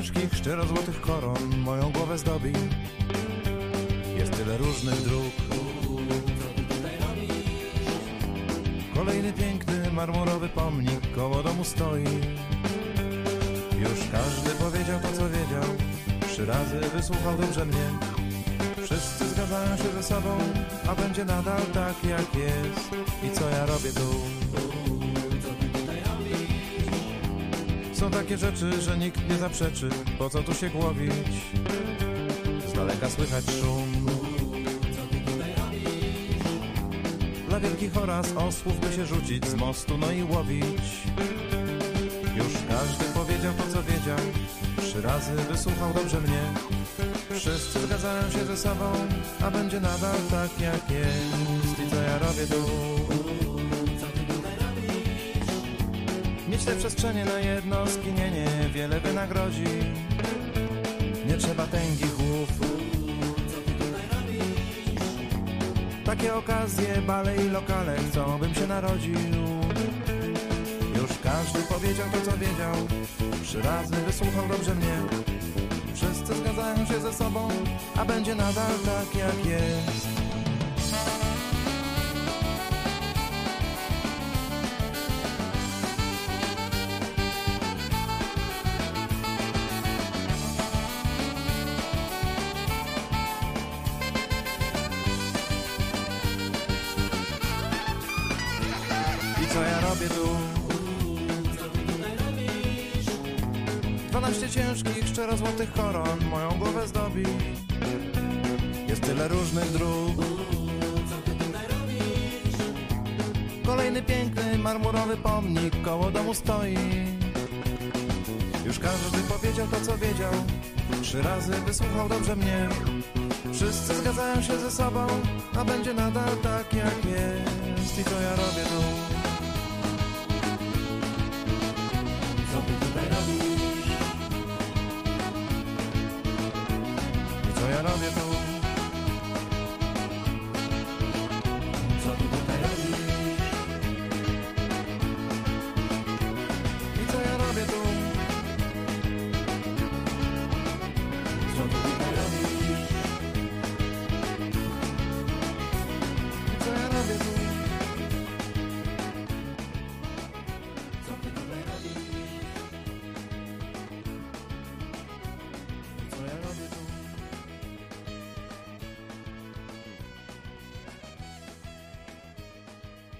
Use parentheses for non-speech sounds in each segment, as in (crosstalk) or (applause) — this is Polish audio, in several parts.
ciężkich, szczero złotych koron moją głowę zdobi. Jest tyle różnych dróg. Kolejny piękny, marmurowy pomnik koło domu stoi. Już każdy powiedział to, co wiedział. Trzy razy wysłuchał dobrze mnie. Wszyscy zgadzają się ze sobą, a będzie nadal tak jak jest. I co ja robię tu? Są takie rzeczy, że nikt nie zaprzeczy, po co tu się głowić? Z daleka słychać szum. Dla wielkich oraz osłów by się rzucić z mostu, no i łowić. Już każdy powiedział to, co wiedział. Trzy razy wysłuchał dobrze mnie. Wszyscy zgadzają się ze sobą, a będzie nadal tak jak jest. I co ja robię tu? Te przestrzenie na jedno skinienie wiele wynagrodzi. Nie trzeba tęgich głów. Takie okazje, bale i lokale chcą, bym się narodził. Już każdy powiedział to, co wiedział. Trzy razy wysłuchał dobrze mnie. Wszyscy zgadzają się ze sobą, a będzie nadal tak jak jest. Złotych koron moją głowę zdobi. Jest tyle różnych dróg. Kolejny piękny, marmurowy pomnik koło domu stoi. Już każdy powiedział to, co wiedział. Trzy razy wysłuchał dobrze mnie. Wszyscy zgadzają się ze sobą, a będzie nadal tak jak jest. I co ja robię tu?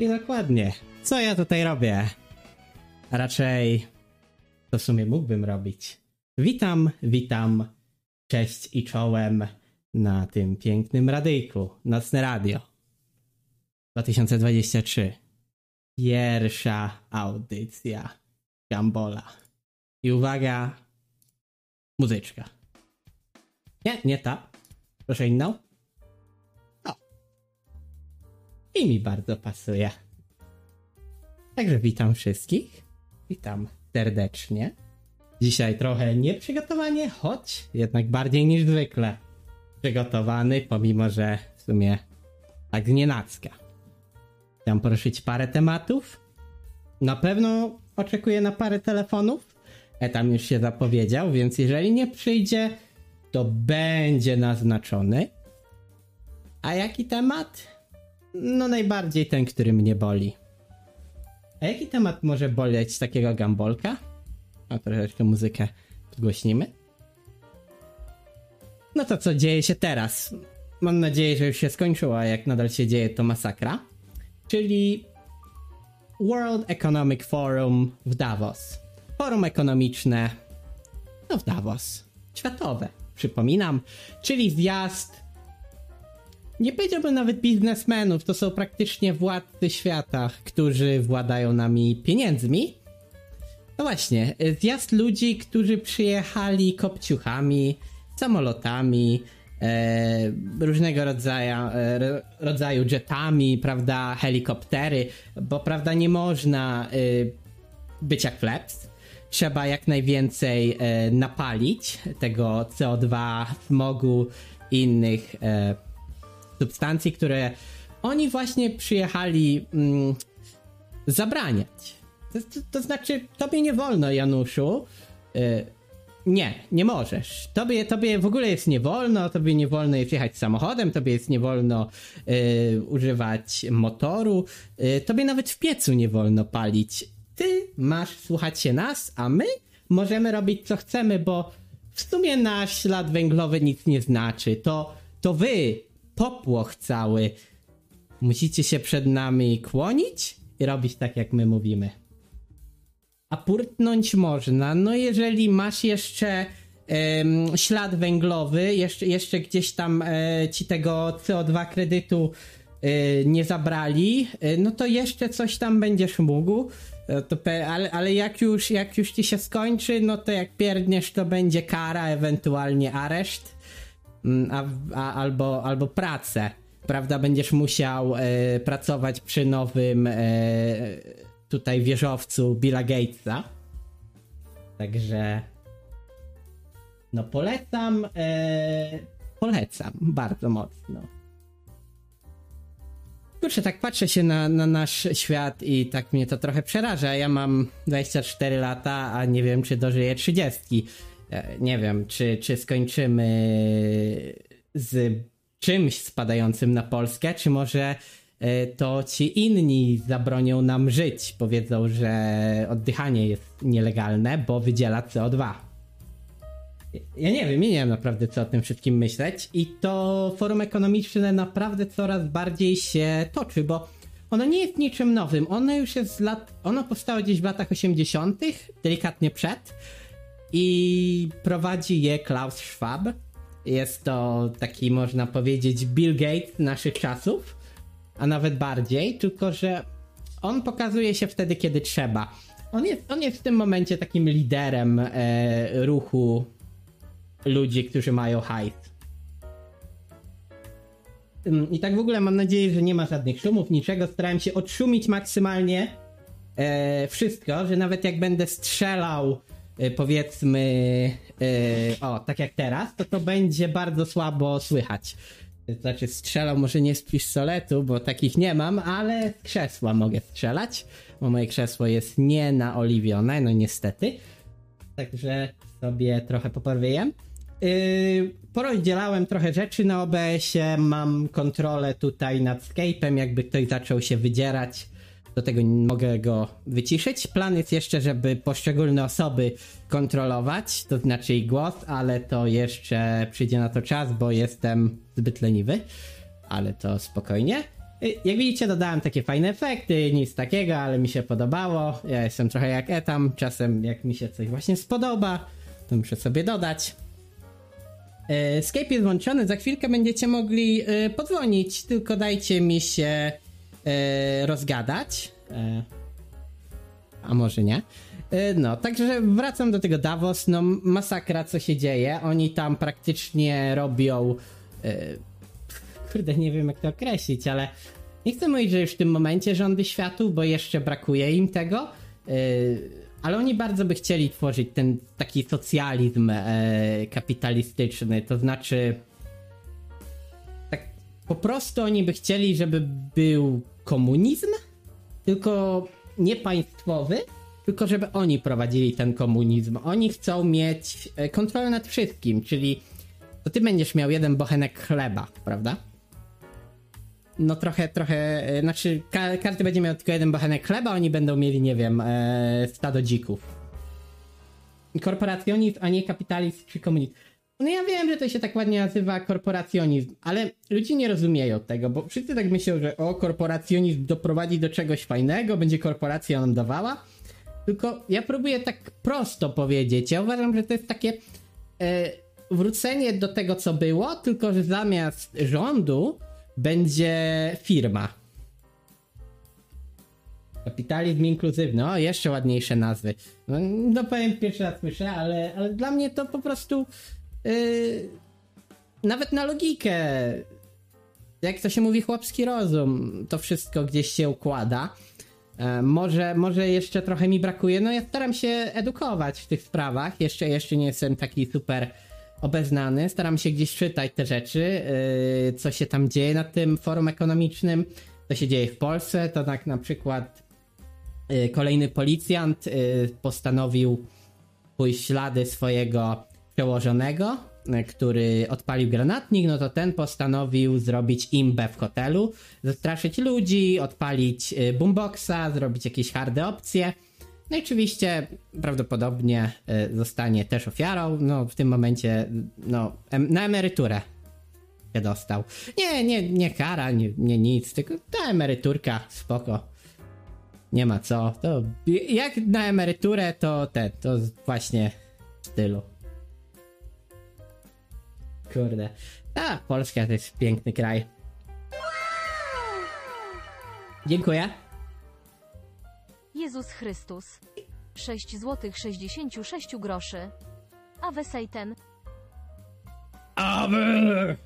I dokładnie. Co ja tutaj robię? A raczej to w sumie mógłbym robić. Witam, witam, cześć i czołem na tym pięknym radyjku. Nocne Radio 2023. Pierwsza audycja Gambola. I uwaga, muzyczka. Nie, nie ta. Proszę inną. I mi bardzo pasuje. Także witam wszystkich. Witam serdecznie. Dzisiaj trochę nieprzygotowanie, choć jednak bardziej niż zwykle przygotowany, pomimo że w sumie tak nienacka. Chciałem poruszyć parę tematów. Na pewno oczekuję na parę telefonów. Etam już się zapowiedział, więc jeżeli nie przyjdzie, to będzie naznaczony. A jaki temat? No najbardziej ten, który mnie boli. A jaki temat może boleć takiego gambolka? A troszeczkę muzykę podgłośnimy. No to co dzieje się teraz? Mam nadzieję, że już się skończyło, a jak nadal się dzieje, to masakra. Czyli World Economic Forum w Davos. Forum ekonomiczne, no w Davos. Światowe, przypominam. Czyli zjazd nie powiedziałbym nawet biznesmenów, to są praktycznie władcy świata, którzy władają nami pieniędzmi. No właśnie, zjazd ludzi, którzy przyjechali kopciuchami, samolotami, e, różnego rodzaju, e, rodzaju jetami, prawda, helikoptery, bo prawda nie można e, być jak fleps. Trzeba jak najwięcej e, napalić tego CO2, smogu i innych e, substancji, które oni właśnie przyjechali mm, zabraniać. To, to, to znaczy, tobie nie wolno, Januszu, y, nie, nie możesz. Tobie, tobie w ogóle jest nie wolno, tobie nie wolno jest jechać samochodem, tobie jest nie wolno y, używać motoru, y, tobie nawet w piecu nie wolno palić. Ty masz słuchać się nas, a my możemy robić co chcemy, bo w sumie nasz ślad węglowy nic nie znaczy. To, to wy, popłoch cały, musicie się przed nami kłonić i robić tak, jak my mówimy. A purtnąć można, no jeżeli masz jeszcze ślad węglowy, jeszcze, jeszcze gdzieś tam e, ci tego CO2 kredytu e, nie zabrali, e, no to jeszcze coś tam będziesz mógł. Ale, ale jak już, jak już ci się skończy, no to jak pierdniesz, to będzie kara, ewentualnie areszt, a, a, albo, albo pracę. Prawda, będziesz musiał e, pracować przy nowym e, tutaj wieżowcu Billa Gatesa. Także. No polecam. E, polecam bardzo mocno. Kurczę, tak patrzę się na, na nasz świat i tak mnie to trochę przeraża. Ja mam 24 lata, a nie wiem, czy dożyję 30. E, Nie wiem, czy, czy skończymy z czymś spadającym na Polskę, czy może e, to ci inni zabronią nam żyć. Powiedzą, że oddychanie jest nielegalne, bo wydziela CO2. Ja nie wiem, nie wiem naprawdę co o tym wszystkim myśleć i to forum ekonomiczne naprawdę coraz bardziej się toczy, bo ono nie jest niczym nowym, ono już jest z lat, ono powstało gdzieś w latach 80., delikatnie przed i prowadzi je Klaus Schwab. Jest to taki, można powiedzieć, Bill Gates naszych czasów, a nawet bardziej, tylko że on pokazuje się wtedy, kiedy trzeba. On jest, on jest w tym momencie takim liderem e, ruchu ludzi, którzy mają hajs. I tak w ogóle mam nadzieję, że nie ma żadnych szumów, niczego. Starałem się odszumić maksymalnie e, wszystko, że nawet jak będę strzelał, powiedzmy, e, o, tak jak teraz, to to będzie bardzo słabo słychać. Znaczy strzelał może nie z pistoletu, bo takich nie mam, ale z krzesła mogę strzelać, bo moje krzesło jest nie naoliwione, no niestety. Także sobie trochę poprawiłem. Yy, porozdzielałem trochę rzeczy na OBS-ie, mam kontrolę tutaj nad Skype'em, jakby ktoś zaczął się wydzierać, do tego mogę go wyciszyć. Plan jest jeszcze, żeby poszczególne osoby kontrolować, to znaczy ich głos, ale to jeszcze przyjdzie na to czas, bo jestem zbyt leniwy, ale to spokojnie. Yy, Jak widzicie, dodałem takie fajne efekty, nic takiego, ale mi się podobało. Ja jestem trochę jak Etam, czasem jak mi się coś właśnie spodoba, to muszę sobie dodać. E, Skype jest włączony, za chwilkę będziecie mogli e, podzwonić, tylko dajcie mi się rozgadać. E, a może nie. E, No, także wracam do tego Davos. No, masakra, co się dzieje. Oni tam praktycznie robią. E, kurde, nie wiem jak to określić, ale nie chcę mówić, że już w tym momencie rządy światu, bo jeszcze brakuje im tego. E, ale oni bardzo by chcieli tworzyć ten taki socjalizm e, kapitalistyczny, to znaczy po prostu oni by chcieli, żeby był komunizm, tylko nie państwowy, tylko żeby oni prowadzili ten komunizm. Oni chcą mieć e, kontrolę nad wszystkim, czyli to ty będziesz miał jeden bochenek chleba, prawda? No trochę, trochę, e, znaczy ka- każdy będzie miał tylko jeden bochenek chleba, oni będą mieli, nie wiem, e, stado dzików. Korporacjonizm, a nie kapitalizm czy komunizm. No ja wiem, że to się tak ładnie nazywa korporacjonizm, ale ludzie nie rozumieją tego, bo wszyscy tak myślą, że o, korporacjonizm doprowadzi do czegoś fajnego, będzie korporacja nam dawała. Tylko ja próbuję tak prosto powiedzieć. Ja uważam, że to jest takie e, wrócenie do tego, co było, tylko że zamiast rządu będzie firma. Kapitalizm inkluzywny, o jeszcze ładniejsze nazwy. No, no powiem pierwszy raz słyszę, ale, ale dla mnie to po prostu yy, nawet na logikę, jak to się mówi, chłopski rozum, to wszystko gdzieś się układa. E, może, może jeszcze trochę mi brakuje. No ja staram się edukować w tych sprawach. Jeszcze, jeszcze nie jestem taki super obeznany. Staram się gdzieś czytać te rzeczy, yy, co się tam dzieje na tym forum ekonomicznym, co się dzieje w Polsce. To tak na przykład yy, kolejny policjant yy, postanowił pójść ślady swojego przełożonego, który odpalił granatnik, no to ten postanowił zrobić imbę w hotelu, zastraszyć ludzi, odpalić e, boomboxa, zrobić jakieś harde opcje. No i oczywiście prawdopodobnie e, zostanie też ofiarą, no w tym momencie no, na emeryturę się dostał. Nie, nie, nie kara, nie, nie nic, tylko ta emeryturka, spoko. Nie ma co. To jak na emeryturę, to te, to właśnie w stylu. Kurde. A, Polska to jest piękny kraj. Dziękuję. Jezus Chrystus. 6 zł 66 groszy. Awe Satan. Amen.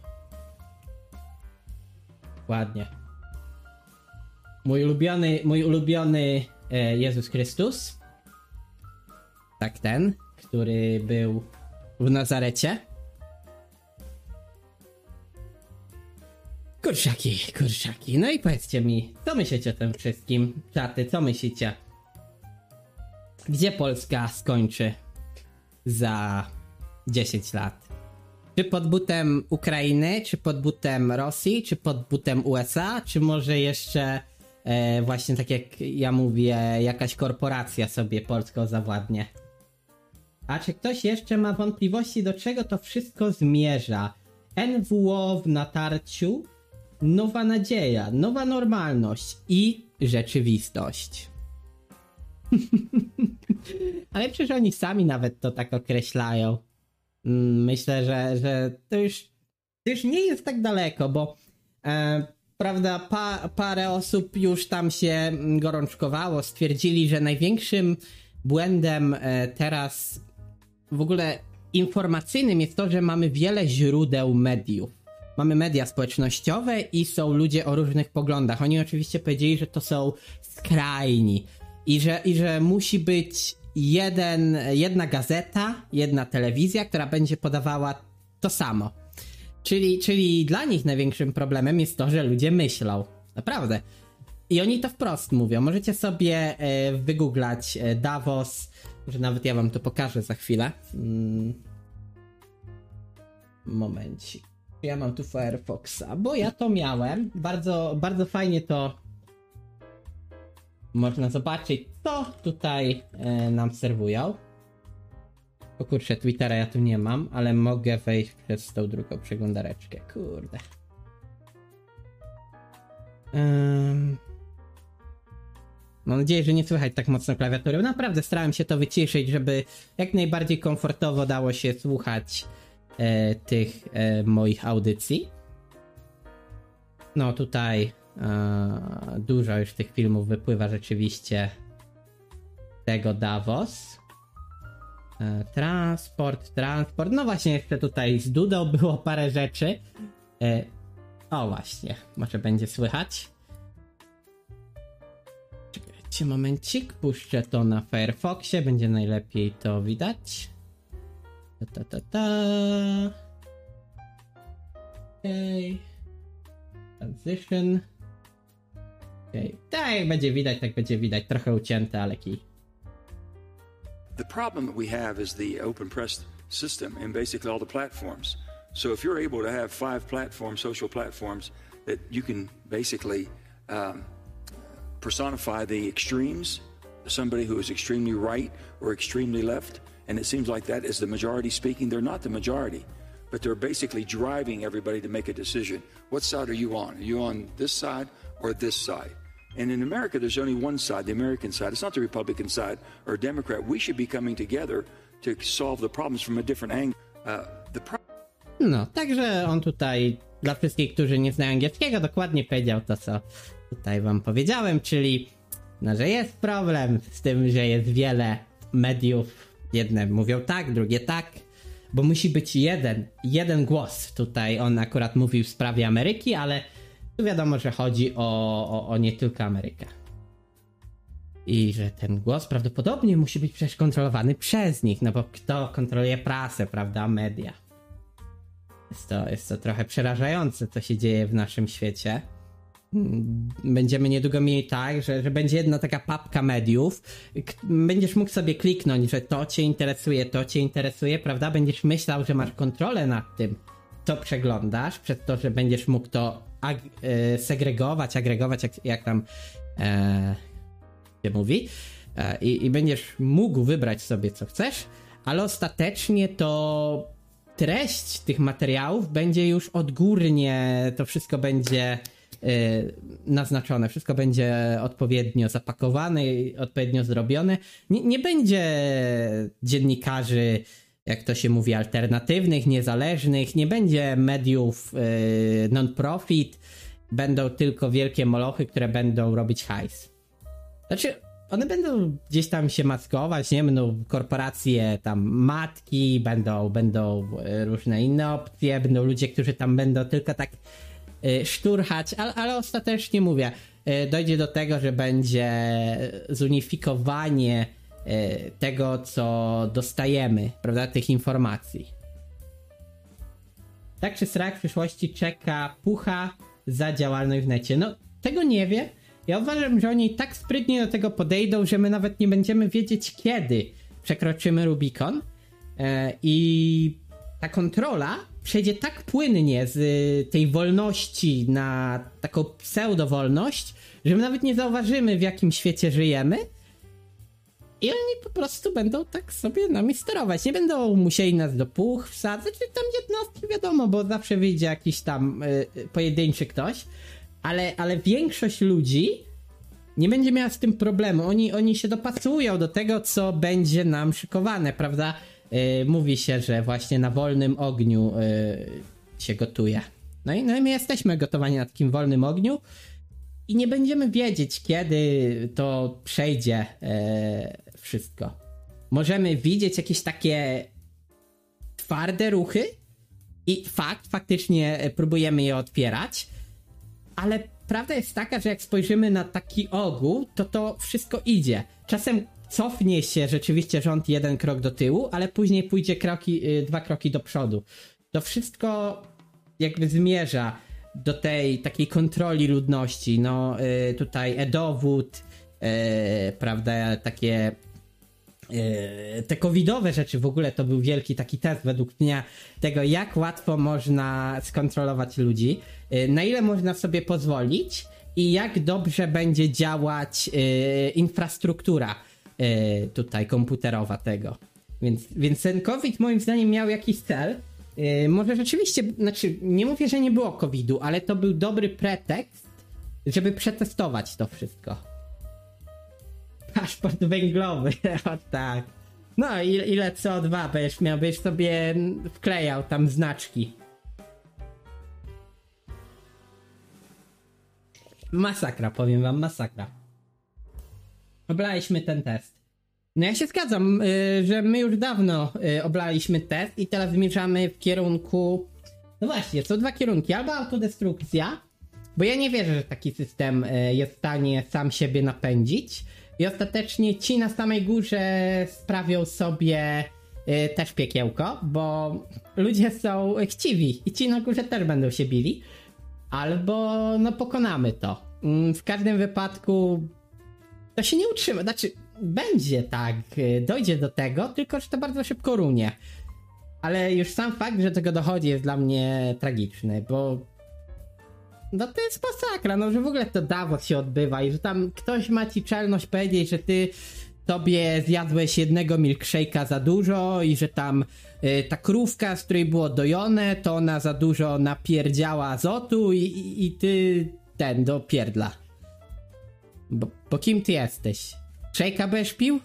Ładnie. Mój ulubiony, mój ulubiony e, Jezus Chrystus. Tak ten, który był w Nazarecie. Kurczaki, kurczaki. No i powiedzcie mi, co myślicie o tym wszystkim? Czaty, co myślicie? Gdzie Polska skończy za 10 lat? Czy pod butem Ukrainy, czy pod butem Rosji, czy pod butem USA, czy może jeszcze e, właśnie tak jak ja mówię, jakaś korporacja sobie Polską zawładnie? A czy ktoś jeszcze ma wątpliwości, do czego to wszystko zmierza? NWO w natarciu, nowa nadzieja, nowa normalność i rzeczywistość. (laughs) Ale przecież oni sami nawet to tak określają. Mm, Myślę, że, że to, już, to już nie jest tak daleko, bo e, prawda, pa, parę osób już tam się mm, gorączkowało, stwierdzili, że największym błędem e, teraz w ogóle informacyjnym jest to, że mamy wiele źródeł mediów. Mamy media społecznościowe i są ludzie o różnych poglądach. Oni oczywiście powiedzieli, że to są skrajni i że, i że musi być jeden, jedna gazeta, jedna telewizja, która będzie podawała to samo. Czyli, czyli dla nich największym problemem jest to, że ludzie myślą. Naprawdę. I oni to wprost mówią. Możecie sobie e, wygooglać e, Davos, że nawet ja wam to pokażę za chwilę. Mm. Momencik. Ja mam tu Firefoxa, bo ja to miałem. Bardzo, bardzo fajnie to można zobaczyć, co tutaj e, nam serwują. O kurczę, Twittera ja tu nie mam, ale mogę wejść przez tą drugą przeglądareczkę. Kurde. Ym... Mam nadzieję, że nie słychać tak mocno klawiatury. Naprawdę starałem się to wyciszyć, żeby jak najbardziej komfortowo dało się słuchać e, tych e, moich audycji. No tutaj e, dużo już tych filmów wypływa rzeczywiście tego Davos. E, transport, transport. No właśnie, jeszcze tutaj z Dudą było parę rzeczy. E, o właśnie, może będzie słychać. Czekajcie momencik, puszczę to na Firefoxie, będzie najlepiej to widać. Ta ta ta ta. Okej. Transition. Okej. Tak jak będzie widać, tak będzie widać. Trochę ucięte, ale kij. The problem that we have is the open press system and basically all the platforms. So if you're able to have five platforms, social platforms, that you can basically um, personify the extremes, somebody who is extremely right or extremely left, and it seems like that is the majority speaking. They're not the majority, but they're basically driving everybody to make a decision. What side are you on? Are you on this side or this side? And in America, there's only one side, the American side. It's not the Republican side or Democrat. We should be coming together to solve the problems from a different angle. Uh, the pro- No, także on tutaj dla wszystkich, którzy nie znają angielskiego, dokładnie powiedział to, co tutaj wam powiedziałem, czyli no, że jest problem z tym, że jest wiele mediów. Jedne mówią tak, drugie tak, bo musi być jeden, jeden głos. Tutaj on akurat mówił w sprawie Ameryki, ale tu wiadomo, że chodzi o, o, o nie tylko Amerykę. I że ten głos prawdopodobnie musi być przecież kontrolowany przez nich, no bo kto kontroluje prasę, prawda, media. Jest to, jest to trochę przerażające, co się dzieje w naszym świecie. Będziemy niedługo mieli tak, że, że będzie jedna taka papka mediów. Będziesz mógł sobie kliknąć, że to cię interesuje, to cię interesuje, prawda? Będziesz myślał, że masz kontrolę nad tym, co przeglądasz, przez to, że będziesz mógł to ag- e, segregować, agregować, jak, jak tam e, się mówi. E, i, I będziesz mógł wybrać sobie, co chcesz, ale ostatecznie to treść tych materiałów będzie już odgórnie, to wszystko będzie naznaczone, wszystko będzie odpowiednio zapakowane i odpowiednio zrobione. Nie, nie będzie dziennikarzy, jak to się mówi, alternatywnych, niezależnych, nie będzie mediów y, non-profit, będą tylko wielkie molochy, które będą robić hajs. Znaczy, one będą gdzieś tam się maskować, nie? Będą korporacje tam matki, będą, będą e, różne inne opcje, będą ludzie, którzy tam będą tylko tak szturchać, ale, ale ostatecznie mówię, e, dojdzie do tego, że będzie zunifikowanie e, tego, co dostajemy, prawda, tych informacji. Tak czy srak w przyszłości czeka pucha za działalność w necie? No, tego nie wie. Ja uważam, że oni tak sprytnie do tego podejdą, że my nawet nie będziemy wiedzieć, kiedy przekroczymy Rubikon e, i ta kontrola przejdzie tak płynnie z y, tej wolności na taką pseudowolność, że my nawet nie zauważymy, w jakim świecie żyjemy. I oni po prostu będą tak sobie nami sterować. Nie będą musieli nas do puch wsadzać. Czy tam jednostki wiadomo, bo zawsze wyjdzie jakiś tam y, y, pojedynczy ktoś. Ale, ale większość ludzi nie będzie miała z tym problemu. Oni, oni się dopasują do tego, co będzie nam szykowane, prawda? Yy, mówi się, że właśnie na wolnym ogniu yy, się gotuje. No i, no i my jesteśmy gotowani na takim wolnym ogniu i nie będziemy wiedzieć, kiedy to przejdzie yy, wszystko. Możemy widzieć jakieś takie twarde ruchy i fakt, faktycznie e, próbujemy je otwierać, ale prawda jest taka, że jak spojrzymy na taki ogół, to to wszystko idzie. Czasem cofnie się rzeczywiście rząd jeden krok do tyłu, ale później pójdzie kroki, y, dwa kroki do przodu. To wszystko jakby zmierza do tej takiej kontroli ludności. No y, tutaj e-dowód, y, prawda, takie te covidowe rzeczy w ogóle to był wielki taki test według mnie tego, jak łatwo można skontrolować ludzi, na ile można sobie pozwolić i jak dobrze będzie działać infrastruktura yy, tutaj komputerowa tego. Więc, więc ten COVID moim zdaniem miał jakiś cel. Yy, może rzeczywiście, znaczy nie mówię, że nie było covidu, ale to był dobry pretekst, żeby przetestować to wszystko. Paszport węglowy, (laughs) o tak. No, ile, ile CO2 będziesz miał, będziesz sobie wklejał tam znaczki. Masakra, powiem wam, masakra. Oblaliśmy ten test. No ja się zgadzam, y, że my już dawno y, oblaliśmy test i teraz zmierzamy w kierunku... No właśnie, są dwa kierunki, albo autodestrukcja, bo ja nie wierzę, że taki system y, jest w stanie sam siebie napędzić, i ostatecznie ci na samej górze sprawią sobie też piekiełko, bo ludzie są chciwi i ci na górze też będą się bili. Albo no pokonamy to. Mm, W każdym wypadku to się nie utrzyma. Znaczy, będzie tak, y, dojdzie do tego, tylko że to bardzo szybko runie. Ale już sam fakt, że tego dochodzi jest dla mnie tragiczny, bo no to jest masakra, no że w ogóle to Davos się odbywa i że tam ktoś ma ci czelność powiedzieć, że ty tobie zjadłeś jednego milkshake'a za dużo i że tam y, ta krówka, z której było dojone, to ona za dużo napierdziała azotu i, i, i ty ten do pierdla. Bo, bo kim ty jesteś? Shake'a będziesz pił?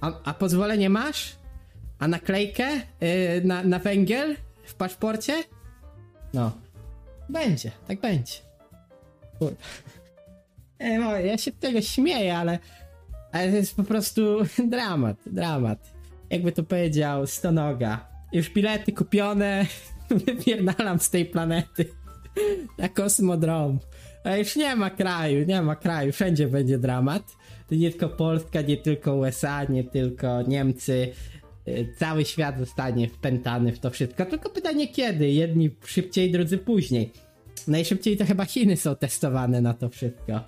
A, a pozwolenie masz? A naklejkę y, na, na węgiel w paszporcie? No. Będzie, tak będzie. Kurwa. (laughs) Nie, no, ja się tego śmieję, ale, ale to jest po prostu (laughs) dramat, dramat. Jakby to powiedział Stonoga. Już bilety kupione, (laughs) wypierdalam z tej planety na kosmodrom. Już nie ma kraju, nie ma kraju, wszędzie będzie dramat. Nie tylko Polska, nie tylko USA, nie tylko Niemcy. Y, Cały świat zostanie wpętany w to wszystko. Tylko pytanie kiedy? Jedni szybciej, drudzy później. Najszybciej to chyba Chiny są testowane na to wszystko.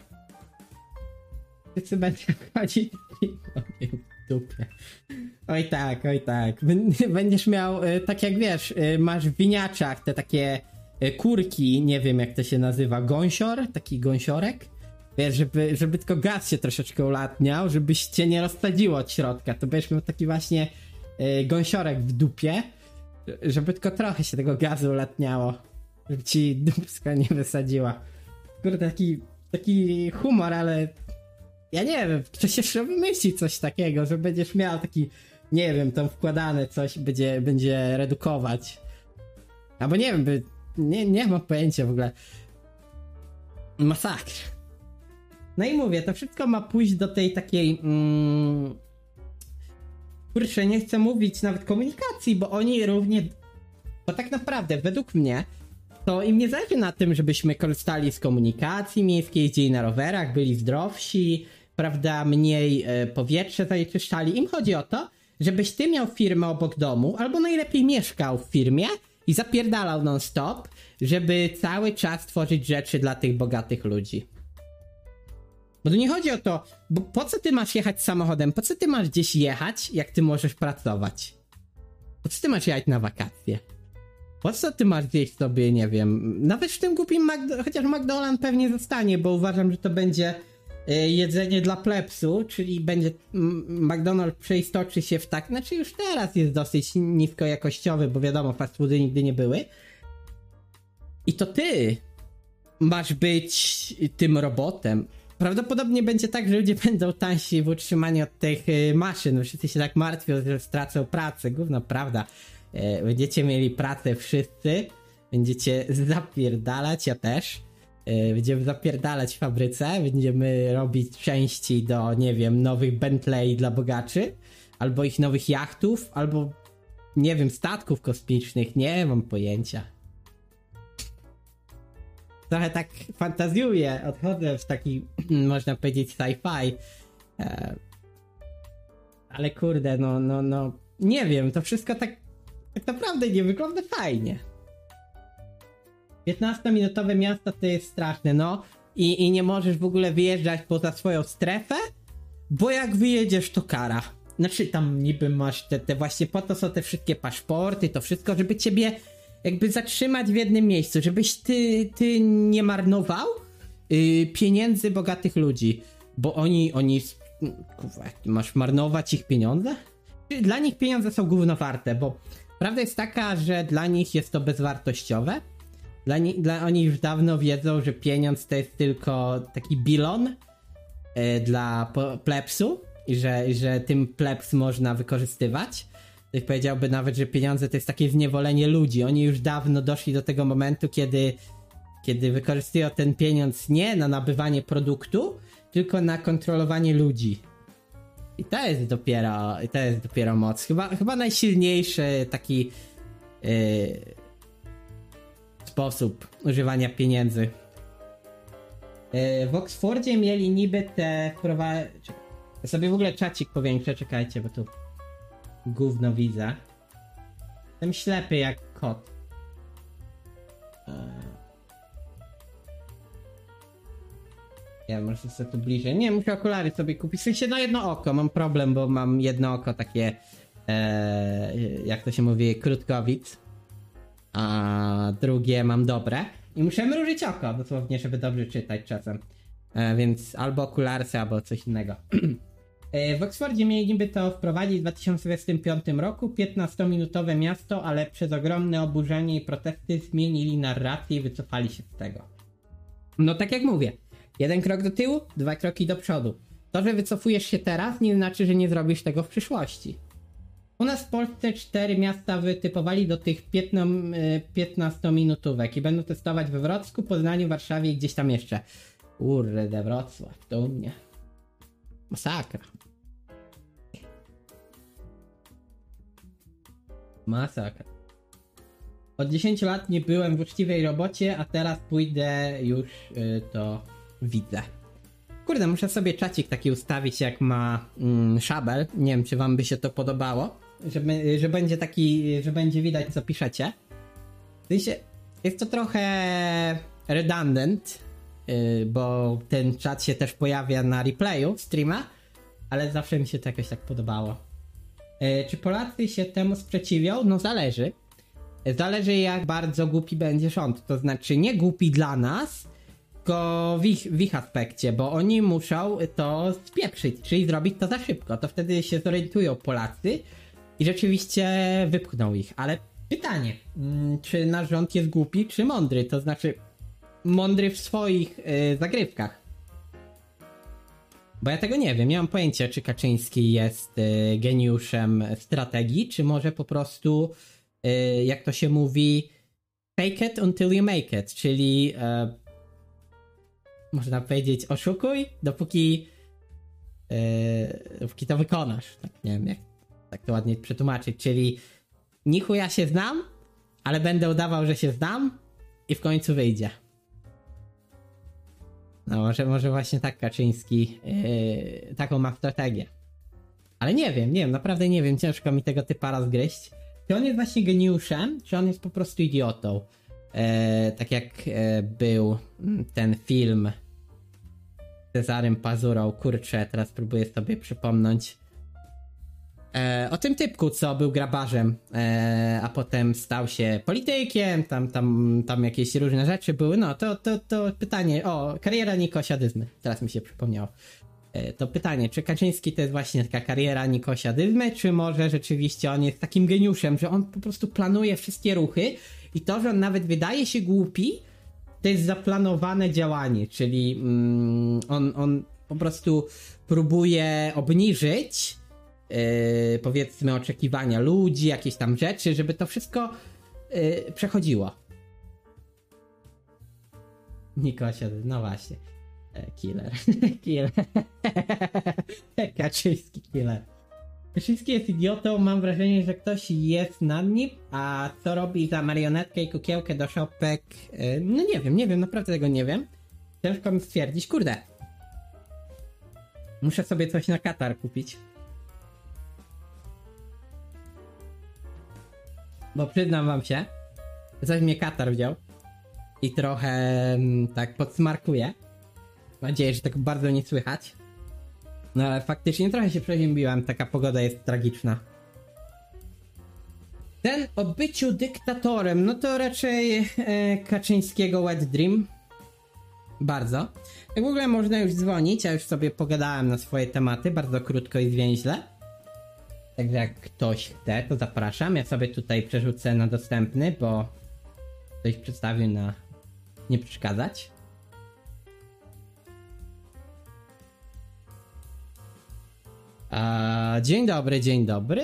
Wszyscy będą (laughs) chodzić w dupie. Oj tak, oj tak. Bę- Będziesz miał, y, tak jak wiesz, y, masz w winiaczach te takie kurki, nie wiem jak to się nazywa, gąsior, taki gąsiorek. Wiesz, żeby, żeby tylko gaz się troszeczkę ulatniał, żebyś cię nie rozsadziło od środka. To będziesz miał taki właśnie y, gąsiorek w dupie, żeby tylko trochę się tego gazu ulatniało. Żeby ci dupska nie wysadziła. Kurde, taki, taki humor, ale ja nie wiem, jeszcze wymyśli coś takiego, że będziesz miał taki, nie wiem, tam wkładane coś będzie, będzie redukować. Albo nie wiem, by, nie, nie mam pojęcia w ogóle. Masakr. No i mówię, to wszystko ma pójść do tej takiej. Mm, kurczę, nie chcę mówić nawet komunikacji, bo oni równie. Bo tak naprawdę, według mnie, to im nie zależy na tym, żebyśmy korzystali z komunikacji miejskiej, jeździli na rowerach, byli zdrowsi, prawda, mniej e, powietrze zanieczyszczali. Im chodzi o to, żebyś ty miał firmę obok domu, albo najlepiej mieszkał w firmie i zapierdalał non-stop, żeby cały czas tworzyć rzeczy dla tych bogatych ludzi. Bo tu nie chodzi o to, bo po co ty masz jechać samochodem? Po co ty masz gdzieś jechać, jak ty możesz pracować? Po co ty masz jechać na wakacje? Po co ty masz gdzieś sobie, nie wiem, nawet w tym głupim McDo- chociaż McDonald's pewnie zostanie, bo uważam, że to będzie jedzenie dla plebsu, czyli będzie McDonald's przeistoczy się w tak, znaczy już teraz jest dosyć niskojakościowy, bo wiadomo, fast foody nigdy nie były. I to ty masz być tym robotem. Prawdopodobnie będzie tak, że ludzie (laughs) będą tańsi w utrzymaniu od tych y, maszyn. Wszyscy się tak martwią, że stracą pracę. Gówno, prawda. E, Będziecie mieli pracę wszyscy. Będziecie (laughs) zapierdalać, ja też. E, Będziemy zapierdalać w fabryce. Będziemy robić części do, nie wiem, nowych Bentley dla bogaczy. Albo ich nowych jachtów, albo, nie wiem, statków kosmicznych. Nie mam pojęcia trochę tak fantazjuję, odchodzę w taki, (clears throat) można powiedzieć, sci-fi. E, ale kurde, no, no, no, nie wiem, to wszystko tak, tak naprawdę nie wygląda fajnie. 15-minutowe miasto to jest straszne, no. I, I nie możesz w ogóle wyjeżdżać poza swoją strefę, bo jak wyjedziesz, to kara. Znaczy, tam niby masz te, te właśnie po to są te wszystkie paszporty, to wszystko, żeby ciebie jakby zatrzymać w jednym miejscu, żebyś ty, ty nie marnował yy, pieniędzy bogatych ludzi, bo oni, oni, kurwa, masz marnować ich pieniądze? Dla nich pieniądze są gówno warte, bo prawda jest taka, że dla nich jest to bezwartościowe. Dla, ni- dla oni już dawno wiedzą, że pieniądz to jest tylko taki bilon yy, dla plebsu i że, że tym plebs można wykorzystywać. Ktoś powiedziałby nawet, że pieniądze to jest takie zniewolenie ludzi. Oni już dawno doszli do tego momentu, kiedy, kiedy wykorzystują ten pieniądz nie na nabywanie produktu, tylko na kontrolowanie ludzi. I to jest dopiero, to jest dopiero moc. Chyba, chyba najsilniejszy taki yy, sposób używania pieniędzy. Yy, w Oxfordzie mieli niby te wprowa... czekaj, Ja sobie w ogóle czacik powiększę, czekajcie, bo tu gówno widzę. Jestem ślepy jak kot. Eee. Ja muszę sobie tu bliżej. Nie, muszę okulary sobie kupić. W na jedno oko. Mam problem, bo mam jedno oko takie. E, jak to się mówi, krótkowic. A drugie mam dobre. I muszę mrużyć oko dosłownie, żeby dobrze czytać czasem. E, więc albo okularsy, albo coś innego. (clears throat) E, W Oksfordzie mieli niby to wprowadzić w 2025 roku, 15-minutowe miasto, ale przez ogromne oburzenie i protesty zmienili narrację i wycofali się z tego. No tak jak mówię, jeden krok do tyłu, dwa kroki do przodu. To, że wycofujesz się teraz, nie znaczy, że nie zrobisz tego w przyszłości. U nas w Polsce cztery miasta wytypowali do tych 15-minutówek i będą testować we Wrocku, Poznaniu, Warszawie i gdzieś tam jeszcze. Kurde, Wrocław, to u mnie. Masakra. Masakra. Od 10 lat nie byłem w uczciwej robocie, a teraz pójdę już y, to widzę. Kurde, muszę sobie czacik taki ustawić jak ma mm, szabel. Nie wiem, czy wam by się to podobało. Że, że będzie taki, że będzie widać co piszecie. W sensie, jest to trochę redundant, yy, bo ten czat się też pojawia na replayu streama, ale zawsze mi się to jakoś tak podobało. Yy, czy Polacy się temu sprzeciwią? No zależy. Zależy jak bardzo głupi będzie rząd. To znaczy nie głupi dla nas, tylko w ich, w ich aspekcie, bo oni muszą to spieprzyć, czyli zrobić to za szybko. To wtedy się zorientują Polacy i rzeczywiście wypchną ich. Ale pytanie, mm, czy nasz rząd jest głupi, czy mądry? To znaczy mądry w swoich y, zagrywkach. Bo ja tego nie wiem, nie mam pojęcia, czy Kaczyński jest y, geniuszem strategii, czy może po prostu, y, jak to się mówi, fake it until you make it, czyli y, można powiedzieć oszukuj, dopóki, y, dopóki to wykonasz. Tak, nie wiem, jak tak to ładnie przetłumaczyć, czyli nichu ja się znam, ale będę udawał, że się znam i w końcu wyjdzie. No może, może właśnie tak Kaczyński yy, taką ma strategię. Ale nie wiem, nie wiem, naprawdę nie wiem, ciężko mi tego typa rozgryźć. Czy on jest właśnie geniuszem, czy on jest po prostu idiotą? E, tak jak e, był ten film z Cezarym Pazurą, kurczę, teraz próbuję sobie przypomnieć. E, o tym typku, co był grabarzem, e, a potem stał się politykiem, tam, tam, tam jakieś różne rzeczy były. No, to, to, to pytanie, o, kariera Nikosia Dyzmy, teraz mi się przypomniało. E, to pytanie, czy Kaczyński to jest właśnie taka kariera Nikosia Dyzmy, czy może rzeczywiście on jest takim geniuszem, że on po prostu planuje wszystkie ruchy i to, że on nawet wydaje się głupi, to jest zaplanowane działanie, czyli mm, on, on po prostu próbuje obniżyć yy, powiedzmy oczekiwania ludzi, jakieś tam rzeczy, żeby to wszystko yy, przechodziło. Nikosia, no właśnie. E, Killer. (laughs) killer. (laughs) Kaczyński killer. Kaczyński jest idiotą, mam wrażenie, że ktoś jest nad nim, a co robi za marionetkę i kukiełkę do szopek, no nie wiem, nie wiem, naprawdę tego nie wiem. Ciężko mi stwierdzić, kurde. Muszę sobie coś na Katar kupić. Bo przyznam wam się, coś mnie Katar wziął i trochę mm, tak podsmarkuje. Mam nadzieję, że tak bardzo nie słychać. No ale faktycznie trochę się przeziębiłem, taka pogoda jest tragiczna. Ten o byciu dyktatorem, no to raczej e, Kaczyńskiego wet dream. Bardzo. W ogóle można już dzwonić, ja już sobie pogadałem na swoje tematy, bardzo krótko i zwięźle. Także jak ktoś chce, to zapraszam. Ja sobie tutaj przerzucę na dostępny, bo ktoś przedstawił na nie przeszkadzać. A, dzień dobry, dzień dobry.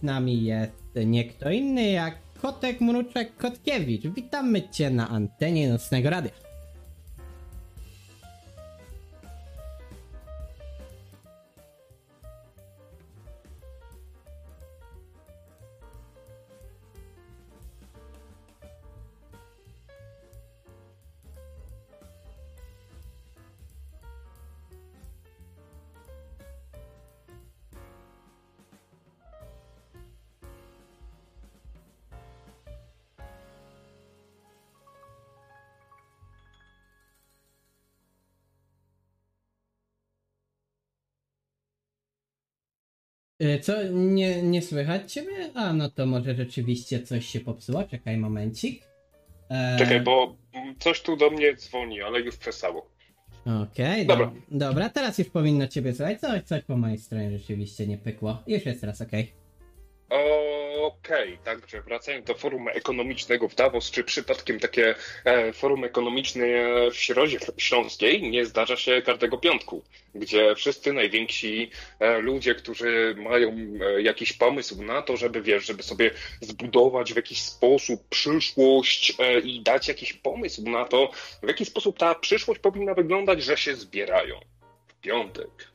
Z nami jest nie kto inny jak Kotek Mruczek Kotkiewicz. Witamy Cię na antenie Nocnego Radia. Co? Nie, nie słychać ciebie? A, no to może rzeczywiście coś się popsuło. Czekaj momencik. E, Czekaj, bo coś tu do mnie dzwoni, ale już przestało. Okej, Dobra. dobra. dobra, teraz już powinno ciebie słychać. Coś, coś po mojej stronie rzeczywiście nie pykło. Już jest teraz okej. Okej, także wracając do forum ekonomicznego w Davos, czy przypadkiem takie e, forum ekonomiczne w Środzie Śląskiej nie zdarza się każdego piątku, gdzie wszyscy najwięksi e, ludzie, którzy mają e, jakiś pomysł na to, żeby wiesz, żeby sobie zbudować w jakiś sposób przyszłość i dać jakiś pomysł na to, w jaki sposób ta przyszłość powinna wyglądać, że się zbierają w piątek.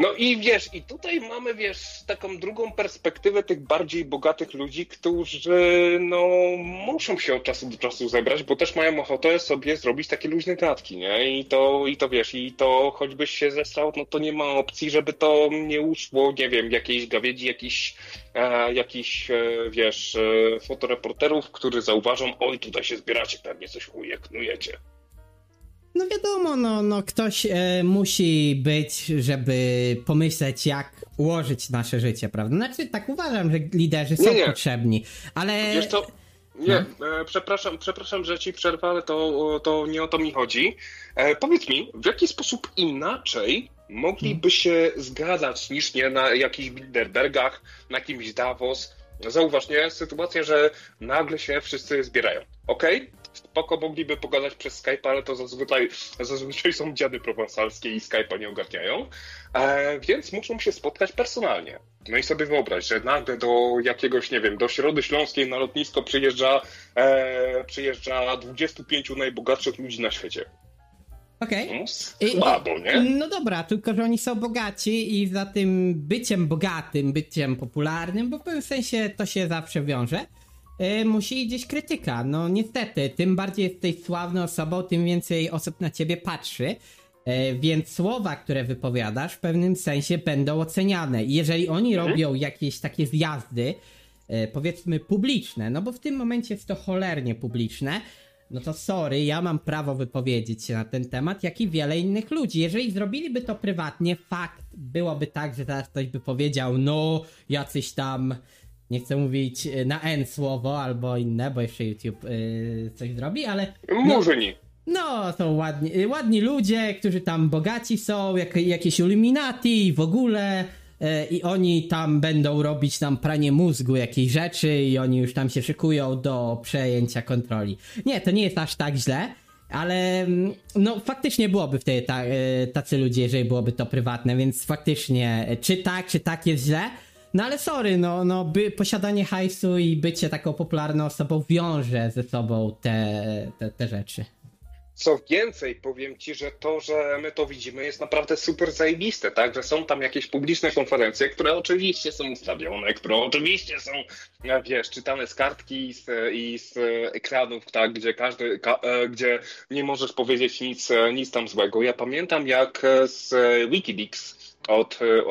No i wiesz, i tutaj mamy, wiesz, taką drugą perspektywę tych bardziej bogatych ludzi, którzy no muszą się od czasu do czasu zebrać, bo też mają ochotę sobie zrobić takie luźne gadki, nie? I to, i to wiesz, i to choćbyś się zesrał, no to nie ma opcji, żeby to nie uszło, nie wiem, jakiejś gawiedzi, jakiś, e, jakiś e, wiesz, e, fotoreporterów, którzy zauważą, oj, tutaj się zbieracie, pewnie coś ujeknujecie. No wiadomo, no, no ktoś e, musi być, żeby pomyśleć, jak ułożyć nasze życie, prawda? Znaczy, tak uważam, że liderzy są Nie, potrzebni, ale... Wiesz to, nie, e, przepraszam, przepraszam, że ci przerwę, ale to, to nie o to mi chodzi. E, powiedz mi, w jaki sposób inaczej mogliby się zgadzać niż nie na jakichś Bilderbergach, na jakimś Davos? Zauważ, nie? Sytuacja, że nagle się wszyscy zbierają. Okej? Spoko mogliby pogadać przez Skype, ale to zazwyczaj, zazwyczaj są dziady prowansalskie i Skype'a nie ogarniają, e, więc muszą się spotkać personalnie. No i sobie wyobraź, że nagle do jakiegoś, nie wiem, do Środy Śląskiej na lotnisko przyjeżdża, e, przyjeżdża 25 najbogatszych ludzi na świecie. Okej. No, I- słabo, nie? No dobra, tylko że oni są bogaci i za tym byciem bogatym, byciem popularnym, bo w pewnym sensie to się zawsze wiąże, yy, musi gdzieś krytyka. No niestety, tym bardziej jesteś sławną osobą, tym więcej osób na ciebie patrzy. yy, Więc słowa, które wypowiadasz, w pewnym sensie będą oceniane. I jeżeli oni robią jakieś takie zjazdy, e, powiedzmy publiczne, no bo w tym momencie jest to cholernie publiczne, no to sorry, ja mam prawo wypowiedzieć się na ten temat, jak i wiele innych ludzi. Jeżeli zrobiliby to prywatnie, fakt, byłoby tak, że teraz ktoś by powiedział, no, jacyś tam, nie chcę mówić e, na N słowo albo inne, bo jeszcze YouTube y, coś zrobi, ale no, Murzyni. no, są ładni, ładni ludzie, którzy tam bogaci są, jak, jakieś Illuminati i w ogóle. e, I oni tam będą robić tam pranie mózgu jakiejś rzeczy i oni już tam się szykują do przejęcia kontroli. Nie, to nie jest aż tak źle, ale mm, no faktycznie byłoby wtedy ta, e, tacy ludzie, jeżeli byłoby to prywatne, więc faktycznie e, czy tak, czy tak jest źle. No ale sorry, no, no by, posiadanie hajsu i bycie taką popularną osobą wiąże ze sobą te, te, te rzeczy. Co więcej, powiem ci, że to, że my to widzimy, jest naprawdę super zajebiste, tak? Że są tam jakieś publiczne konferencje, które oczywiście są ustawione, które oczywiście są, e, wiesz, czytane z kartki i z, i z ekranów, tak? Gdzie każdy, ka, e, gdzie nie możesz powiedzieć nic, e, nic tam złego. Ja pamiętam, jak z Wikileaks od, e,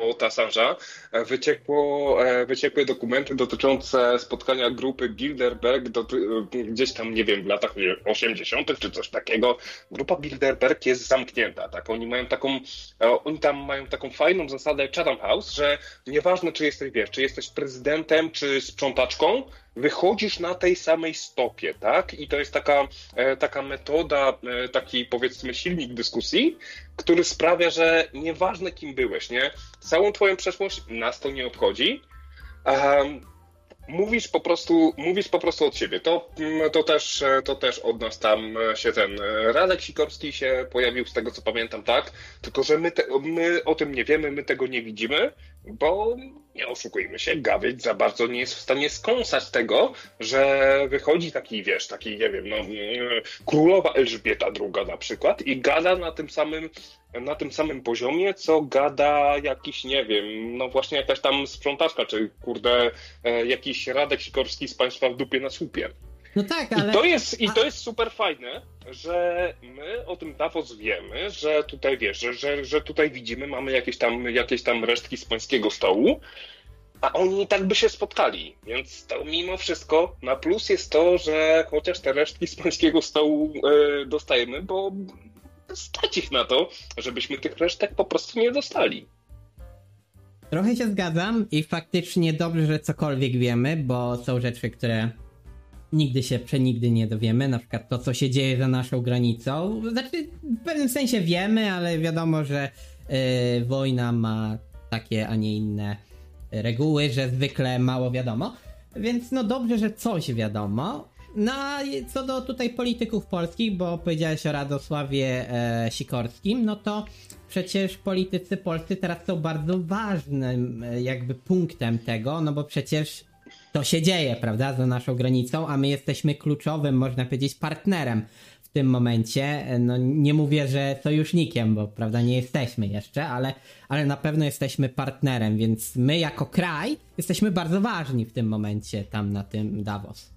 od Assange'a e, wyciekło, e, wyciekły dokumenty dotyczące spotkania grupy Bilderberg e, gdzieś tam, nie wiem, w latach nie wiem, 80. czy coś takiego. Grupa Bilderberg jest zamknięta, tak? Oni mają taką, oni tam mają taką fajną zasadę Chatham House, że nieważne, czy jesteś, wiesz, czy jesteś prezydentem, czy sprzątaczką, wychodzisz na tej samej stopie, tak? I to jest taka, e, taka metoda, e, taki powiedzmy silnik dyskusji, który sprawia, że nieważne kim byłeś, nie? Całą twoją przeszłość nas to nie obchodzi. Um, mówisz po prostu, mówisz po prostu od siebie. To, mm, to, też, e, to też od nas tam się ten Radek Sikorski się pojawił, z tego co pamiętam, tak? Tylko, że my, te, my o tym nie wiemy, my tego nie widzimy, bo nie oszukujmy się, Gawieć za bardzo nie jest w stanie skąsać tego, że wychodzi taki, wiesz, taki, nie wiem, no, mm, królowa Elżbieta II na przykład i gada na tym samym na tym samym poziomie, co gada jakiś, nie wiem, no właśnie jakaś tam sprzątaczka, czy kurde, e, jakiś Radek Sikorski z państwa w dupie na słupie. No tak, ale. I to jest, i to jest super fajne, że my o tym Davos wiemy, że tutaj wiesz, że, że, że tutaj widzimy, mamy jakieś tam, jakieś tam resztki z pańskiego stołu, a oni i tak by się spotkali. Więc to mimo wszystko na plus jest to, że chociaż te resztki z pańskiego stołu e, dostajemy, bo stać ich na to, żebyśmy tych resztek po prostu nie dostali. Trochę się zgadzam i faktycznie dobrze, że cokolwiek wiemy, bo są rzeczy, które nigdy się przenigdy nie dowiemy. Na przykład to, co się dzieje za naszą granicą. Znaczy, w pewnym sensie wiemy, ale wiadomo, że yy, wojna ma takie, a nie inne reguły, że zwykle mało wiadomo. Więc no dobrze, że coś wiadomo. No a co do tutaj polityków polskich, bo powiedziałeś o Radosławie e, Sikorskim, no to przecież politycy polscy teraz są bardzo ważnym e, jakby punktem tego, no bo przecież to się dzieje, prawda, za naszą granicą, a my jesteśmy kluczowym, można powiedzieć, partnerem w tym momencie. No nie mówię, że sojusznikiem, bo prawda nie jesteśmy jeszcze, ale, ale na pewno jesteśmy partnerem, więc my jako kraj jesteśmy bardzo ważni w tym momencie tam na tym Davos.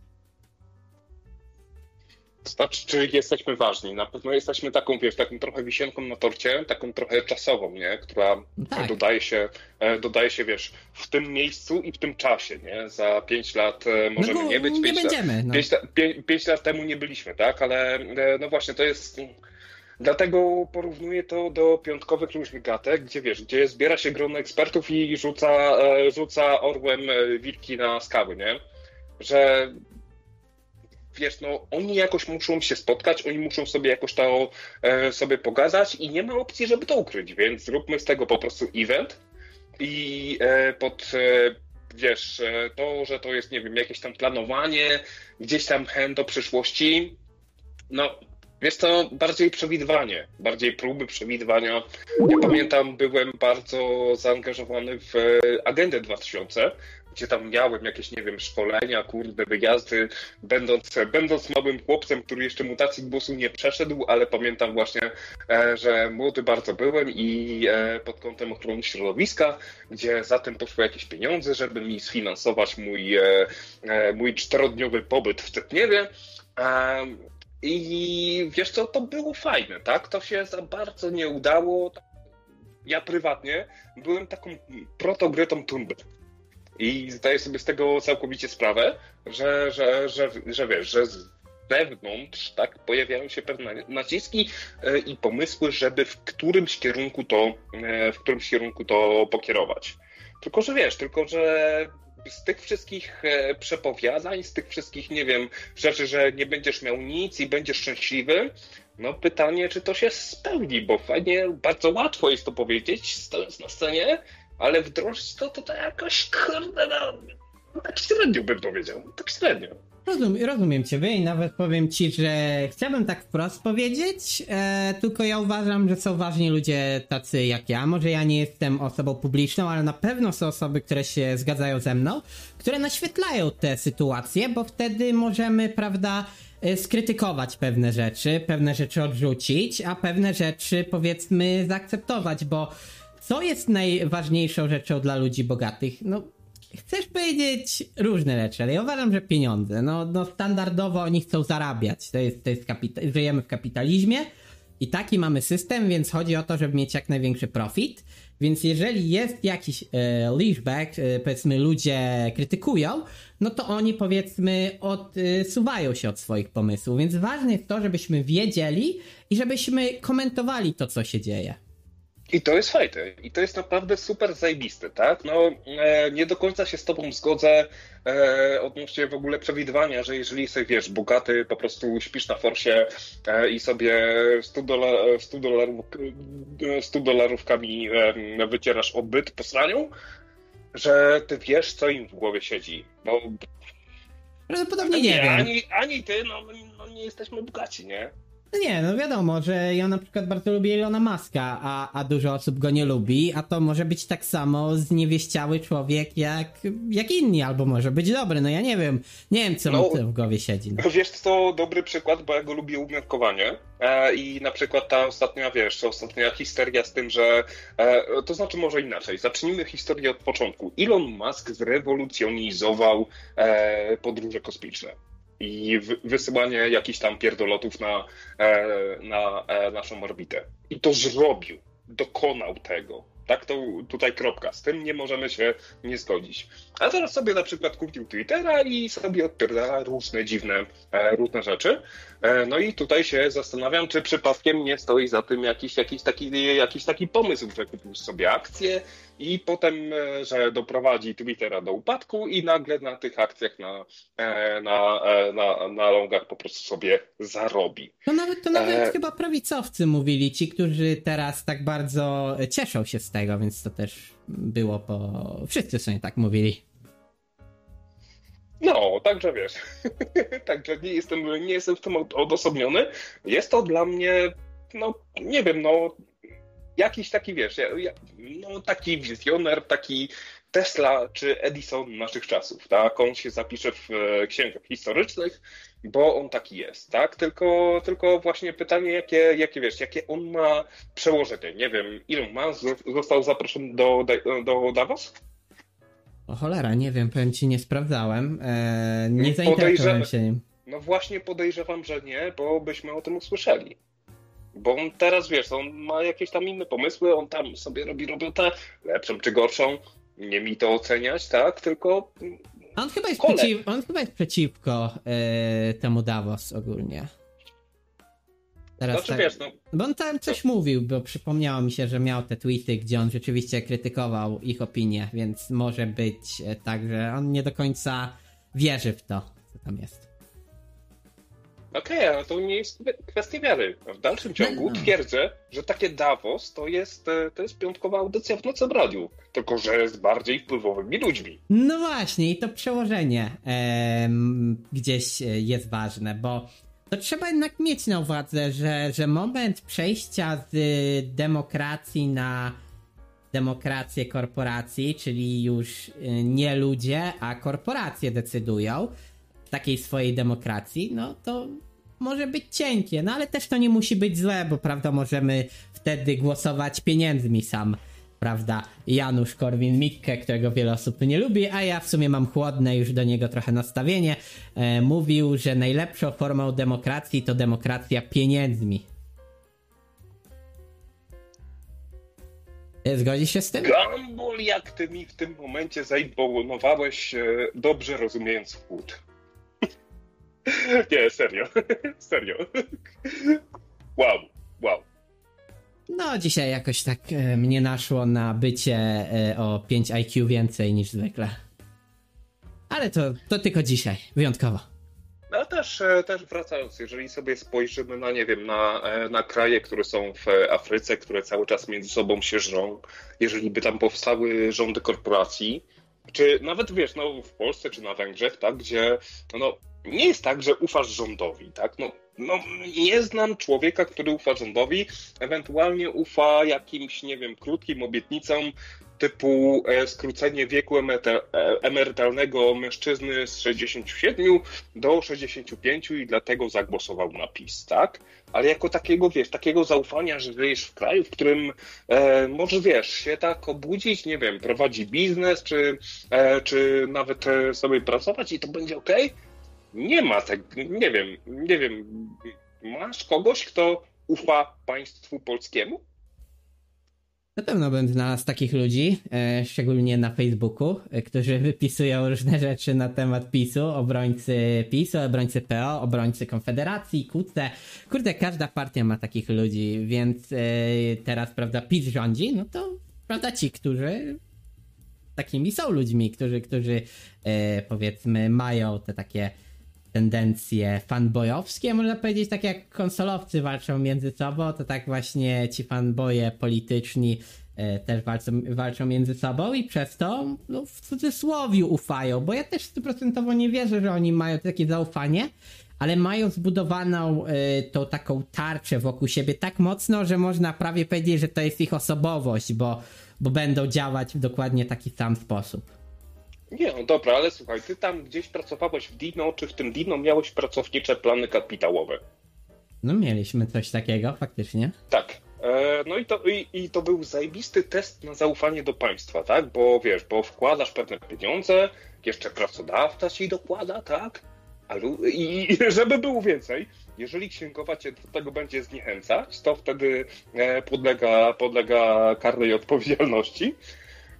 Znaczy, czy jesteśmy ważni? Na pewno jesteśmy taką, wiesz, taką trochę wisienką na torcie, taką trochę czasową, nie? Która Tak. dodaje się, e, dodaje się, wiesz, w tym miejscu i w tym czasie, nie? Za pięć lat e, możemy bo nie być. nie pięć będziemy, Lat, no. pięć, lat- pię- pięć lat temu nie byliśmy, tak? Ale e, no właśnie, to jest... Dlatego porównuję to do piątkowych różnych gatek, gdzie wiesz, gdzie zbiera się grono ekspertów i rzuca, rzuca orłem wilki na skały, nie? Że wiesz, no oni jakoś muszą się spotkać, oni muszą sobie jakoś to e, sobie pogadać i nie ma opcji, żeby to ukryć, więc zróbmy z tego po prostu event i e, pod e, wiesz, e, to, że to jest, nie wiem, jakieś tam planowanie, gdzieś tam chęć do przyszłości, no wiesz co, bardziej przewidywanie, bardziej próby przewidywania. Ja pamiętam, byłem bardzo zaangażowany w e, Agendę 2000, gdzie tam miałem jakieś, nie wiem, szkolenia, kurde, wyjazdy, będąc, będąc małym chłopcem, który jeszcze mutacji głosu nie przeszedł, ale pamiętam właśnie, e, że młody bardzo byłem i e, pod kątem ochrony środowiska, gdzie za tym poszły jakieś pieniądze, żeby mi sfinansować mój, e, mój czterodniowy pobyt w Tytniewie. Em, I wiesz co, to było fajne, tak? To się za bardzo nie udało. Ja prywatnie byłem taką protogrytą tumbę. I zdaję sobie z tego całkowicie sprawę, że, że, że, że wiesz, że z wewnątrz tak, pojawiają się pewne naciski e, i pomysły, żeby w którymś kierunku to, e, w którymś kierunku to pokierować. Tylko, że wiesz, tylko, że z tych wszystkich e, przepowiadań, z tych wszystkich, nie wiem, rzeczy, że nie będziesz miał nic i będziesz szczęśliwy, no pytanie, czy to się spełni, bo fajnie, bardzo łatwo jest to powiedzieć, stojąc na scenie, ale wdrożyć to, to, to jakoś, kurde, no, tak średnio bym powiedział, tak średnio. Rozum, rozumiem ciebie i nawet powiem ci, że chciałbym tak wprost powiedzieć, e, tylko ja uważam, że są ważni ludzie tacy jak ja. Może ja nie jestem osobą publiczną, ale na pewno są osoby, które się zgadzają ze mną, które naświetlają te sytuacje, bo wtedy możemy, prawda, e, skrytykować pewne rzeczy, pewne rzeczy odrzucić, a pewne rzeczy powiedzmy zaakceptować, bo co jest najważniejszą rzeczą dla ludzi bogatych? No, chcesz powiedzieć różne rzeczy, ale ja uważam, że pieniądze. No, no standardowo oni chcą zarabiać. To jest, to jest kapita- żyjemy w kapitalizmie i taki mamy system, więc chodzi o to, żeby mieć jak największy profit. Więc jeżeli jest jakiś e, leashback, e, powiedzmy ludzie krytykują, no to oni powiedzmy odsuwają się od swoich pomysłów. Więc ważne jest to, żebyśmy wiedzieli i żebyśmy komentowali to, co się dzieje. I to jest fajne. I to jest naprawdę super zajebiste, tak? No, e, nie do końca się z tobą zgodzę e, odnośnie w ogóle przewidywania, że jeżeli jesteś, wiesz, bogaty, po prostu śpisz na forsie e, i sobie 100, dola, 100, dolarów, e, 100 dolarówkami e, wycierasz odbyt po sraniu, że ty wiesz, co im w głowie siedzi. Bo Prawdopodobnie nie wiem. ani, ani ty, no, no nie jesteśmy bogaci, nie? No nie, no wiadomo, że ja na przykład bardzo lubię Ilona Maska, a, a dużo osób go nie lubi, a to może być tak samo zniewieściały człowiek jak, jak inni, albo może być dobry, no ja nie wiem, nie wiem co No. mu w głowie siedzi. No. Wiesz, to dobry przykład, bo ja go lubię umiarkowanie. E, I na przykład ta ostatnia, wiesz, ta ostatnia historia z tym, że. E, to znaczy, może inaczej. Zacznijmy historię od początku. Elon Musk zrewolucjonizował e, podróże kosmiczne. I wy- wysyłanie jakichś tam pierdolotów na, e, na e, naszą orbitę. I to zrobił. Dokonał tego. Tak, to tutaj kropka. Z tym nie możemy się nie zgodzić. A teraz sobie na przykład kupił Twittera i sobie odpierdala różne dziwne, e, różne rzeczy. No i tutaj się zastanawiam, czy przypadkiem nie stoi za tym jakiś, jakiś, taki, jakiś taki pomysł, że kupił sobie akcje i potem, e, że doprowadzi Twittera do upadku i nagle na tych akcjach na, e, na, e, na, na longach po prostu sobie zarobi. To nawet, to nawet E. chyba prawicowcy mówili, ci, którzy teraz tak bardzo cieszą się z tego, więc to też było po... Wszyscy sobie tak mówili. No, także wiesz, (laughs) także nie jestem, nie jestem w tym od- odosobniony. Jest to dla mnie, no nie wiem, no jakiś taki, wiesz, ja, ja, no taki wizjoner, taki, Tesla czy Edison naszych czasów, tak? On się zapisze w e, księgach historycznych, bo on taki jest, tak? Tylko, tylko właśnie pytanie, jakie, jakie wiesz, jakie on ma przełożenie. Nie wiem, Elon Musk został zaproszony do, do Davos? O cholera, nie wiem, powiem ci, nie sprawdzałem. Eee, nie zainteresowałem się nim. No właśnie podejrzewam, że nie, bo byśmy o tym usłyszeli. Bo on teraz, wiesz, on ma jakieś tam inne pomysły, on tam sobie robi robotę, lepszą czy gorszą, nie mi to oceniać, tak? Tylko. On chyba jest, przeciw, on chyba jest przeciwko e, temu Davos ogólnie. Teraz znaczy, tak, wiesz, no, bo on tam coś to... mówił, bo przypomniało mi się, że miał te tweety, gdzie on rzeczywiście krytykował ich opinię, więc może być e, tak, że on nie do końca wierzy w to, co tam jest. Okej, okay, ale to nie jest kwestia wiary. W dalszym ciągu no. twierdzę, że takie Davos to jest, e, to jest piątkowa audycja w Nocem Radiu, tylko że jest bardziej wpływowymi ludźmi. No właśnie, i to przełożenie e, gdzieś jest ważne, bo to trzeba jednak mieć na uwadze, że, że moment przejścia z demokracji na demokrację korporacji, czyli już e, nie ludzie, a korporacje decydują w takiej swojej demokracji, no to może być cienkie, no ale też to nie musi być złe, bo prawda, możemy wtedy głosować pieniędzmi sam, prawda, Janusz Korwin-Mikke, którego wiele osób nie lubi, a ja w sumie mam chłodne już do niego trochę nastawienie, e, mówił, że najlepszą formą demokracji to demokracja pieniędzmi. E, zgodzisz się z tym? Gambol, jak ty mi w tym momencie zaimponowałeś, e, dobrze rozumiejąc wchód. (laughs) Nie, serio. (laughs) Serio. Wow, wow. No, dzisiaj jakoś tak e, mnie naszło na bycie e, o 5 IQ więcej niż zwykle. Ale to, to tylko dzisiaj, wyjątkowo. No też, e, też wracając, jeżeli sobie spojrzymy na, nie wiem, na, e, na kraje, które są w Afryce, które cały czas między sobą się żrą, jeżeli by tam powstały rządy korporacji, czy nawet wiesz, no w Polsce czy na Węgrzech, tak, gdzie no, nie jest tak, że ufasz rządowi, tak? No, no, nie znam człowieka, który ufa rządowi, ewentualnie ufa jakimś, nie wiem, krótkim obietnicom typu e, skrócenie wieku e, emerytalnego mężczyzny z 67 do 65 i dlatego zagłosował na PiS, tak? Ale jako takiego, wiesz, takiego zaufania, że żyjesz w kraju, w którym e, wiesz, się tak obudzić, nie wiem, prowadzi biznes, czy, e, czy nawet e, sobie pracować i to będzie ok? Nie ma tak, nie wiem, nie wiem, masz kogoś, kto ufa państwu polskiemu? Na pewno bym znalazł takich ludzi, e, szczególnie na Facebooku, e, którzy (laughs) wypisują różne rzeczy na temat PiSu, obrońcy PiSu, obrońcy PO, obrońcy Konfederacji, KUCE. Kurde, każda partia ma takich ludzi, więc e, teraz, prawda, PiS rządzi, no to, prawda, ci, którzy takimi są ludźmi, którzy, którzy powiedzmy mają te takie tendencje fanboyowskie, można powiedzieć, tak jak konsolowcy walczą między sobą, to tak właśnie ci fanboye polityczni e, też walczą, walczą między sobą i przez to no, w cudzysłowie ufają, bo ja też stuprocentowo nie wierzę, że oni mają takie zaufanie, ale mają zbudowaną y, tą taką tarczę wokół siebie tak mocno, że można prawie powiedzieć, że to jest ich osobowość, bo, bo będą działać w dokładnie taki sam sposób. Nie, no dobra, ale słuchaj, ty tam gdzieś pracowałeś w Dino, czy w tym Dino miałeś pracownicze plany kapitałowe? No mieliśmy coś takiego, faktycznie. Tak. E, no i to, i, i, to był zajebisty test na zaufanie do państwa, tak? Bo wiesz, bo wkładasz pewne pieniądze, jeszcze pracodawca ci dokłada, tak? I, I (laughs) żeby było więcej, jeżeli księgowa cię do tego będzie zniechęcać, to wtedy e, podlega, podlega karnej odpowiedzialności.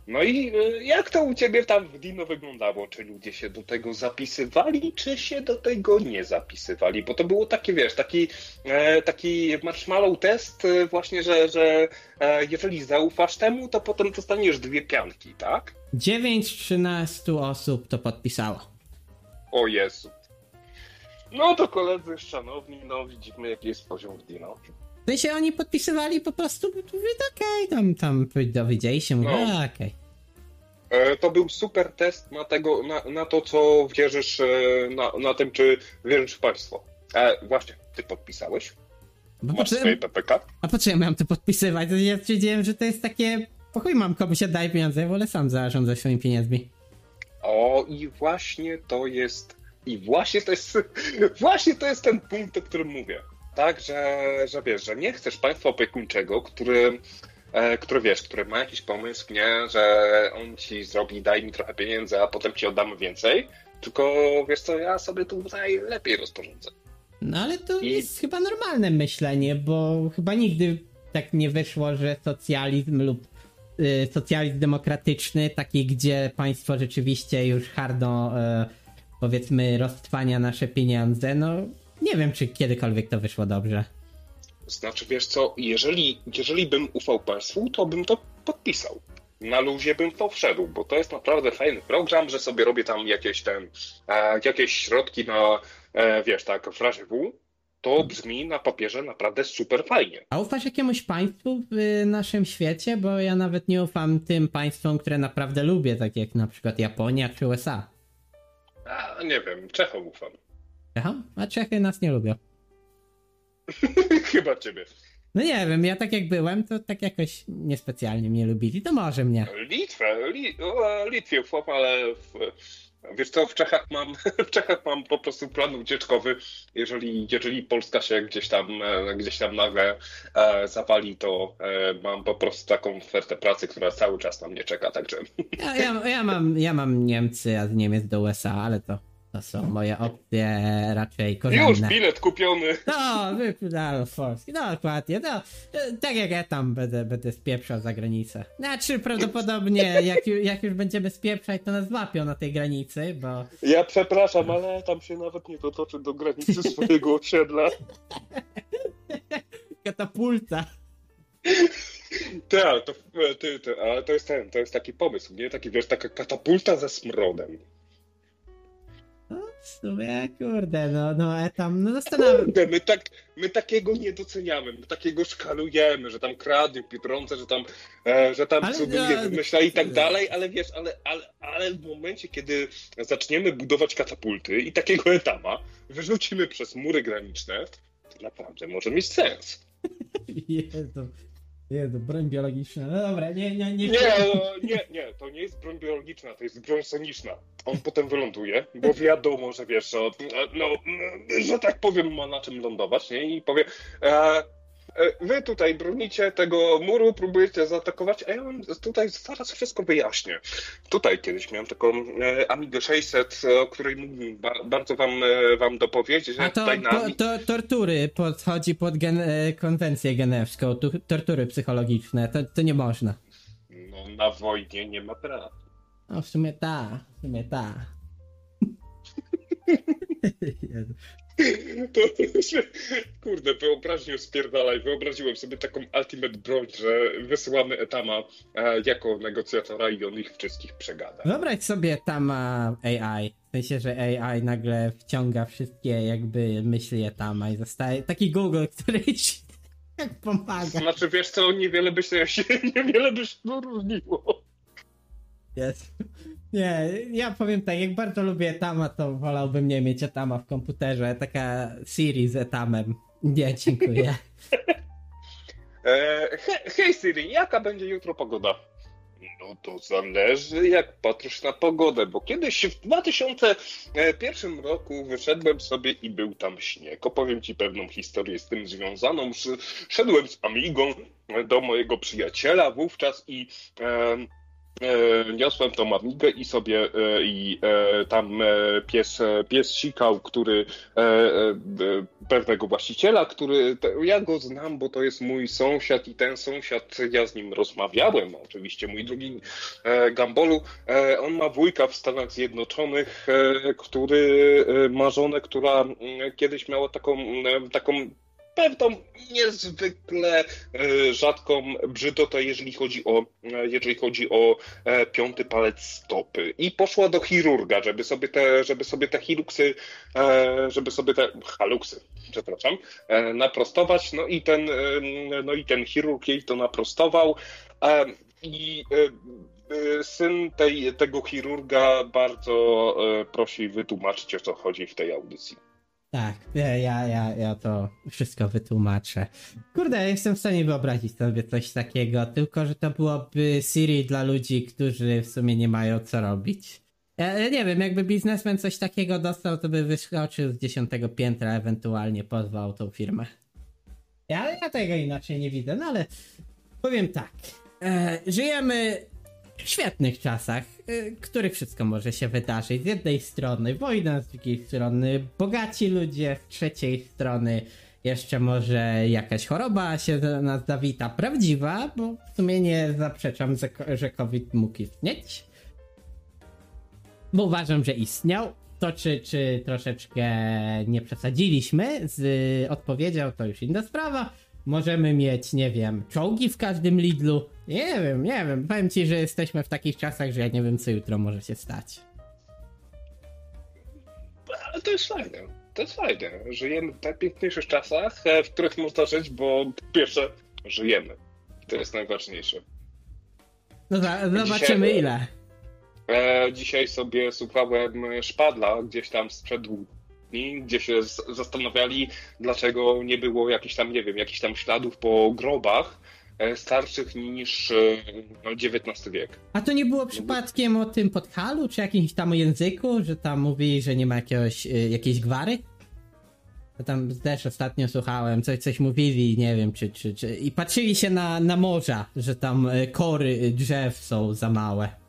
No i y, jak to u ciebie tam w Dino wyglądało? Czy ludzie się do tego zapisywali, czy się do tego nie zapisywali? Bo to było takie, wiesz, taki, e, taki marshmallow test e, właśnie, że, że e, jeżeli zaufasz temu, to potem dostaniesz dwie pianki, tak? 9-13 osób to podpisało. O Jezu. No to koledzy szanowni, no widzimy jaki jest poziom w Dino. W sensie oni podpisywali po prostu, okej, okay, tam, tam dowiedzieli się, mówię, no. okej. Okay. To był super test na, tego, na, na to, co wierzysz, e, na, na tym, czy wierzysz w państwo. E, właśnie, ty podpisałeś? Bo Masz swoje PPK? A po co ja miałem to podpisywać? Ja stwierdziłem, że to jest takie po chuj mam komuś oddaję pieniądze, ja wolę sam zarządzać swoimi pieniędzmi. O, i właśnie to jest. I właśnie to jest. (laughs) Właśnie to jest ten punkt, o którym mówię. Tak, że, że wiesz, że nie chcesz państwa opiekuńczego, który, e, który wiesz, który ma jakiś pomysł, nie, że on ci zrobi, daj mi trochę pieniędzy, a potem ci oddamy więcej. Tylko wiesz co, ja sobie tutaj lepiej rozporządzę. No ale to I- jest chyba normalne myślenie, bo chyba nigdy tak nie wyszło, że socjalizm lub y, socjalizm demokratyczny, taki gdzie państwo rzeczywiście już hardo y, powiedzmy roztwania nasze pieniądze, no nie wiem czy kiedykolwiek to wyszło dobrze. Znaczy, wiesz co, jeżeli, jeżeli bym ufał państwu, to bym to podpisał. Na luzie bym to wszedł, bo to jest naprawdę fajny program, że sobie robię tam jakieś ten, e, jakieś środki na, e, wiesz, tak, w razie W, to brzmi na papierze naprawdę super fajnie. A ufasz jakiemuś państwu w y, naszym świecie? Bo ja nawet nie ufam tym państwom, które naprawdę lubię, tak jak na przykład Japonia czy USA. A, nie wiem, Czechom ufam. Aha, a Czechy nas nie lubią. (laughs) Chyba ciebie. No nie wiem, ja tak jak byłem, to tak jakoś niespecjalnie mnie lubili, to może mnie. Litwę, li, o, Litwie ufam, ale w, wiesz co, w Czechach mam, (laughs) w Czechach mam po prostu plan ucieczkowy. Jeżeli, jeżeli Polska się gdzieś tam, e, gdzieś tam nagle e, zawali, to e, mam po prostu taką ofertę pracy, która cały czas na mnie czeka, także Ja, ja, ja, mam, ja mam Niemcy, a z Niemiec do USA, ale to, to są moje opcje raczej już korzenne. bilet kupiony. No, wyprzedano z Polski, no dokładnie, no, e, tak jak ja tam będę, będę spieprzał za granicę. Znaczy prawdopodobnie jak, jak już będziemy spieprzać, to nas złapią na tej granicy, bo Ja przepraszam, ale tam się nawet nie dotoczy do granicy swojego osiedla. (laughs) katapulta. Tak, to, ty, ty, ale to jest ten, to jest taki pomysł, nie? Taki, wiesz, taka katapulta ze smrodem. No, w sumie, kurde, no, no, e tam, no zastanawiam Kurde, my, tak, my takiego nie doceniamy, my takiego szkalujemy, że tam kradnie pieniądze, że tam, e, że tam Ale, cuduje, no, wymyśla i tak dalej, ale wiesz, ale, ale, ale w momencie, kiedy zaczniemy budować katapulty i takiego etama wyrzucimy przez mury graniczne, to naprawdę może mieć sens. (laughs) Jezu, Jezu, broń biologiczna, no dobra, nie, nie, nie. Nie, nie, nie, to nie jest broń biologiczna, to jest broń soniczna. On potem wyląduje, bo wiadomo, że wiesz, że, no, że tak powiem, ma na czym lądować, nie? I powie, e, wy tutaj bronicie tego muru, próbujecie zaatakować, a ja wam tutaj zaraz wszystko wyjaśnię. Tutaj kiedyś miałem taką e, Amigę 600, o której bardzo wam, e, wam dopowiedzieć, że A to, po, to tortury podchodzi pod gen, e, konwencję genewską, tu, tortury psychologiczne, to, to nie można. No, na wojnie nie ma praw. No w sumie ta, w sumie ta. (laughs) (laughs) (laughs) To, (laughs) kurde, wyobraźnię spierdalaj. Wyobraziłem sobie taką ultimate broń, że wysyłamy Etama e, jako negocjatora i on ich wszystkich przegada. Wyobraź sobie tam a, AI, w sensie, że AI nagle wciąga wszystkie jakby myśli Tama i zostaje taki Google, (laughs) który ci tak pomaga. Znaczy, wiesz co, niewiele by się, (laughs) niewiele by się różniło. Jest. Nie, ja powiem tak, jak bardzo lubię Etama, to wolałbym nie mieć Etama w komputerze. Taka Siri z Etamem. Nie, dziękuję. (laughs) E, he, hej Siri, jaka będzie jutro pogoda? No to zależy, jak patrzysz na pogodę, bo kiedyś w 2001 roku wyszedłem sobie i był tam śnieg. Opowiem ci pewną historię z tym związaną. Sz- Szedłem z Amigą do mojego przyjaciela wówczas i e, niosłem tą Amigę i sobie e, i e, tam e, pies, e, pies sikał, który e, e, e, pewnego właściciela, który ja go znam, bo to jest mój sąsiad i ten sąsiad, ja z nim rozmawiałem, oczywiście mój drugi e, Gambolu, e, on ma wujka w Stanach Zjednoczonych, e, który e, ma żonę, która mm, kiedyś miała taką, e, taką pewną niezwykle e, rzadką brzydotę, jeżeli chodzi o, e, jeżeli chodzi o e, piąty palec stopy. I poszła do chirurga, żeby sobie te, żeby sobie te hiluksy, żeby sobie te haluksy, przepraszam, naprostować. No i ten, no i ten chirurg jej to naprostował. I syn tej, tego chirurga bardzo prosi wytłumaczyć, o co chodzi w tej audycji. Tak, ja, ja, ja, to wszystko wytłumaczę. Kurde, jestem w stanie wyobrazić sobie coś takiego, tylko że to byłoby Siri dla ludzi, którzy w sumie nie mają co robić. Ja, ja nie wiem, jakby biznesmen coś takiego dostał, to by wyskoczył z dziesiątego piętra, ewentualnie pozwał tą firmę. Ja, ja tego inaczej nie widzę, no ale powiem tak. E, żyjemy świetnych czasach, y, których wszystko może się wydarzyć. Z jednej strony wojna, z drugiej strony bogaci ludzie, z trzeciej strony jeszcze może jakaś choroba się do nas zawita, prawdziwa, bo w sumie nie zaprzeczam, że, COVID mógł istnieć. Bo uważam, że istniał. To, czy, czy troszeczkę nie przesadziliśmy z odpowiedzią, to już inna sprawa. Możemy mieć, nie wiem, czołgi w każdym Lidlu. Nie wiem, nie wiem. Powiem ci, że jesteśmy w takich czasach, że ja nie wiem, co jutro może się stać. Ale to jest fajne. To jest fajne. Żyjemy w najpiękniejszych czasach, e, w których można żyć, bo po pierwsze, żyjemy. To jest najważniejsze. No za, zobaczymy Dzisiaj- ile. E, dzisiaj sobie słuchałem Szpadla gdzieś tam sprzed dni, gdzie się zastanawiali, dlaczego nie było jakichś tam, nie wiem, jakichś tam śladów po grobach e, starszych niż e, no, XIX wiek. A to nie było przypadkiem o tym podhalu, czy jakimś tam języku, że tam mówili, że nie ma jakiegoś, y, jakiejś gwary? To tam też ostatnio słuchałem, coś, coś mówili, nie wiem, czy, czy, czy... I patrzyli się na, na morza, że tam kory drzew są za małe.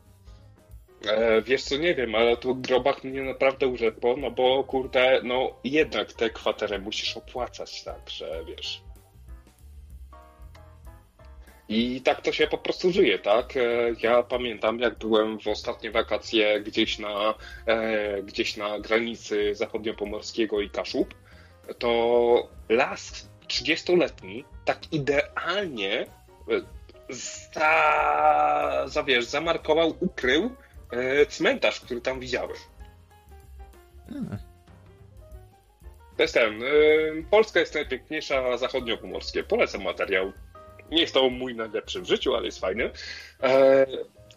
E, wiesz co, nie wiem, ale tu grobach mnie naprawdę urzekło, no bo kurde, no jednak tę kwaterę musisz opłacać, tak, że wiesz. I tak to się po prostu żyje, tak? E, Ja pamiętam, jak byłem w ostatnie wakacje gdzieś na, e, gdzieś na granicy zachodniopomorskiego i Kaszub, to las 30-letni tak idealnie e, za, za wiesz, zamarkował, ukrył cmentarz, który tam widziałem. A, To jest ten. E, Polska jest najpiękniejsza, zachodniopomorskie. Polecam materiał. Nie jest to mój najlepszy w życiu, ale jest fajny.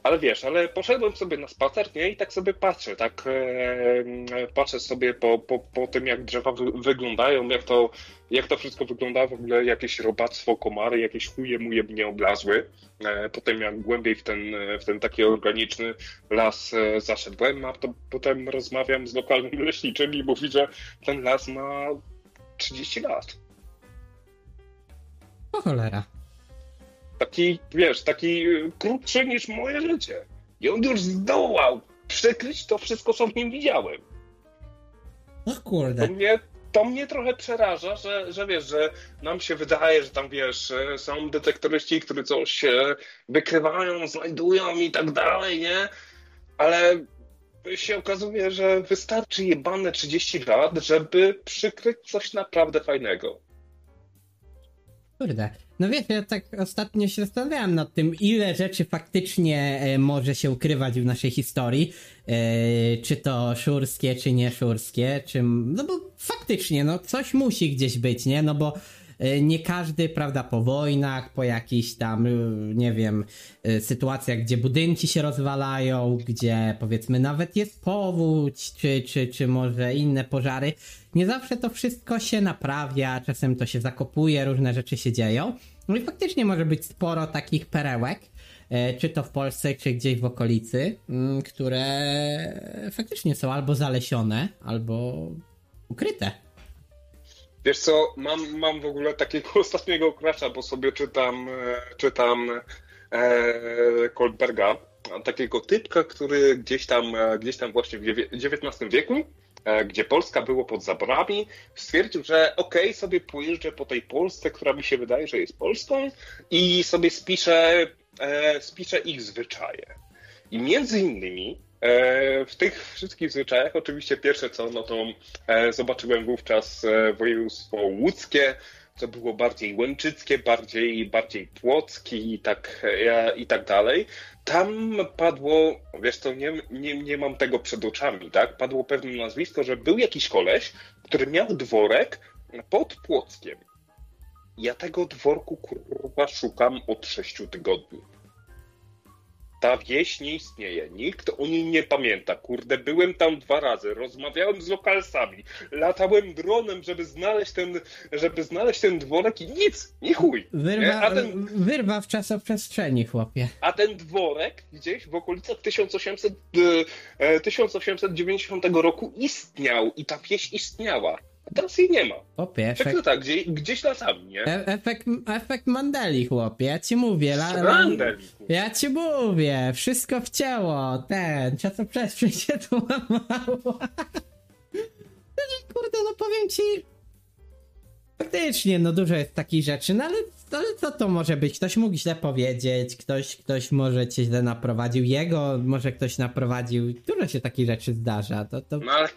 Ale wiesz, ale poszedłem sobie na spacer, nie? I tak sobie patrzę, tak e, patrzę sobie po, po, po tym, jak drzewa wy, wyglądają, jak to, jak to wszystko wygląda, w ogóle jakieś robactwo, komary, jakieś chuje muje mnie oblazły. E, potem jak głębiej w ten, w ten taki organiczny las e, zaszedłem, a to potem rozmawiam z lokalnym (laughs) leśniczym i mówi, że ten las ma 30 lat. o cholera. Taki, wiesz, taki y, krótszy niż moje życie. I on już zdołał przykryć to wszystko, co w nim widziałem. O To kurde. mnie, to mnie trochę przeraża, że, że wiesz, że nam się wydaje, że tam wiesz, e, są detektoryści, którzy coś wykrywają, znajdują i tak dalej, nie? Ale się okazuje, że wystarczy jebane 30 lat, żeby przykryć coś naprawdę fajnego. Kurde. No wiesz, ja tak ostatnio się zastanawiałem nad tym, ile rzeczy faktycznie e, może się ukrywać w naszej historii. E, czy to szurskie, czy nie szurskie, czy... No bo faktycznie, no coś musi gdzieś być, nie? No bo nie każdy, prawda, po wojnach, po jakichś tam, e, nie wiem, e, sytuacjach, gdzie budynki się rozwalają, gdzie powiedzmy nawet jest powódź, czy, czy, czy może inne pożary, nie zawsze to wszystko się naprawia, czasem to się zakopuje, różne rzeczy się dzieją. No i faktycznie może być sporo takich perełek, e, czy to w Polsce, czy gdzieś w okolicy, mm, które faktycznie są albo zalesione, albo ukryte. Wiesz co, mam, mam w ogóle takiego (laughs) ostatniego crasha, bo sobie czytam, e, czytam e, Koldberga, takiego typka, który gdzieś tam, e, gdzieś tam właśnie w XIX wieku, e, gdzie Polska było pod zaborami, stwierdził, że okej, sobie pojeżdżę po tej Polsce, która mi się wydaje, że jest Polską i sobie spiszę, e, spiszę ich zwyczaje. I między innymi w tych wszystkich zwyczajach, oczywiście pierwsze co, no to e, zobaczyłem wówczas e, województwo łódzkie, co było bardziej łęczyckie, bardziej, bardziej płockie i tak, e, i tak dalej. Tam padło, wiesz co, nie, nie, nie mam tego przed oczami, tak? Padło pewne nazwisko, że był jakiś koleś, który miał dworek pod Płockiem. Ja tego dworku kurwa szukam od sześciu tygodni. Ta wieś nie istnieje, nikt o niej nie pamięta. Kurde, byłem tam dwa razy, rozmawiałem z lokalsami, latałem dronem, żeby znaleźć ten, żeby znaleźć ten dworek i nic, nie chuj. Wyrwa, A, ten, wyrwa w czasoprzestrzeni, chłopie. a ten dworek gdzieś w okolicach 1800, e, e, 1890 roku istniał i ta wieś istniała. A teraz jej nie ma. Tak efekt, to tak, gdzie, gdzieś latami, nie? e- efekt, efekt Mandeli, chłopie, ja ci mówię. La, la, ja ci mówię, wszystko w ciało, ten, czasoprzestrzeń się (laughs) tu łamało. (laughs) Kurde, no powiem ci, faktycznie, no dużo jest takich rzeczy, no ale, co to może być? Ktoś mógł źle powiedzieć, ktoś, ktoś może cię źle naprowadził, jego może ktoś naprowadził, dużo się takich rzeczy zdarza, to, to No ale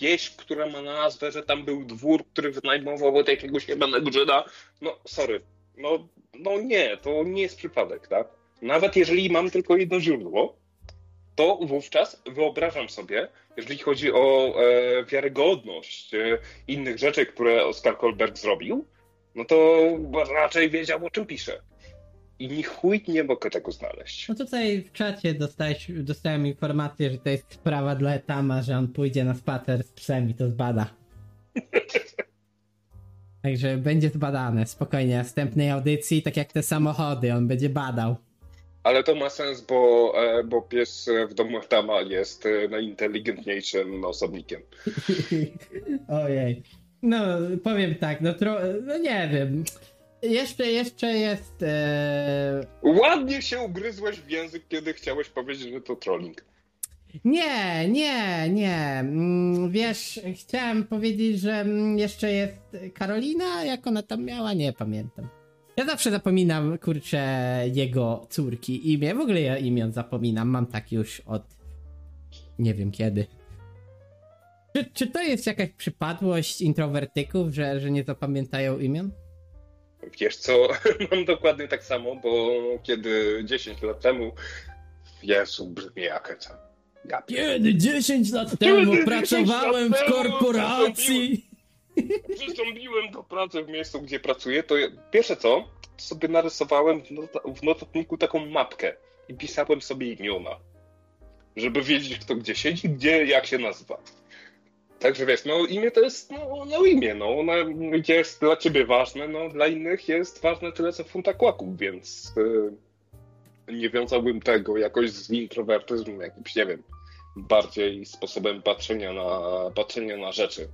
wieś, która ma nazwę, że tam był dwór, który wynajmował od jakiegoś jebanego Żyda, no sorry, no, no nie, to nie jest przypadek, tak? Nawet jeżeli mam tylko jedno źródło, to wówczas wyobrażam sobie, jeżeli chodzi o e, wiarygodność e, innych rzeczy, które Oskar Kolberg zrobił, no to raczej wiedział o czym pisze. I ni chuj nie mogę tego znaleźć. No tutaj w czacie dostałeś, dostałem informację, że to jest sprawa dla Etama, że on pójdzie na spacer z psem i to zbada. (laughs) Także będzie zbadane, spokojnie, następnej audycji, tak jak te samochody, on będzie badał. Ale to ma sens, bo, e, bo pies w domu Tama jest e, najinteligentniejszym osobnikiem. (laughs) Ojej. No, powiem tak, no, tro, no nie wiem. Jeszcze, jeszcze jest. E... Ładnie się ugryzłeś w język, kiedy chciałeś powiedzieć, że to trolling. Nie, nie, nie. Mm, Wiesz, chciałem powiedzieć, że mm, jeszcze jest Karolina, jak ona tam miała, nie pamiętam. Ja zawsze zapominam, kurczę, jego córki imię. W ogóle ja imion zapominam, mam tak już od nie wiem kiedy. Czy, czy to jest jakaś przypadłość introwertyków, że, że nie zapamiętają imion? Wiesz co, (laughs) mam dokładnie tak samo, bo kiedy 10 lat temu Jezu, brzmi jak to. Ja Kiedy 10 lat temu 10 pracowałem lat w korporacji. Przystąpiłem do pracy w miejscu, gdzie pracuję, to pierwsze co, sobie narysowałem w, not w notatniku taką mapkę i pisałem sobie imiona, żeby wiedzieć, kto gdzie siedzi, gdzie, jak się nazywa. Także wiesz, no imię to jest no, no imię, no ono jest dla ciebie ważne, no dla innych jest ważne tyle co funta kłaków, więc y, nie wiązałbym tego jakoś z introwertyzmem jakimś, nie wiem, bardziej sposobem patrzenia na, patrzenia na rzeczy.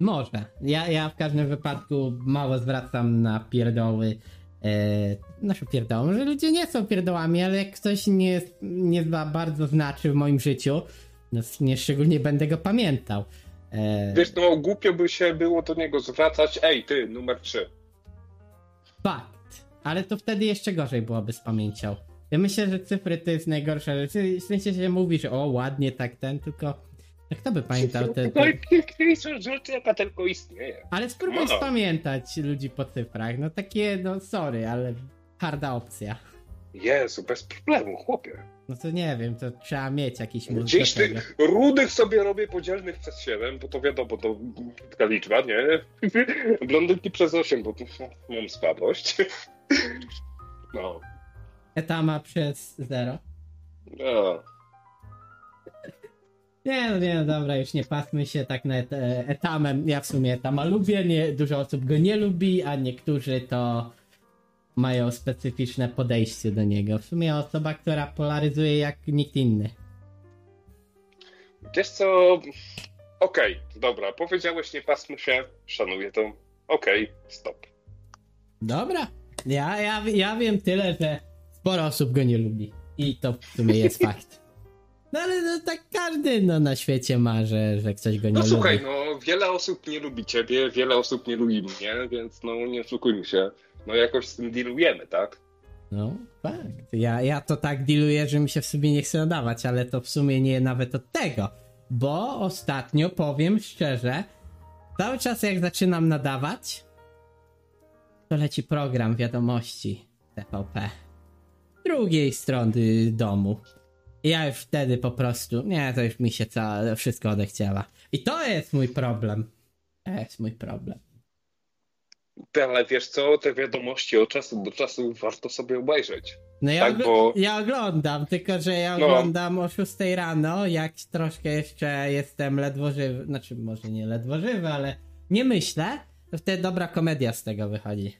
Może. Ja, ja w każdym wypadku mało zwracam na pierdoły. E, nasze pierdoły. Że ludzie nie są pierdołami, ale jak ktoś nie, nie za bardzo znaczy w moim życiu, no nie szczególnie będę go pamiętał. E, Wiesz, no głupio by się było do niego zwracać, ej ty, numer 3. Fakt. Ale to wtedy jeszcze gorzej byłoby z pamięcią. Ja myślę, że cyfry to jest najgorsza rzecz. W sensie się mówi, że o ładnie tak ten, tylko no kto by pamiętał (laughs) te. Najpiękniejsza rzecz, jaka tylko istnieje. Ale spróbuj No. spamiętać ludzi po cyfrach. No takie, no sorry, ale harda opcja. Jezu, bez problemu, chłopie. No to nie wiem, to trzeba mieć jakiś mózg Gdzieś tych rudych sobie robię podzielnych przez 7, bo to wiadomo, to taka liczba, nie? (laughs) Blondynki przez 8, bo tu mam słabość. (laughs) No. Etama przez zero. no. Nie, no nie, no dobra, już nie pasmy się tak na et etamem. Ja w sumie etama lubię, nie, dużo osób go nie lubi, a niektórzy to mają specyficzne podejście do niego. W sumie osoba, która polaryzuje jak nikt inny. Wiesz co? Okej, dobra, powiedziałeś nie pasmy się, szanuję to. Okej, stop. Dobra, ja, ja, ja wiem tyle, że sporo osób go nie lubi. I to w sumie jest fakt. No ale no, tak każdy no, na świecie ma, że, że ktoś go nie No lubi. słuchaj, no wiele osób nie lubi ciebie, wiele osób nie lubi mnie, więc no nie oszukujmy się. No jakoś z tym dealujemy, tak? No, fakt. Ja, ja to tak dealuję, że mi się w sumie nie chce nadawać, ale to w sumie nie nawet od tego. Bo ostatnio, powiem szczerze, cały czas jak zaczynam nadawać, to leci program wiadomości TVP. Drugiej strony domu. Ja już wtedy po prostu, nie, to już mi się całe, wszystko odechciała. I to jest mój problem. To jest mój problem. Ale wiesz co, te wiadomości od czasu do czasu warto sobie obejrzeć. No ja, Tak, ogl- bo- ja oglądam, tylko że ja No. oglądam o 6 rano, jak troszkę jeszcze jestem ledwo żywy, znaczy może nie ledwo żywy, ale nie myślę, to wtedy dobra komedia z tego wychodzi.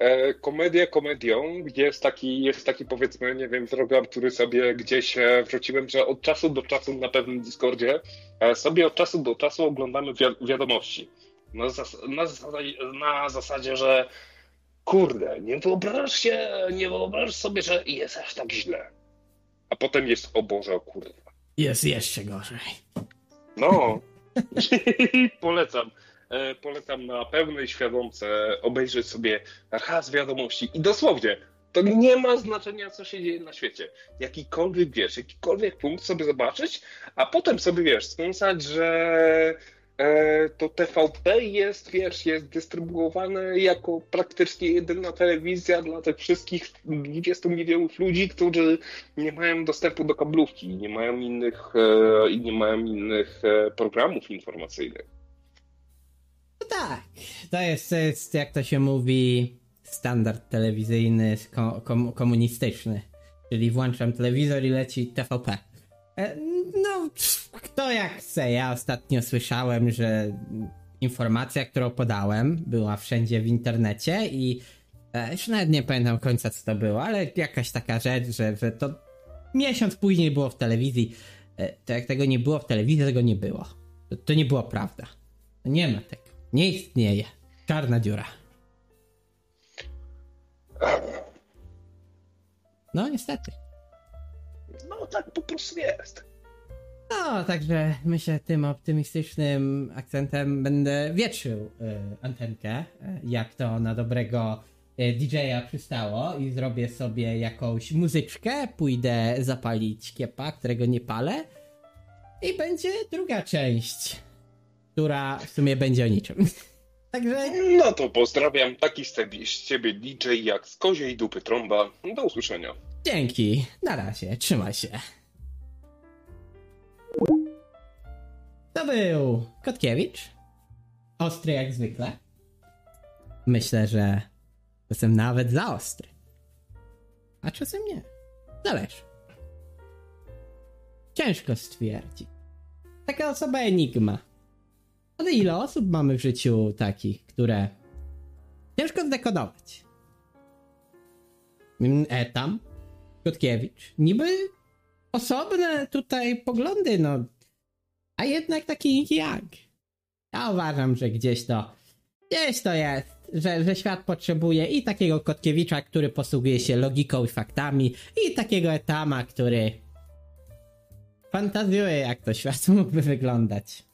E, komedia komedią jest taki, jest taki powiedzmy, nie wiem, program, który sobie gdzieś e, wrzuciłem, że od czasu do czasu na pewnym Discordzie e, sobie od czasu do czasu oglądamy wi- wiadomości. Na, zas- na, zasadzie, na zasadzie, że kurde, nie wyobrażasz się, nie wyobrażasz sobie, że jest aż tak źle. A potem jest, o Boże, o kurwa. Jest jeszcze gorzej. No, (laughs) polecam. E, polecam na pełnej świadomce obejrzeć sobie raz wiadomości i dosłownie, to nie ma znaczenia, co się dzieje na świecie. Jakikolwiek, wiesz, jakikolwiek punkt sobie zobaczyć, a potem sobie, wiesz, spędzać, że e, to TVP jest, wiesz, jest dystrybuowane jako praktycznie jedyna telewizja dla tych wszystkich 20 milionów ludzi, którzy nie mają dostępu do kablówki, nie mają innych, e, nie mają innych e, programów informacyjnych. Tak, to jest, to jest jak to się mówi, standard telewizyjny ko- kom- komunistyczny. Czyli włączam telewizor i leci TVP. E, No, kto jak chce. Ja ostatnio słyszałem, że informacja, którą podałem, była wszędzie w internecie i e, już nawet nie pamiętam końca co to było, ale jakaś taka rzecz, że, że to miesiąc później było w telewizji. E, To jak tego nie było w telewizji, tego nie było. To, to nie była prawda. Nie ma tego. Nie istnieje. Czarna dziura. No, niestety. No tak po prostu jest. No, także myślę, tym optymistycznym akcentem będę wietrzył y, antenkę, y, jak to na dobrego y, DJ-a przystało i zrobię sobie jakąś muzyczkę, pójdę zapalić kiepa, którego nie palę i będzie druga część, która w sumie będzie o niczym. (laughs) Także No to pozdrawiam, taki z ciebie- z ciebie DJ jak z koziej dupy trąba. Do usłyszenia. dzięki, na razie, trzymaj się. To był Kotkiewicz. Ostry jak zwykle. Myślę, że czasem nawet za ostry. A czasem nie. Zależy. Ciężko stwierdzić. Taka osoba enigma. Ale ile osób mamy w życiu takich, które ciężko zdekodować? Mm, Etam, Kotkiewicz. Niby osobne tutaj poglądy, no. A jednak taki jak. Ja uważam, że gdzieś to. Gdzieś to jest, że, że świat potrzebuje i takiego Kotkiewicza, który posługuje się logiką i faktami, i takiego Etama, który fantazjuje, jak to świat (laughs) mógłby wyglądać.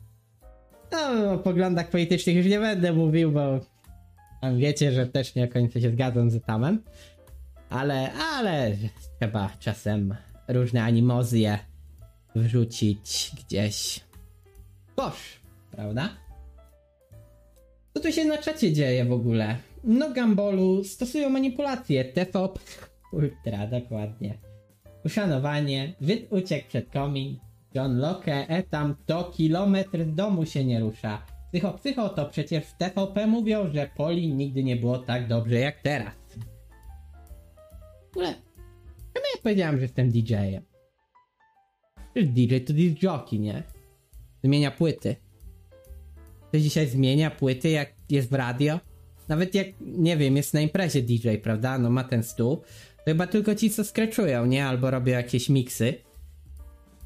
No, o poglądach politycznych już nie będę mówił, bo wiecie, że też nie końca się zgadzam z Etamem. Ale, ale trzeba czasem różne animozje wrzucić gdzieś kosz, prawda? Co tu się na czacie dzieje w ogóle? No Gambolu stosują manipulacje, TVP, ultra, dokładnie. Uszanowanie, Żyd uciekł przed komin, John Locke, Etam, to kilometr z domu się nie rusza. Psycho, psycho, to przecież w TVP mówią, że Poli nigdy nie było tak dobrze jak teraz. W ogóle, czemu ja powiedziałem, że jestem DJ-em? Przecież DJ to disc jockey, nie? Zmienia płyty. Ktoś dzisiaj zmienia płyty, jak jest w radio? Nawet jak, nie wiem, jest na imprezie DJ, prawda? No ma ten stół. To chyba tylko ci, co skreczują, nie? Albo robią jakieś miksy.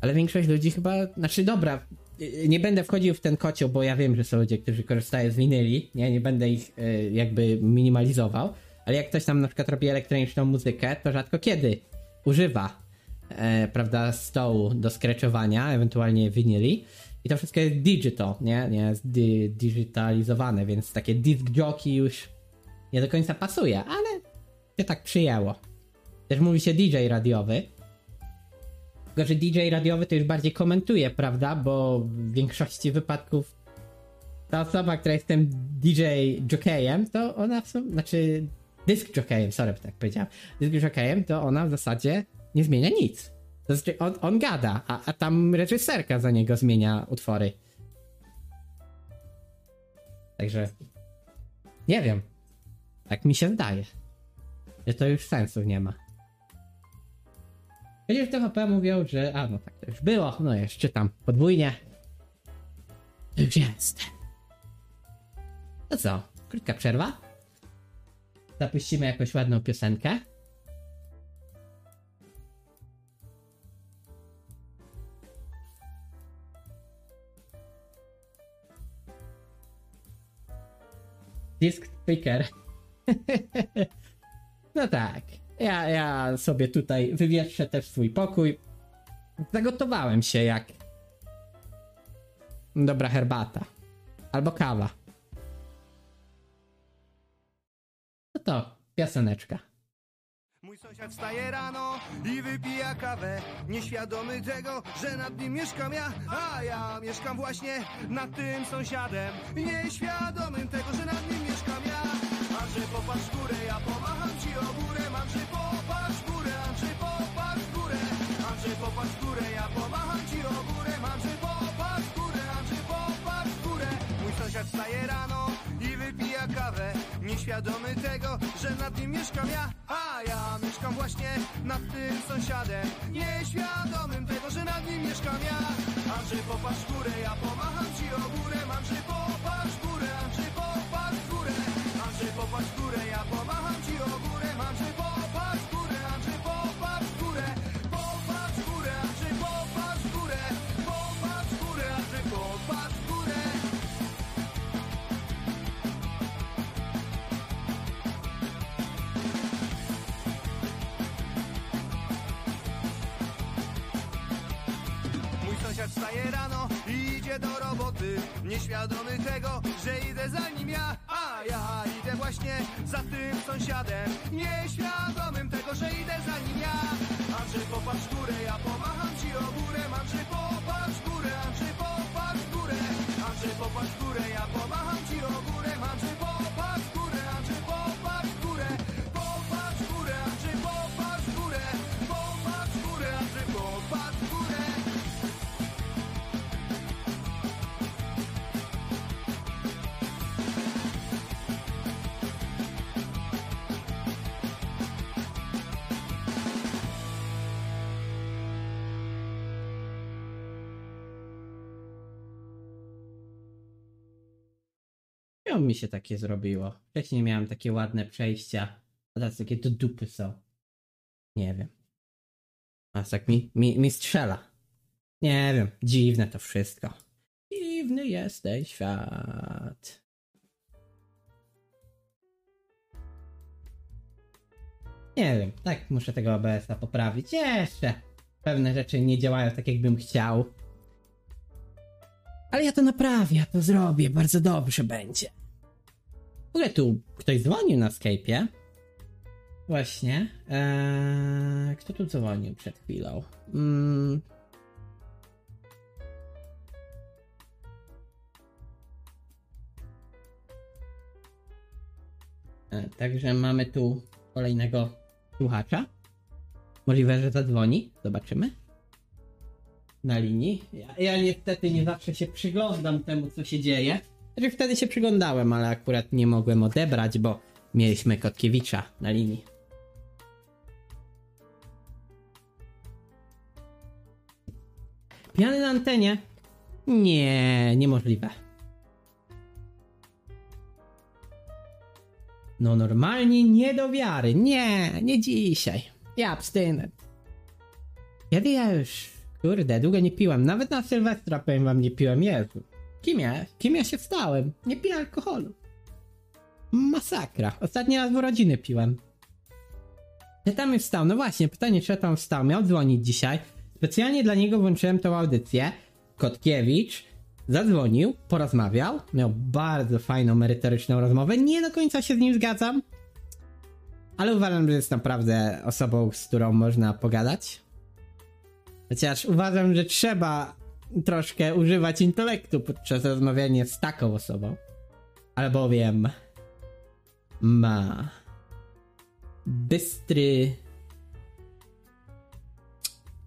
Ale większość ludzi chyba, znaczy dobra, nie będę wchodził w ten kocioł, bo ja wiem, że są ludzie, którzy korzystają z winyli, nie, nie będę ich y, jakby minimalizował, ale jak ktoś tam na przykład robi elektroniczną muzykę, to rzadko kiedy używa, e, prawda, stołu do skreczowania, ewentualnie winyli. I to wszystko jest digital, nie, nie jest di- digitalizowane, więc takie disc jockey już nie do końca pasuje, ale się tak przyjęło. Też mówi się DJ radiowy, tylko, że DJ radiowy to już bardziej komentuje, prawda? Bo w większości wypadków ta osoba, która jest tym DJ jockeyem, to ona w sumie, znaczy dysk jockeyem, sorry, tak powiedziałem, dysk jockeyem, to ona w zasadzie nie zmienia nic. To znaczy on, on gada, a, a tam reżyserka za niego zmienia utwory. Także Nie wiem. Tak mi się zdaje. Że to już sensu nie ma. Przecież TVP mówią, że... A, no tak, to już było. No jeszcze tam podwójnie. To już jest. To co? Krótka przerwa? Zapuścimy jakąś ładną piosenkę. Disk Picker. (laughs) no tak. Ja, ja sobie tutaj wywietrzę też swój pokój. Zagotowałem się jak dobra herbata. Albo kawa. No to pioseneczka. Mój sąsiad wstaje rano i wypija kawę Nieświadomy tego, że nad nim mieszkam ja A ja mieszkam właśnie nad tym sąsiadem Nieświadomym tego, że nad nim mieszkam ja Andrzej popatrz w górę, ja pomacham ja pomacham ci o górę Andrzej popatrz Andrzej popatrz Mój sąsiad wstaje rano i wypija kawę Nieświadomy tego, że nad nim mieszkam ja. A ja mieszkam właśnie nad tym sąsiadem Nieświadomym tego, że nad nim mieszkam ja. Andrzej popatrz górę, ja pomacham ci o górę Andrzej popatrz górę, Andrzej popatrz górę. Andrzej popatrz górę, ja pomacham ci o górę Andrzej popatrz roboty Nieświadomy tego, że idę za nim ja A ja idę właśnie za tym sąsiadem. Nieświadomym tego, że idę za nim ja. Andrzej popatrz górę, ja pomacham ci o górę. Andrzej popatrz górę, Andrzej popatrz górę. Andrzej popatrz górę, ja pomacham ci o górę się takie zrobiło? Wcześniej miałem takie ładne przejścia, a teraz takie do dupy są. Nie wiem. A tak mi, mi, mi strzela. Nie wiem, dziwne to wszystko. Dziwny jest ten świat. Nie wiem, tak muszę tego OBS-a poprawić. Jeszcze pewne rzeczy nie działają tak, jakbym chciał. Ale ja to naprawię, to zrobię, bardzo dobrze będzie. Ogóle tu ktoś dzwonił na Skype'ie. Właśnie. Eee, kto tu dzwonił przed chwilą? Mm. E, także mamy tu kolejnego słuchacza. Możliwe, że zadzwoni. Zobaczymy na linii. Ja, ja niestety nie zawsze się przyglądam temu, co się dzieje. Znaczy wtedy się przyglądałem, ale akurat nie mogłem odebrać, bo mieliśmy Kotkiewicza na linii. Piany na antenie? Nie, niemożliwe. No normalnie nie do wiary. Nie, nie dzisiaj. Ja abstynent. Kiedy ja już Kurde, długo nie piłem. Nawet na Sylwestra powiem wam nie piłem. Jezu. Kim ja? Kim ja się stałem? Nie piję alkoholu. Masakra. Ostatni raz w urodziny piłem. Czy tam już wstał? No właśnie, pytanie, czy tam wstał? Miał dzwonić dzisiaj. Specjalnie dla niego włączyłem tą audycję. Kotkiewicz zadzwonił, porozmawiał. Miał bardzo fajną, merytoryczną rozmowę. Nie do końca się z nim zgadzam. Ale uważam, że jest naprawdę osobą, z którą można pogadać. Chociaż uważam, że trzeba troszkę używać intelektu podczas rozmawiania z taką osobą. Albowiem ma bystry.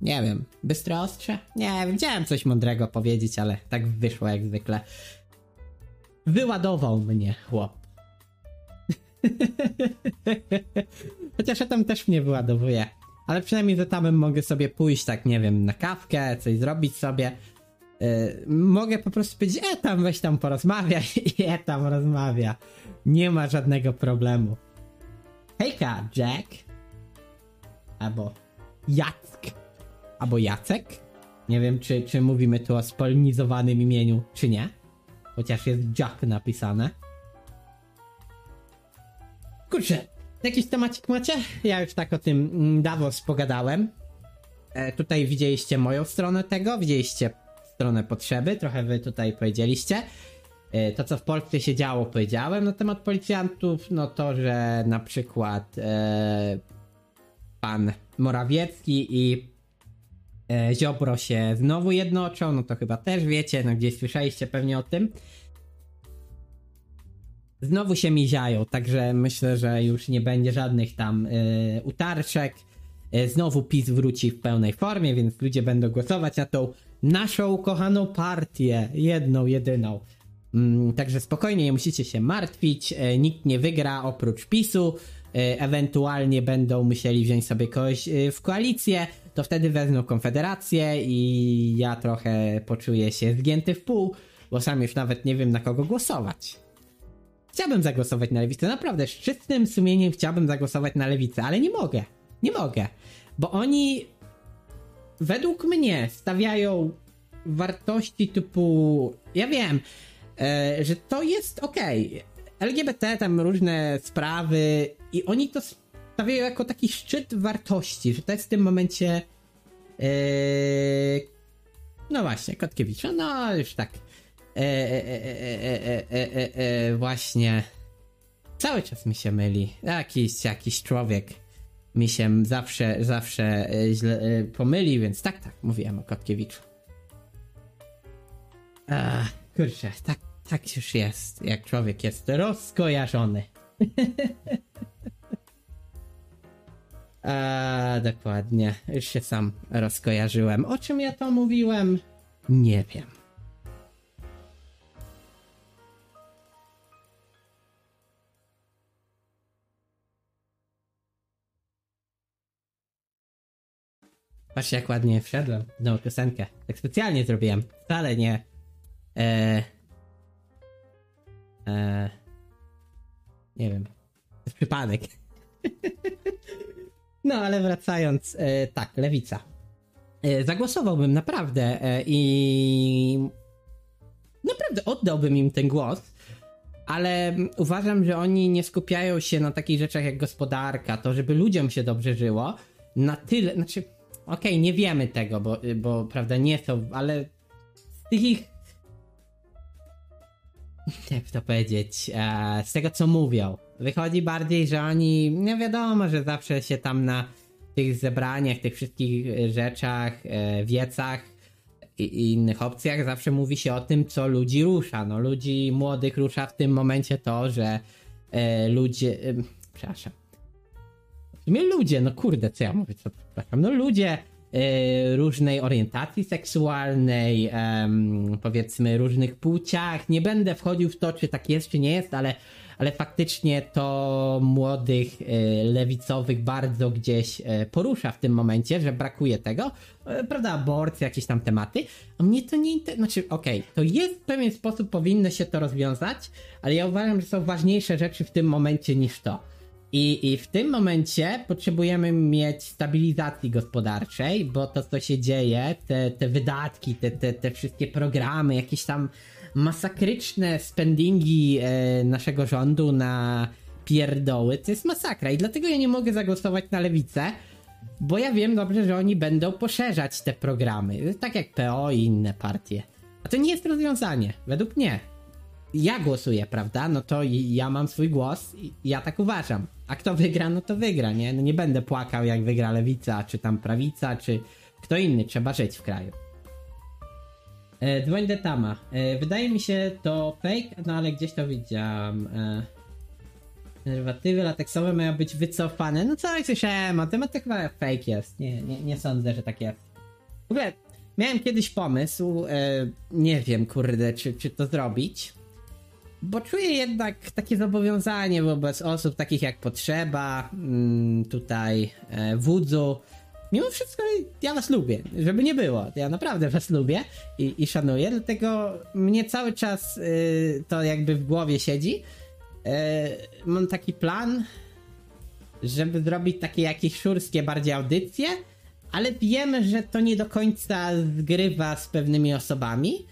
Nie wiem, bystre ostrze? Nie wiem, chciałem coś mądrego powiedzieć, ale tak wyszło jak zwykle. Wyładował mnie chłop. (laughs) Chociaż ja tam też mnie wyładowuję. Ale przynajmniej za tamem mogę sobie pójść, tak nie wiem, na kawkę, coś zrobić sobie. Yy, mogę po prostu powiedzieć, e tam weź tam porozmawiaj (laughs) i e tam rozmawia. Nie ma żadnego problemu. Hejka, Jack. Albo Jack. Albo Jacek. Nie wiem, czy, czy mówimy tu o spolinizowanym imieniu, czy nie. Chociaż jest Jack napisane. Kurczę, jakiś temacik macie? Ja już tak o tym mm, Davos pogadałem. E, tutaj widzieliście moją stronę tego, widzieliście stronę potrzeby, trochę wy tutaj powiedzieliście. E, to, co w Polsce się działo, powiedziałem na temat policjantów, no to, że na przykład e, pan Morawiecki i e, Ziobro się znowu jednoczą, no to chyba też wiecie, no gdzieś słyszeliście pewnie o tym. Znowu się miziają, także myślę, że już nie będzie żadnych tam y, utarczek. Y, znowu PiS wróci w pełnej formie, więc ludzie będą głosować na tą naszą ukochaną partię, jedną, jedyną. Mm, także spokojnie, nie musicie się martwić, y, nikt nie wygra oprócz PiSu. Ewentualnie będą musieli wziąć sobie kogoś w koalicję, to wtedy wezmą Konfederację i ja trochę poczuję się zgięty w pół, bo sam już nawet nie wiem na kogo głosować. Chciałbym zagłosować na lewicę, naprawdę z czystym sumieniem chciałbym zagłosować na lewicę, ale nie mogę. Nie mogę. Bo oni według mnie stawiają wartości typu. Ja wiem, e, że to jest ok. LGBT, tam różne sprawy, i oni to stawiają jako taki szczyt wartości, że to jest w tym momencie. E, no właśnie, Kotkiewicz. No już tak właśnie. Cały czas mi się myli. Jakiś, jakiś człowiek mi się zawsze, zawsze źle pomyli, więc tak, tak, mówiłem o Kotkiewiczu. Ach, kurczę, tak, tak już jest, jak człowiek jest rozkojarzony. A, dokładnie, już się sam rozkojarzyłem. O czym ja to mówiłem? Nie wiem. Patrzcie jak ładnie wszedłem w nową piosenkę. Tak specjalnie zrobiłem. Wcale nie... E, e, nie wiem. To jest przypadek. (laughs) no ale wracając, e, tak, lewica. E, zagłosowałbym naprawdę e, i naprawdę oddałbym im ten głos, ale uważam, że oni nie skupiają się na takich rzeczach jak gospodarka, to żeby ludziom się dobrze żyło, na tyle, znaczy Okej, okay, nie wiemy tego, bo, bo prawda, nie są, ale z tych ich. Jak to powiedzieć? E, z tego co mówią, wychodzi bardziej, że oni. Nie wiadomo, że zawsze się tam na tych zebraniach, tych wszystkich rzeczach, e, wiecach i, i, innych opcjach zawsze mówi się o tym, co ludzi rusza. No, ludzi młodych rusza w tym momencie to, że e, ludzie. E, przepraszam sumie ludzie, no kurde, co ja mówię, co przepraszam, no ludzie e, różnej orientacji seksualnej, powiedzmy różnych płciach, nie będę wchodził w to, czy tak jest, czy nie jest, ale, ale faktycznie to młodych e, lewicowych bardzo gdzieś e, porusza w tym momencie, że brakuje tego, prawda, aborcja, jakieś tam tematy, a mnie to nie interesuje, znaczy okej, okay, to jest w pewien sposób powinno się to rozwiązać, ale ja uważam, że są ważniejsze rzeczy w tym momencie niż to. I, I w tym momencie potrzebujemy mieć stabilizacji gospodarczej, bo to, co się dzieje, te, te wydatki, te, te, te wszystkie programy, jakieś tam masakryczne spendingi e, naszego rządu na pierdoły, to jest masakra. I dlatego ja nie mogę zagłosować na lewicę, bo ja wiem dobrze, że oni będą poszerzać te programy, tak jak PO i inne partie. A to nie jest rozwiązanie, według mnie ja głosuję, prawda? No to ja mam swój głos i ja tak uważam. A kto wygra, no to wygra, nie? No nie będę płakał, jak wygra lewica, czy tam prawica, czy kto inny. Trzeba żyć w kraju. E, Dwoń. E, wydaje mi się to fake, no ale gdzieś to widziałam. E, deriwatywy lateksowe mają być wycofane. No co, słyszałem o tym, a to chyba fake jest. Nie, nie, nie sądzę, że tak jest. W ogóle miałem kiedyś pomysł, e, nie wiem, kurde, czy, czy to zrobić bo czuję jednak takie zobowiązanie wobec osób takich jak Potrzeba, mm, tutaj e, Wudzu. Mimo wszystko ja was lubię, żeby nie było. Ja naprawdę was lubię i, i szanuję, dlatego mnie cały czas y, to jakby w głowie siedzi. E, mam taki plan, żeby zrobić takie jakieś szurskie bardziej audycje, ale wiemy, że to nie do końca zgrywa z pewnymi osobami.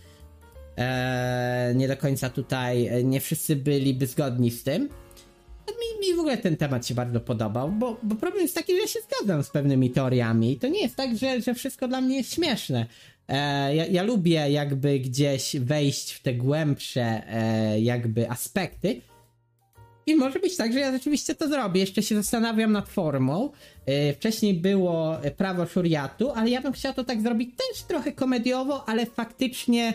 Eee, nie do końca tutaj, e, nie wszyscy byliby zgodni z tym. Mi, mi w ogóle ten temat się bardzo podobał, bo, bo problem jest taki, że ja się zgadzam z pewnymi teoriami i to nie jest tak, że, że wszystko dla mnie jest śmieszne. E, ja, ja, lubię jakby gdzieś wejść w te głębsze e, jakby aspekty, i może być tak, że ja rzeczywiście to zrobię. Jeszcze się zastanawiam nad formą. Wcześniej było prawo szuriatu, ale ja bym chciał to tak zrobić też trochę komediowo, ale faktycznie,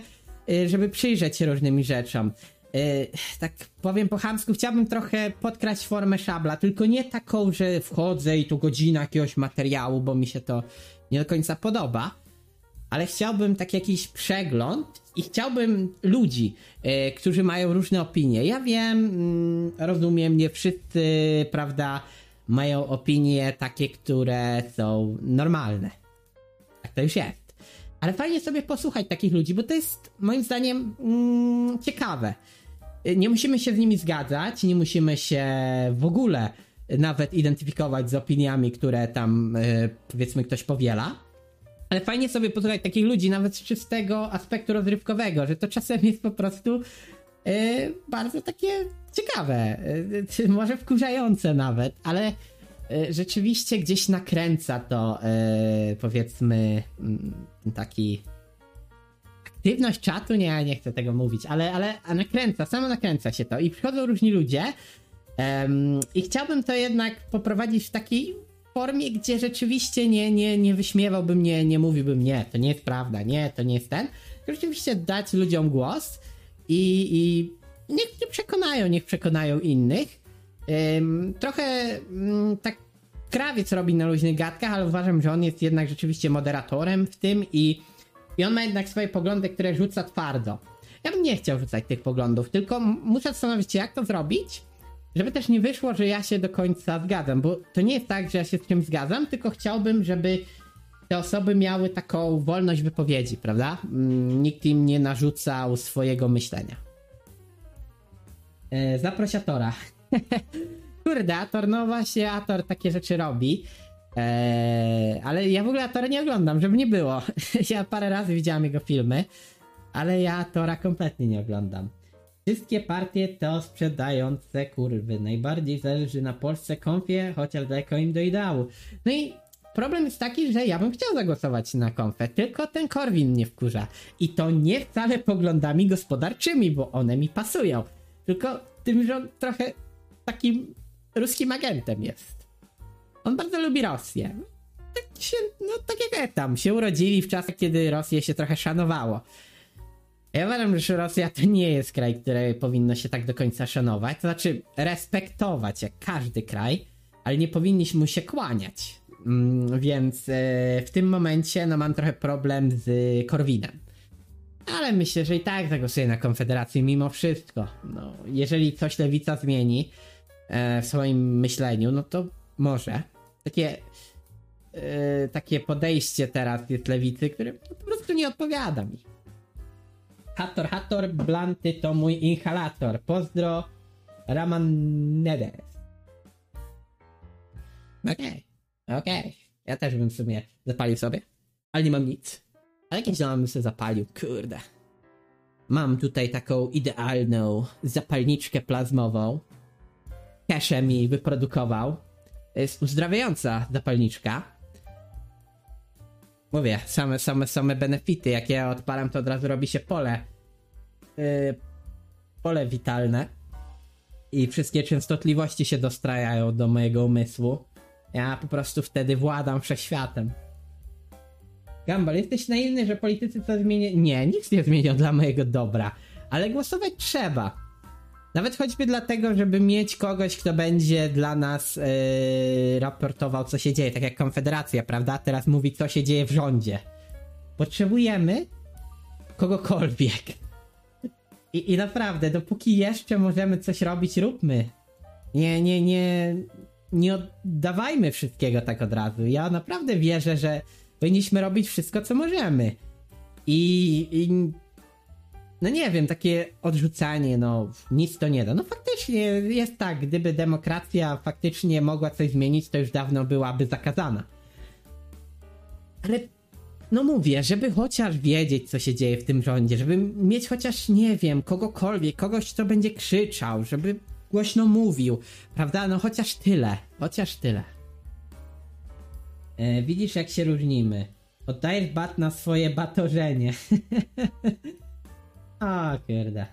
żeby przyjrzeć się różnymi rzeczom. Yy, tak powiem po chamsku, chciałbym trochę podkraść formę szabla, tylko nie taką, że wchodzę i tu godzina jakiegoś materiału, bo mi się to nie do końca podoba ale chciałbym tak jakiś przegląd i chciałbym ludzi, e, którzy mają różne opinie. Ja wiem, mm, rozumiem, nie wszyscy, prawda, mają opinie takie, które są normalne. Tak to już jest. Ale fajnie sobie posłuchać takich ludzi, bo to jest moim zdaniem mm, ciekawe. E, nie musimy się z nimi zgadzać, nie musimy się w ogóle nawet identyfikować z opiniami, które tam e, powiedzmy ktoś powiela ale fajnie sobie posłuchać takich ludzi, nawet z czystego aspektu rozrywkowego, że to czasem jest po prostu yy, bardzo takie ciekawe, yy, może wkurzające nawet, ale rzeczywiście gdzieś nakręca to, powiedzmy, mm, taki aktywność czatu, nie, nie chcę tego mówić, ale, ale nakręca, samo nakręca się to i przychodzą różni ludzie um, i chciałbym to jednak poprowadzić w taki formie, gdzie rzeczywiście nie, nie, nie wyśmiewałbym, nie, nie mówiłbym nie, to nie jest prawda, nie, to nie jest ten. Rzeczywiście dać ludziom głos i, i niech nie przekonają, niech przekonają innych. Ym, trochę ym, tak krawiec robi na luźnych gadkach, ale uważam, że on jest jednak rzeczywiście moderatorem w tym i, i on ma jednak swoje poglądy, które rzuca twardo. Ja bym nie chciał rzucać tych poglądów, tylko muszę zastanowić się, jak to zrobić, żeby też nie wyszło, że ja się do końca zgadzam, bo to nie jest tak, że ja się z czymś zgadzam, tylko chciałbym, żeby te osoby miały taką wolność wypowiedzi, prawda? Mm, nikt im nie narzucał swojego myślenia. E, zaproś Atora. (laughs) Kurde, Ator, no właśnie, Ator takie rzeczy robi. Eee, ale ja w ogóle Atora nie oglądam, żeby nie było. (laughs) ja parę razy widziałem jego filmy, ale ja Atora kompletnie nie oglądam. Wszystkie partie to sprzedające kurwy. Najbardziej zależy na Polsce konfie, chociaż daleko im do ideału. No i problem jest taki, że ja bym chciał zagłosować na konfę, tylko ten Korwin mnie wkurza. I to nie wcale poglądami gospodarczymi, bo one mi pasują. Tylko tym, że on trochę takim ruskim agentem jest. On bardzo lubi Rosję. Tak się, no tak jak tam, się urodzili w czasach, kiedy Rosję się trochę szanowało. Ja uważam, że Rosja to nie jest kraj, który powinno się tak do końca szanować. To znaczy respektować jak każdy kraj, ale nie powinniśmy mu się kłaniać. Mm, więc e, w tym momencie no, mam trochę problem z Korwinem. Ale myślę, że i tak zagłosuję na Konfederację mimo wszystko. No, jeżeli coś lewica zmieni w swoim myśleniu, no to może. Takie, e, takie podejście teraz jest lewicy, które po prostu nie odpowiada mi. Hator, Hator, Blanty to mój inhalator. Pozdro, Raman Okej, okay. okej. Okay. Ja też bym w sumie zapalił sobie, ale nie mam nic. Ale tam bym sobie zapalił, kurde. Mam tutaj taką idealną zapalniczkę plazmową. Kesze mi wyprodukował. Jest uzdrawiająca zapalniczka. Mówię, same, same, same benefity. Jak ja odpalam, to od razu robi się pole. Yy, pole witalne. I wszystkie częstotliwości się dostrajają do mojego umysłu. Ja po prostu wtedy władam wszechświatem. Gambal, jesteś naiwny, że politycy to zmienią? Nie, nic nie zmienią dla mojego dobra. Ale głosować trzeba. Nawet choćby dlatego, żeby mieć kogoś, kto będzie dla nas yy, raportował, co się dzieje, tak jak Konfederacja, prawda? Teraz mówi, co się dzieje w rządzie. Potrzebujemy kogokolwiek. I, I naprawdę, dopóki jeszcze możemy coś robić, róbmy. Nie, nie, nie, nie oddawajmy wszystkiego tak od razu. Ja naprawdę wierzę, że powinniśmy robić wszystko, co możemy. I, i no nie wiem, takie odrzucanie, no nic to nie da. No faktycznie jest tak, gdyby demokracja faktycznie mogła coś zmienić, to już dawno byłaby zakazana. Ale no mówię, żeby chociaż wiedzieć, co się dzieje w tym rządzie, żeby mieć chociaż, nie wiem, kogokolwiek, kogoś, kto będzie krzyczał, żeby głośno mówił, prawda? No chociaż tyle, chociaż tyle. E, widzisz, jak się różnimy. Oddajesz bat na swoje batorzenie. (laughs) A, kurde.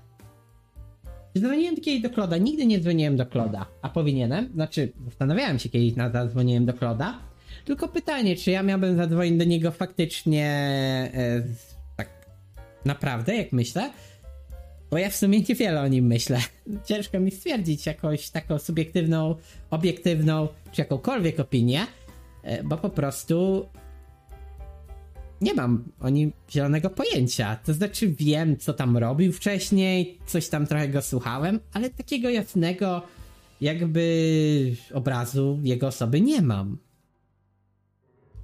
Dzwoniłem kiedyś do Kloda? Nigdy nie dzwoniłem do Kloda. A powinienem? Znaczy, zastanawiałem się kiedyś na zadzwoniłem do Kloda. Tylko pytanie, czy ja miałbym zadzwonić do niego faktycznie e, tak naprawdę, jak myślę? Bo ja w sumie niewiele o nim myślę. (laughs) Ciężko mi stwierdzić jakąś taką subiektywną, obiektywną, czy jakąkolwiek opinię, e, bo po prostu nie mam o nim zielonego pojęcia. To znaczy wiem, co tam robił wcześniej, coś tam trochę go słuchałem, ale takiego jasnego jakby obrazu jego osoby nie mam.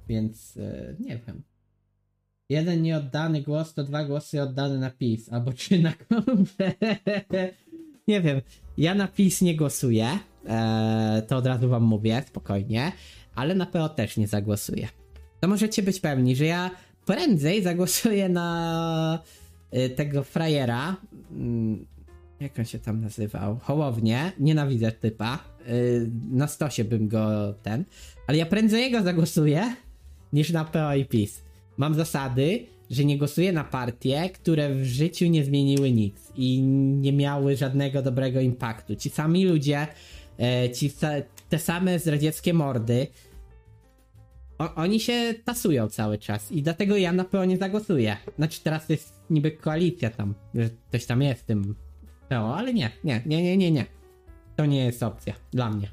Więc e, nie wiem. Jeden nieoddany głos to dwa głosy oddane na PiS, albo trzy na kontrę. (laughs) nie wiem. Ja na PiS nie głosuję. E, to od razu wam mówię, spokojnie. Ale na PO też nie zagłosuję. To możecie być pewni, że ja prędzej zagłosuję na y, tego frajera. Mm, jak on się tam nazywał? Hołownie. Nienawidzę typa. Y, na stosie bym go ten. Ale ja prędzej jego zagłosuję niż na PO i PiS. Mam zasady, że nie głosuję na partie, które w życiu nie zmieniły nic i nie miały żadnego dobrego impaktu. Ci sami ludzie, e, ci te same zdradzieckie mordy, o, oni się tasują cały czas i dlatego ja na PO nie zagłosuję. Znaczy teraz jest niby koalicja tam, że ktoś tam jest w tym PO, ale nie, nie, nie, nie, nie, nie. To nie jest opcja dla mnie.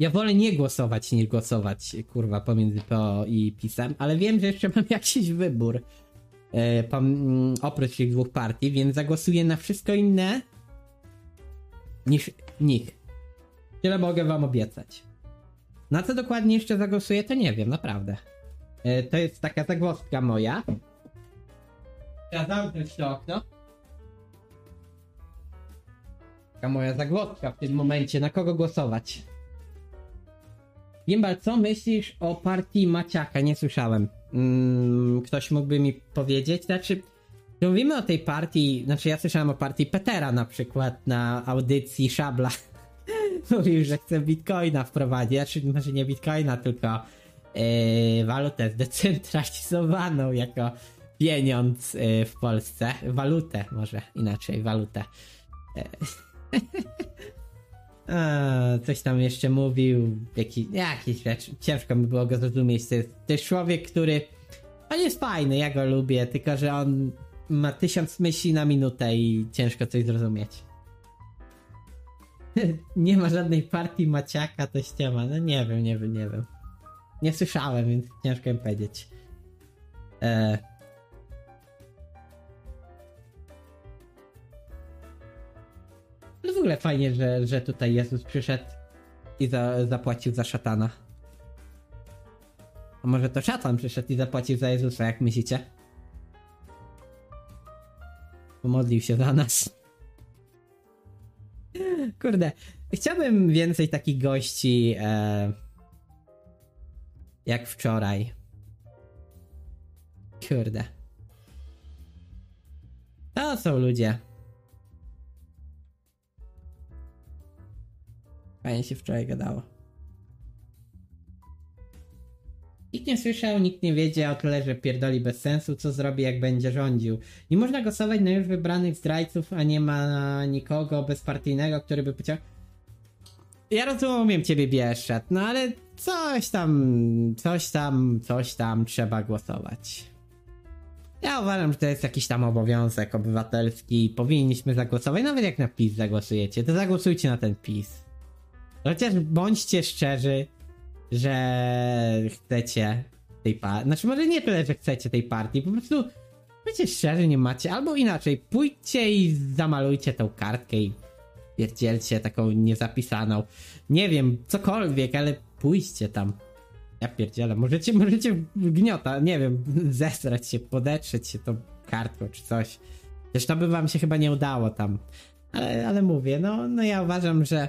Ja wolę nie głosować niż głosować, kurwa, pomiędzy PO i PiSem, ale wiem, że jeszcze (laughs) mam jakiś wybór e, pom- oprócz tych dwóch partii, więc zagłosuję na wszystko inne niż nich. Tyle mogę wam obiecać. Na co dokładnie jeszcze zagłosuję, to nie wiem, naprawdę. E, to jest taka zagwozdka moja. Trzeba zamknąć to okno. Taka moja zagwozdka w tym momencie, na kogo głosować. Gimbal, co myślisz o partii Maciaka? Nie słyszałem. Mm, ktoś mógłby mi powiedzieć? Znaczy, mówimy o tej partii, znaczy ja słyszałem o partii Petera na przykład na audycji Szabla. Mówił, że chce bitcoina wprowadzić, znaczy może nie bitcoina, tylko yy, walutę zdecentralizowaną jako pieniądz yy, w Polsce. Walutę może inaczej, walutę. Yy. (laughs) A, coś tam jeszcze mówił, jaki, jakieś rzeczy, ciężko mi było go zrozumieć. To jest, to jest człowiek, który, on jest fajny, ja go lubię, tylko że on ma tysiąc myśli na minutę i ciężko coś zrozumieć. (laughs) nie ma żadnej partii Maciaka, to ściema, no nie wiem, nie wiem, nie wiem. Nie słyszałem, więc ciężko mi powiedzieć. Eee. Ale w ogóle fajnie, że, że tutaj Jezus przyszedł i za, zapłacił za szatana. A może to szatan przyszedł i zapłacił za Jezusa, jak myślicie? Pomodlił się za nas. Kurde, chciałbym więcej takich gości e, jak wczoraj. Kurde. To są ludzie. Fajnie się wczoraj gadało. Nikt nie słyszał, nikt nie wiedział, tyle że pierdoli bez sensu, co zrobi jak będzie rządził. Nie można głosować na już wybranych zdrajców, a nie ma nikogo bezpartyjnego, który by powiedział ja rozumiem ciebie Bieszczat, no ale coś tam, coś tam, coś tam trzeba głosować. Ja uważam, że to jest jakiś tam obowiązek obywatelski i powinniśmy zagłosować, nawet jak na PiS zagłosujecie, to zagłosujcie na ten PiS. Chociaż bądźcie szczerzy, że chcecie tej partii. Znaczy, może nie tyle, że chcecie tej partii, po prostu Bądźcie szczerzy, nie macie. Albo inaczej, pójdźcie i zamalujcie tą kartkę i pierdzielcie taką niezapisaną. Nie wiem, cokolwiek, ale pójdźcie tam. Ja pierdzielę, możecie, (laughs) możecie gniota, nie wiem, (laughs) zesrać się, podetrzeć się tą kartką czy coś. Zresztą by wam się chyba nie udało tam. Ale, ale mówię, no, no ja uważam, że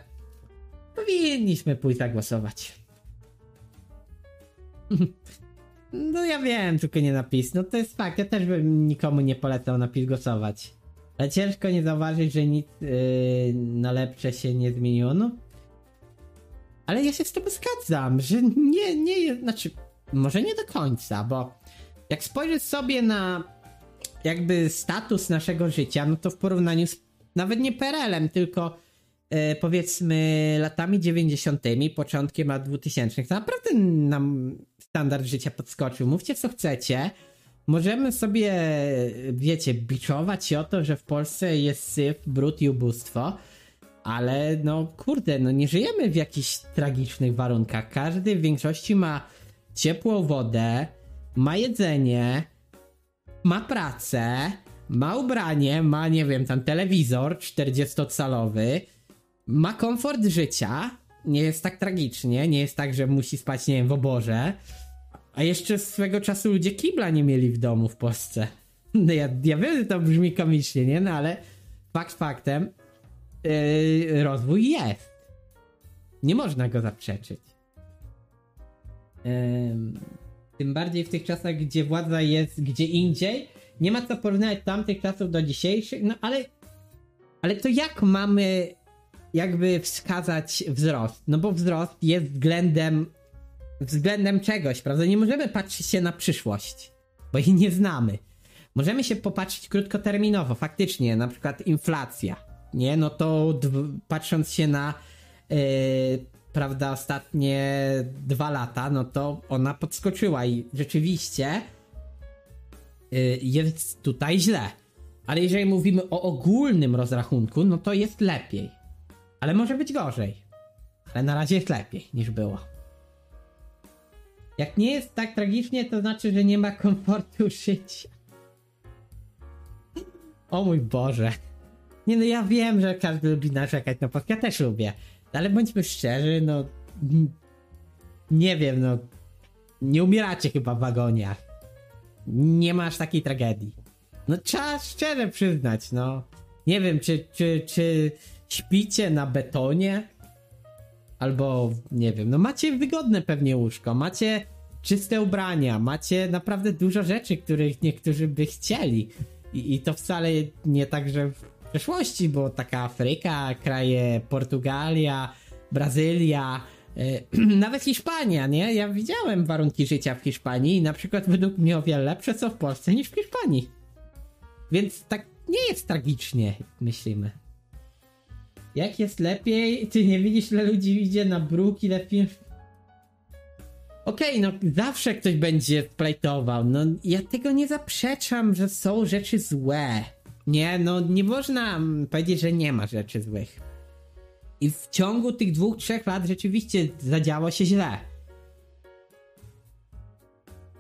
powinniśmy pójść zagłosować. No ja wiem, tylko nie napis. No to jest fakt, ja też bym nikomu nie polecał napis głosować. Ale ciężko nie zauważyć, że nic yy, na lepsze się nie zmieniło. No. Ale ja się z tym zgadzam, że nie, nie znaczy, może nie do końca, bo jak spojrzysz sobie na jakby status naszego życia, no to w porównaniu z nawet nie PRL-em, tylko e, powiedzmy latami 90., początkiem lat 2000, to naprawdę nam standard życia podskoczył. Mówcie co chcecie. Możemy sobie, wiecie, biczować się o to, że w Polsce jest syf, brud i ubóstwo, ale no kurde, no nie żyjemy w jakichś tragicznych warunkach. Każdy w większości ma ciepłą wodę, ma jedzenie, ma pracę, ma ubranie, ma, nie wiem, tam telewizor 40-calowy, ma komfort życia, nie jest tak tragicznie, nie jest tak, że musi spać, nie wiem, w oborze, a jeszcze swego czasu ludzie kibla nie mieli w domu w Polsce. No (laughs) ja, ja wiem, że to brzmi komicznie, nie? No ale fakt faktem, yy, rozwój jest. Nie można go zaprzeczyć. Yy, tym bardziej w tych czasach, gdzie władza jest gdzie indziej, nie ma co porównać tamtych czasów do dzisiejszych, no ale ale to jak mamy jakby wskazać wzrost? No bo wzrost jest względem względem czegoś, prawda? Nie możemy patrzeć się na przyszłość, bo jej nie znamy. Możemy się popatrzeć krótkoterminowo, faktycznie, na przykład inflacja, nie? No to patrząc się na yy, prawda, ostatnie dwa lata, no to ona podskoczyła i rzeczywiście yy, jest tutaj źle. Ale jeżeli mówimy o ogólnym rozrachunku, no to jest lepiej. Ale może być gorzej. Ale na razie jest lepiej niż było. Jak nie jest tak tragicznie, to znaczy, że nie ma komfortu życia. O mój Boże. Nie no, ja wiem, że każdy lubi narzekać na podcast, ja też lubię. Ale bądźmy szczerzy, no... Nie wiem, no... Nie umieracie chyba w wagoniach. Nie masz takiej tragedii. No trzeba szczerze przyznać, no. Nie wiem, czy, czy, czy śpicie na betonie? Albo, nie wiem, no macie wygodne pewnie łóżko, macie czyste ubrania, macie naprawdę dużo rzeczy, których niektórzy by chcieli. I, i to wcale nie tak, że w przeszłości, bo taka Afryka, kraje Portugalia, Brazylia, yy, (clears throat) nawet Hiszpania, nie? Ja widziałem warunki życia w Hiszpanii i na przykład według mnie o wiele lepsze są w Polsce niż w Hiszpanii. Więc tak nie jest tragicznie, myślimy. Jak jest lepiej? Ty nie widzisz, ile ludzi idzie na bruk, ile film... Okej, okay, no zawsze ktoś będzie plajtował. No ja tego nie zaprzeczam, że są rzeczy złe. Nie, no nie można powiedzieć, że nie ma rzeczy złych. I w ciągu tych dwóch, trzech lat rzeczywiście zadziało się źle.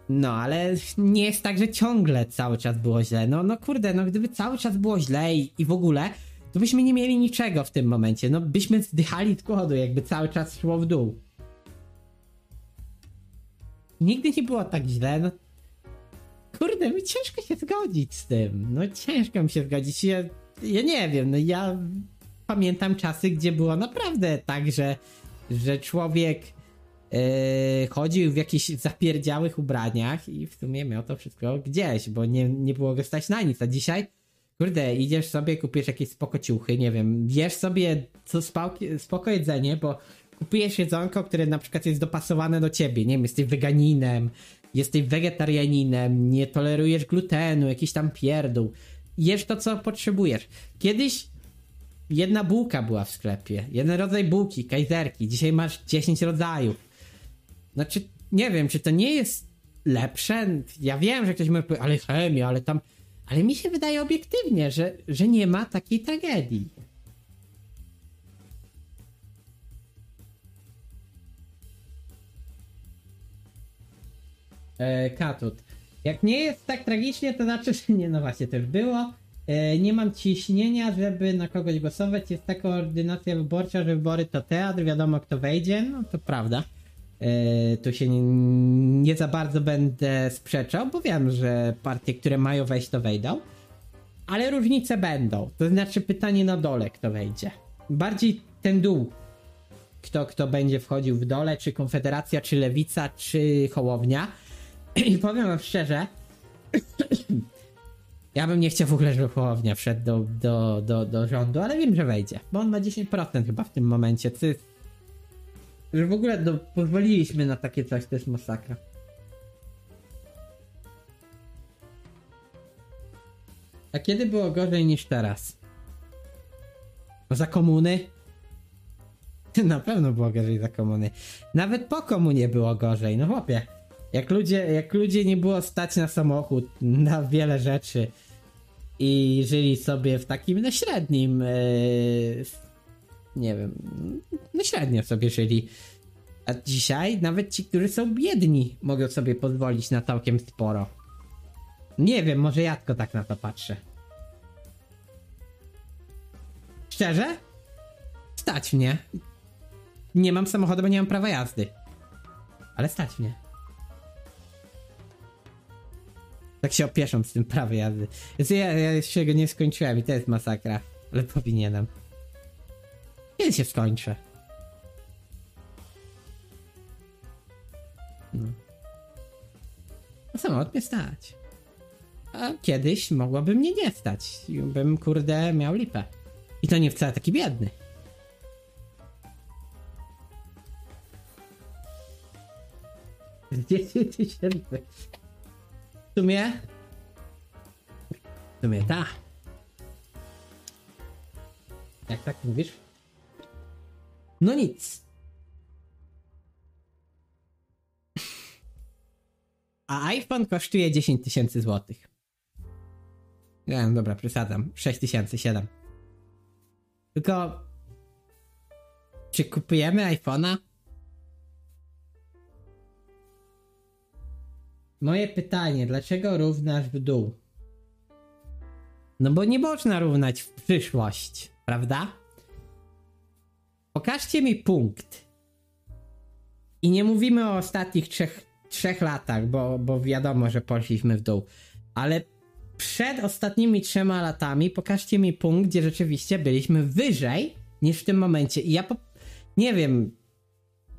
No, ale nie jest tak, że ciągle cały czas było źle. No, no kurde, no gdyby cały czas było źle i, i w ogóle, to byśmy nie mieli niczego w tym momencie. No, byśmy zdychali z głodu, jakby cały czas szło w dół. Nigdy nie było tak źle, no. Kurde, mi ciężko się zgodzić z tym. No, ciężko mi się zgodzić. Ja, ja nie wiem, no ja pamiętam czasy, gdzie było naprawdę tak, że, że człowiek yy, chodził w jakichś zapierdziałych ubraniach i w sumie miał to wszystko gdzieś, bo nie, nie było go stać na nic. A dzisiaj kurde, idziesz sobie, kupisz jakieś spoko ciuchy, nie wiem, jesz sobie co spoko, spoko jedzenie, bo kupujesz jedzonko, które na przykład jest dopasowane do ciebie, nie wiem, jesteś weganinem, jesteś wegetarianinem, nie tolerujesz glutenu, jakiś tam pierdół, jesz to, co potrzebujesz. Kiedyś jedna bułka była w sklepie, jeden rodzaj bułki, kajzerki, dzisiaj masz 10 rodzajów. Znaczy, nie wiem, czy to nie jest lepsze? Ja wiem, że ktoś mówi, ale chemia, ale tam ale mi się wydaje obiektywnie, że, że nie ma takiej tragedii. E, Katut. Jak nie jest tak tragicznie, to znaczy, że nie, no właśnie, też było. E, nie mam ciśnienia, żeby na kogoś głosować. Jest taka ordynacja wyborcza, że wybory to teatr, wiadomo kto wejdzie, no to prawda. E, tu się nie, nie za bardzo będę sprzeczał, bo wiem, że partie, które mają wejść, to wejdą. Ale różnice będą. To znaczy pytanie na dole, kto wejdzie. Bardziej ten dół. Kto, kto będzie wchodził w dole, czy Konfederacja, czy Lewica, czy Hołownia. (clears throat) I powiem wam szczerze, (clears throat) ja bym nie chciał w ogóle, żeby Hołownia wszedł do, do, do, do rządu, ale wiem, że wejdzie, bo on ma 10% chyba w tym momencie, co jest... Że w ogóle no, pozwoliliśmy na takie coś, to jest masakra. A kiedy było gorzej niż teraz? Za komuny? (laughs) Na pewno było gorzej za komuny. Nawet po komunie było gorzej, no chłopie. Jak ludzie, jak ludzie nie było stać na samochód, na wiele rzeczy i żyli sobie w takim no średnim, yy, nie wiem, no średnio sobie żyli. A dzisiaj nawet ci, którzy są biedni, mogą sobie pozwolić na całkiem sporo. Nie wiem, może ja tylko tak na to patrzę. Szczerze? Stać mnie. Nie mam samochodu, bo nie mam prawa jazdy. Ale stać mnie. Tak się opieszam z tym prawem jazdy. Ja, ja jeszcze go nie skończyłem i to jest masakra. Ale powinienem. Kiedy się skończę? No. A samolot mnie stać. A kiedyś mogłoby mnie nie stać. Bym, kurde, miał lipę. I to nie wcale taki biedny. Dziesięć tysięcy. W sumie... W sumie ta. Jak tak mówisz? No nic. A iPhone kosztuje 10 tysięcy złotych. Nie, no dobra, przesadzam. 6 tysięcy, 7. Tylko... Czy kupujemy iPhone'a? Moje pytanie, dlaczego równasz w dół? No bo nie można równać w przyszłość, prawda? Pokażcie mi punkt. I nie mówimy o ostatnich trzech, trzech latach, bo, bo wiadomo, że poszliśmy w dół. Ale przed ostatnimi trzema latami pokażcie mi punkt, gdzie rzeczywiście byliśmy wyżej niż w tym momencie. I ja po... nie wiem,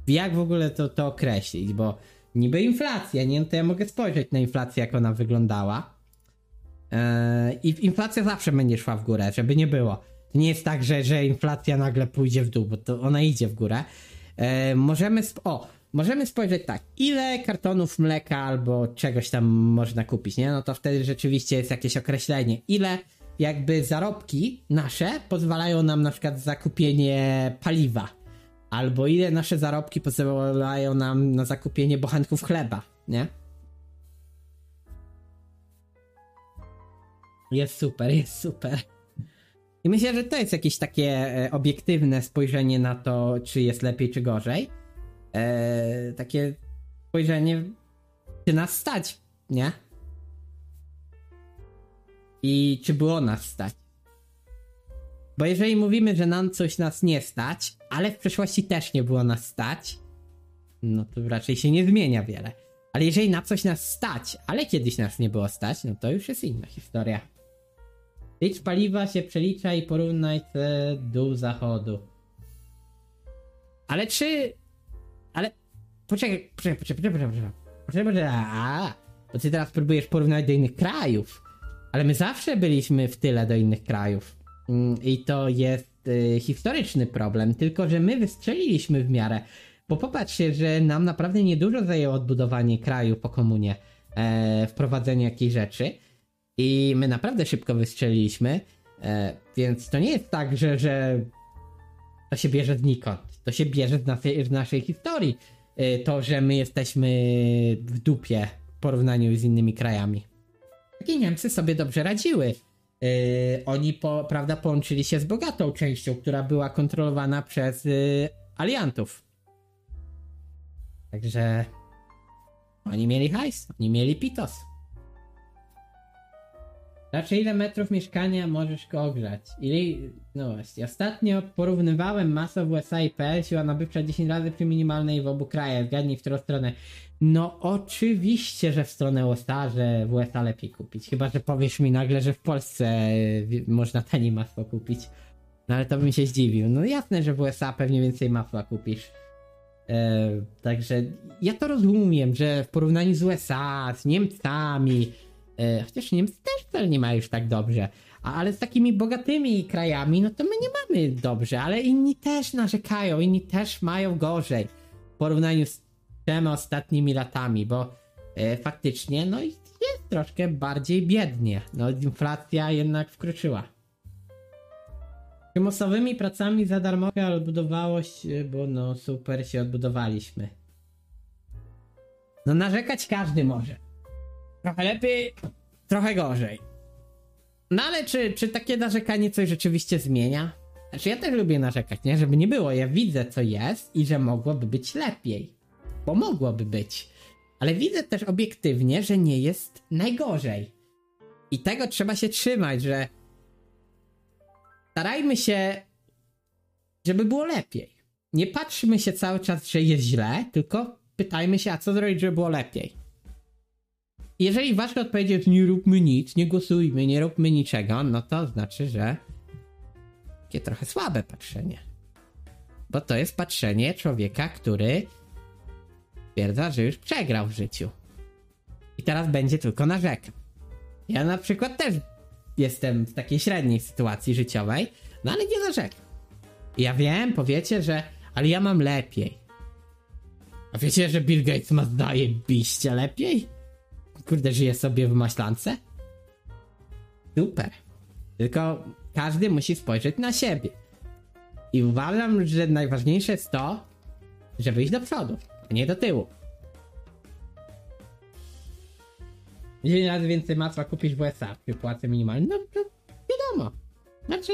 jak w ogóle to, to określić, bo niby inflacja, nie? No to ja mogę spojrzeć na inflację, jak ona wyglądała. Eee, I inflacja zawsze będzie szła w górę, żeby nie było. Nie jest tak, że, że inflacja nagle pójdzie w dół, bo to ona idzie w górę. Eee, możemy, o, możemy spojrzeć tak, ile kartonów mleka albo czegoś tam można kupić, nie? No to wtedy rzeczywiście jest jakieś określenie, ile jakby zarobki nasze pozwalają nam na przykład za kupienie paliwa albo ile nasze zarobki pozwalają nam na zakupienie bochenków chleba, nie? Jest super, jest super. I myślę, że to jest jakieś takie e, obiektywne spojrzenie na to, czy jest lepiej, czy gorzej. E, takie spojrzenie, czy nas stać, nie? I czy było nas stać. Bo jeżeli mówimy, że nam coś nas nie stać, ale w przeszłości też nie było nas stać, no to raczej się nie zmienia wiele. Ale jeżeli na coś nas stać, ale kiedyś nas nie było stać, no to już jest inna historia. Licz paliwa się przelicza i porównaj te dół zachodu. Ale czy... Ale... Poczekaj, poczekaj, poczekaj, poczekaj, poczekaj. Poczekaj, poczekaj, a, bo ty teraz próbujesz porównać do innych krajów. Ale my zawsze byliśmy w tyle do innych krajów. Mm, I to jest y, historyczny problem, tylko że my wystrzeliliśmy w miarę. Bo popatrzcie, że nam naprawdę niedużo zajęło odbudowanie kraju po komunie, e, wprowadzenie jakiejś rzeczy. I my naprawdę szybko wystrzeliliśmy. E, więc to nie jest tak, że, że to się bierze znikąd. To się bierze z naszej, z naszej historii. E, to, że my jesteśmy w dupie w porównaniu z innymi krajami. I Niemcy sobie dobrze radziły. Yy, oni, po, prawda, połączyli się z bogatą częścią, która była kontrolowana przez aliantów. Także oni mieli hajs, oni mieli pitos. Raczej ile metrów mieszkania możesz go ogrzać? Ile... No właśnie, ostatnio porównywałem masę w USA i PL, siła nabywcza 10 razy przy minimalnej w obu krajach. Zgadnij w którą stronę. No oczywiście, że w stronę USA, że w USA lepiej kupić. Chyba, że powiesz mi nagle, że w Polsce wi- można taniej masło kupić. No ale to bym się zdziwił. No jasne, że w USA pewnie więcej masła kupisz. E, także ja to rozumiem, że w porównaniu z USA, z Niemcami, chociaż Niemcy też wcale nie mają już tak dobrze, ale z takimi bogatymi krajami, no to my nie mamy dobrze, ale inni też narzekają, inni też mają gorzej w porównaniu z tymi ostatnimi latami, bo e, faktycznie no jest troszkę bardziej biednie. No inflacja jednak wkroczyła. Przymusowymi pracami za darmowe odbudowało się, bo no super się odbudowaliśmy. No narzekać każdy może. Trochę lepiej, trochę gorzej. No ale czy, czy takie narzekanie coś rzeczywiście zmienia? Znaczy ja też lubię narzekać, nie? Żeby nie było. Ja widzę co jest i że mogłoby być lepiej. Bo mogłoby być. Ale widzę też obiektywnie, że nie jest najgorzej. I tego trzeba się trzymać, że starajmy się, żeby było lepiej. Nie patrzmy się cały czas, że jest źle, tylko pytajmy się, a co zrobić, żeby było lepiej. Jeżeli wasza odpowiedź jest nie róbmy nic, nie głosujmy, nie róbmy niczego, no to znaczy, że takie trochę słabe patrzenie. Bo to jest patrzenie człowieka, który twierdza, że już przegrał w życiu. I teraz będzie tylko narzekał. Ja na przykład też jestem w takiej średniej sytuacji życiowej, no ale nie narzekam. Ja wiem, powiecie, że ale ja mam lepiej. A wiecie, że Bill Gates ma zdaje biście lepiej? Kurde, żyje sobie w maślance? Super. Tylko każdy musi spojrzeć na siebie. I uważam, że najważniejsze jest to, żeby iść do przodu, a nie do tyłu. 10 razy więcej masła kupisz w USA przy płacy minimalnej. No, no wiadomo. Znaczy,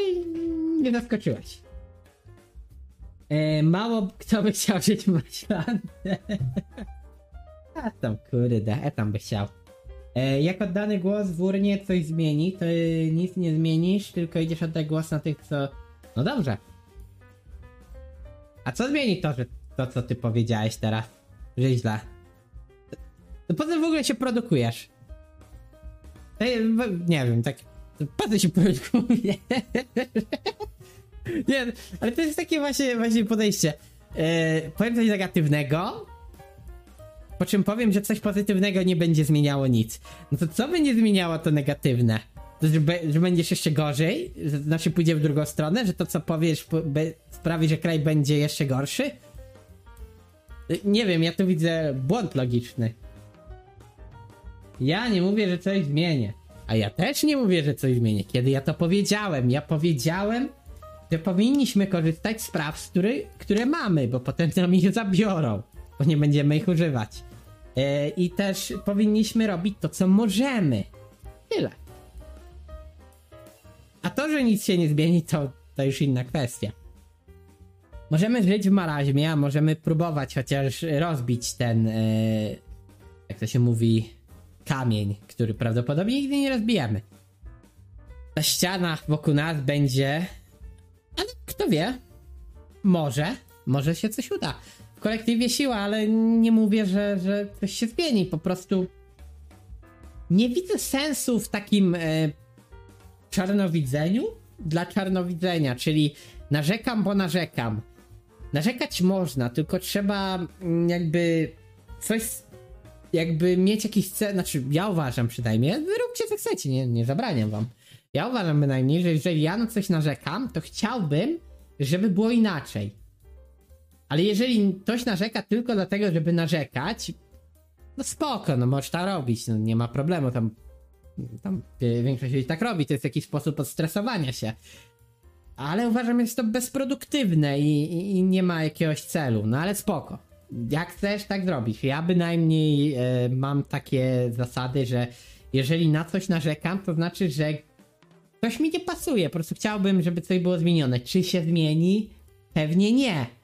nie zaskoczyłeś. E, mało kto by chciał żyć w maślance. A tam kurde, ja tam by chciał. E, jak oddany głos w urnie coś zmieni, to y, nic nie zmienisz, tylko idziesz oddać głos na tych, co... No dobrze. A co zmieni to, że to, co ty powiedziałeś teraz, że źle? To po co w ogóle się produkujesz? To nie wiem, tak... Po co się produkuje? (laughs) nie, ale to jest takie właśnie, właśnie podejście. E, powiem coś negatywnego, po czym powiem, że coś pozytywnego nie będzie zmieniało nic. No to co będzie zmieniało to negatywne? To, że, be, że będziesz jeszcze gorzej? Że, znaczy pójdzie w drugą stronę? Że to co powiesz po- be, sprawi, że kraj będzie jeszcze gorszy? Nie wiem, ja tu widzę błąd logiczny. Ja nie mówię, że coś zmienię. A ja też nie mówię, że coś zmienię. Kiedy ja to powiedziałem? Ja powiedziałem, że powinniśmy korzystać z praw, który, które mamy, bo potem nam je zabiorą, bo nie będziemy ich używać. E, I też powinniśmy robić to, co możemy. Tyle. A to, że nic się nie zmieni, to, to już inna kwestia. Możemy żyć w maraźmie, a możemy próbować chociaż rozbić ten, e, jak to się mówi, kamień, który prawdopodobnie nigdy nie rozbijemy. Ta ściana wokół nas będzie ale kto wie? Może, może się coś uda. Kolektywie siła, ale nie mówię, że, że coś się zmieni. Po prostu nie widzę sensu w takim e, czarnowidzeniu dla czarnowidzenia, czyli narzekam, bo narzekam. Narzekać można, tylko trzeba mm, jakby coś, jakby mieć jakiś cel, znaczy ja uważam przynajmniej, wy róbcie co chcecie, nie, nie zabraniam wam. Ja uważam bynajmniej, że jeżeli ja na coś narzekam, to chciałbym, żeby było inaczej. Ale jeżeli ktoś narzeka tylko dlatego, żeby narzekać, no spoko, no możesz to robić, no nie ma problemu, tam, tam y, większość ludzi tak robi, to jest jakiś sposób odstresowania się. Ale uważam, jest to bezproduktywne i, i, i nie ma jakiegoś celu, no ale spoko. Jak chcesz, tak zrobić. Ja bynajmniej e, mam takie zasady, że jeżeli na coś narzekam, to znaczy, że coś mi nie pasuje. Po prostu chciałbym, żeby coś było zmienione. Czy się zmieni? Pewnie nie.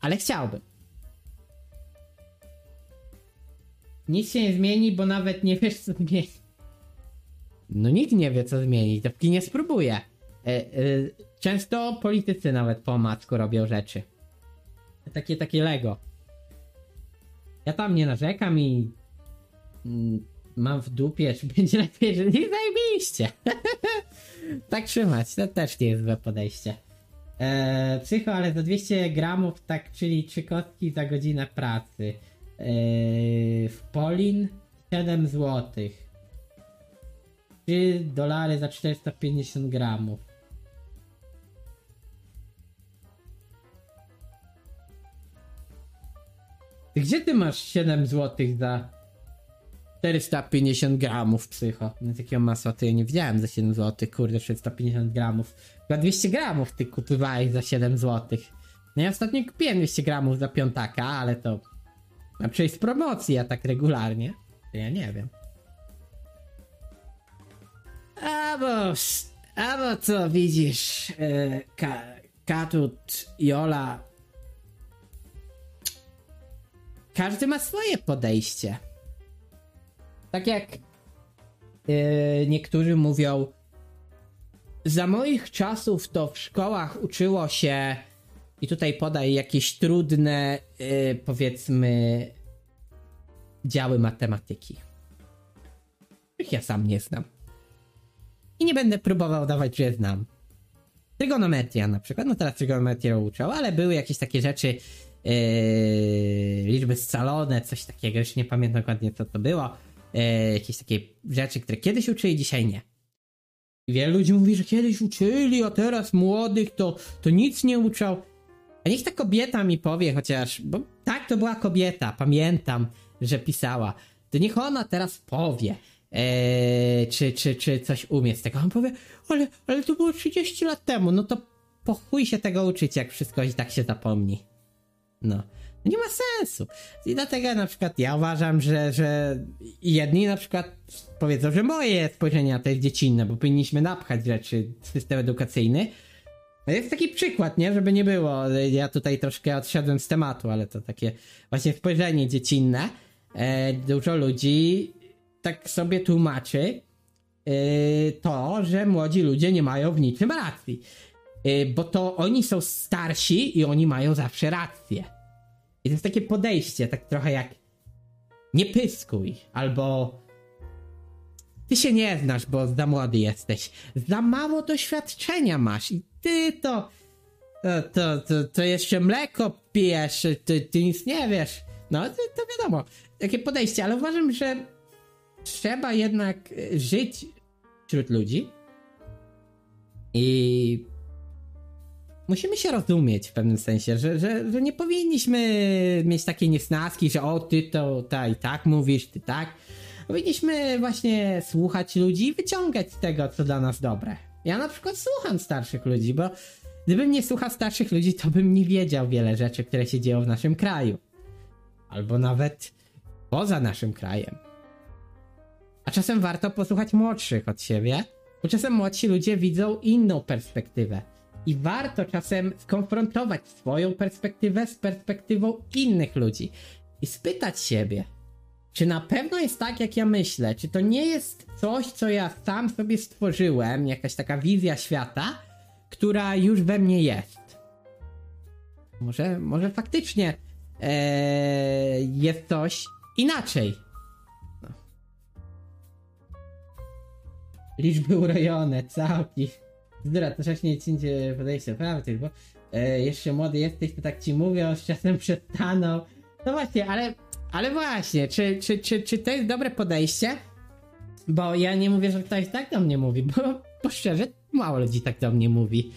Ale chciałbym. Nic się nie zmieni, bo nawet nie wiesz, co zmieni. No nikt nie wie, co zmienić, dopóki nie spróbuje. E, e, często politycy nawet po omacku robią rzeczy. Takie, takie Lego. Ja tam nie narzekam i mm, mam w dupie, czy (laughs) będzie lepiej, że nie zajebiście. (laughs) tak trzymać, to też nie jest złe podejście. Eee, psycho, ale za 200 gramów, tak, czyli 3 kostki za godzinę pracy. Eee, w Polin 7 zł. 3 dolary za 450 gramów. Gdzie ty masz 7 zł za 450 gramów psycho? No takiego masła to ja nie widziałem za 7 zł, kurde 450 gramów. Chyba 200 gramów ty kupywałeś za 7 zł. No ja ostatnio kupiłem 200 gramów za piątaka, ale to... A przecież z promocji, a tak regularnie. Ja nie wiem. A bo... A bo co widzisz, e, ka, Katut, Jola... Każdy ma swoje podejście. Tak jak e, niektórzy mówią, za moich czasów to w szkołach uczyło się i tutaj podaj jakieś trudne, e, powiedzmy, działy matematyki. Których ja sam nie znam. I nie będę próbował dawać, że znam. Trygonometria na przykład, no teraz trygonometrię uczą, ale były jakieś takie rzeczy, yy, liczby scalone, coś takiego, już nie pamiętam dokładnie co to było. Yy, jakieś takie rzeczy, które kiedyś uczyli, dzisiaj nie. I wielu ludzi mówi, że kiedyś uczyli, a teraz młodych to, to nic nie uczą. A niech ta kobieta mi powie chociaż, bo tak to była kobieta, pamiętam, że pisała. To niech ona teraz powie, Eee, czy, czy, czy coś umie z tego. On powie, ale, ale to było 30 lat temu, no to po chuj się tego uczyć, jak wszystko i tak się zapomni. No. Nie ma sensu. I dlatego na przykład ja uważam, że, że jedni na przykład powiedzą, że moje spojrzenie na to jest dziecinne, bo powinniśmy napchać rzeczy w system edukacyjny. Jest taki przykład, nie? Żeby nie było. Ja tutaj troszkę odsiadłem z tematu, ale to takie właśnie spojrzenie dziecinne. E, dużo ludzi tak sobie tłumaczy yy, to, że młodzi ludzie nie mają w niczym racji. Yy, bo to oni są starsi i oni mają zawsze rację. I to jest takie podejście, tak trochę jak nie pyskuj, albo ty się nie znasz, bo za młody jesteś. Za mało doświadczenia masz i ty to to, to, to, to jeszcze mleko pijesz, ty, ty nic nie wiesz. No, to, to wiadomo, takie podejście, ale uważam, że trzeba jednak żyć wśród ludzi i musimy się rozumieć w pewnym sensie, że, że, że nie powinniśmy mieć takiej niesnaski, że o, ty to ta i tak mówisz, ty tak. Powinniśmy właśnie słuchać ludzi i wyciągać z tego, co dla nas dobre. Ja na przykład słucham starszych ludzi, bo gdybym nie słuchał starszych ludzi, to bym nie wiedział wiele rzeczy, które się dzieją w naszym kraju. Albo nawet poza naszym krajem. A czasem warto posłuchać młodszych od siebie, bo czasem młodsi ludzie widzą inną perspektywę. I warto czasem skonfrontować swoją perspektywę z perspektywą innych ludzi i spytać siebie, czy na pewno jest tak, jak ja myślę? Czy to nie jest coś, co ja sam sobie stworzyłem, jakaś taka wizja świata, która już we mnie jest? Może, może faktycznie ee, jest coś inaczej. liczby urojone, całki. Zdra, to nie cięcie podejście prawdy, bo e, jeszcze młody jesteś, to tak ci mówią, z czasem przestaną. No właśnie, ale, ale właśnie, czy, czy, czy, czy to jest dobre podejście? Bo ja nie mówię, że ktoś tak do mnie mówi, bo, bo szczerze, mało ludzi tak do mnie mówi.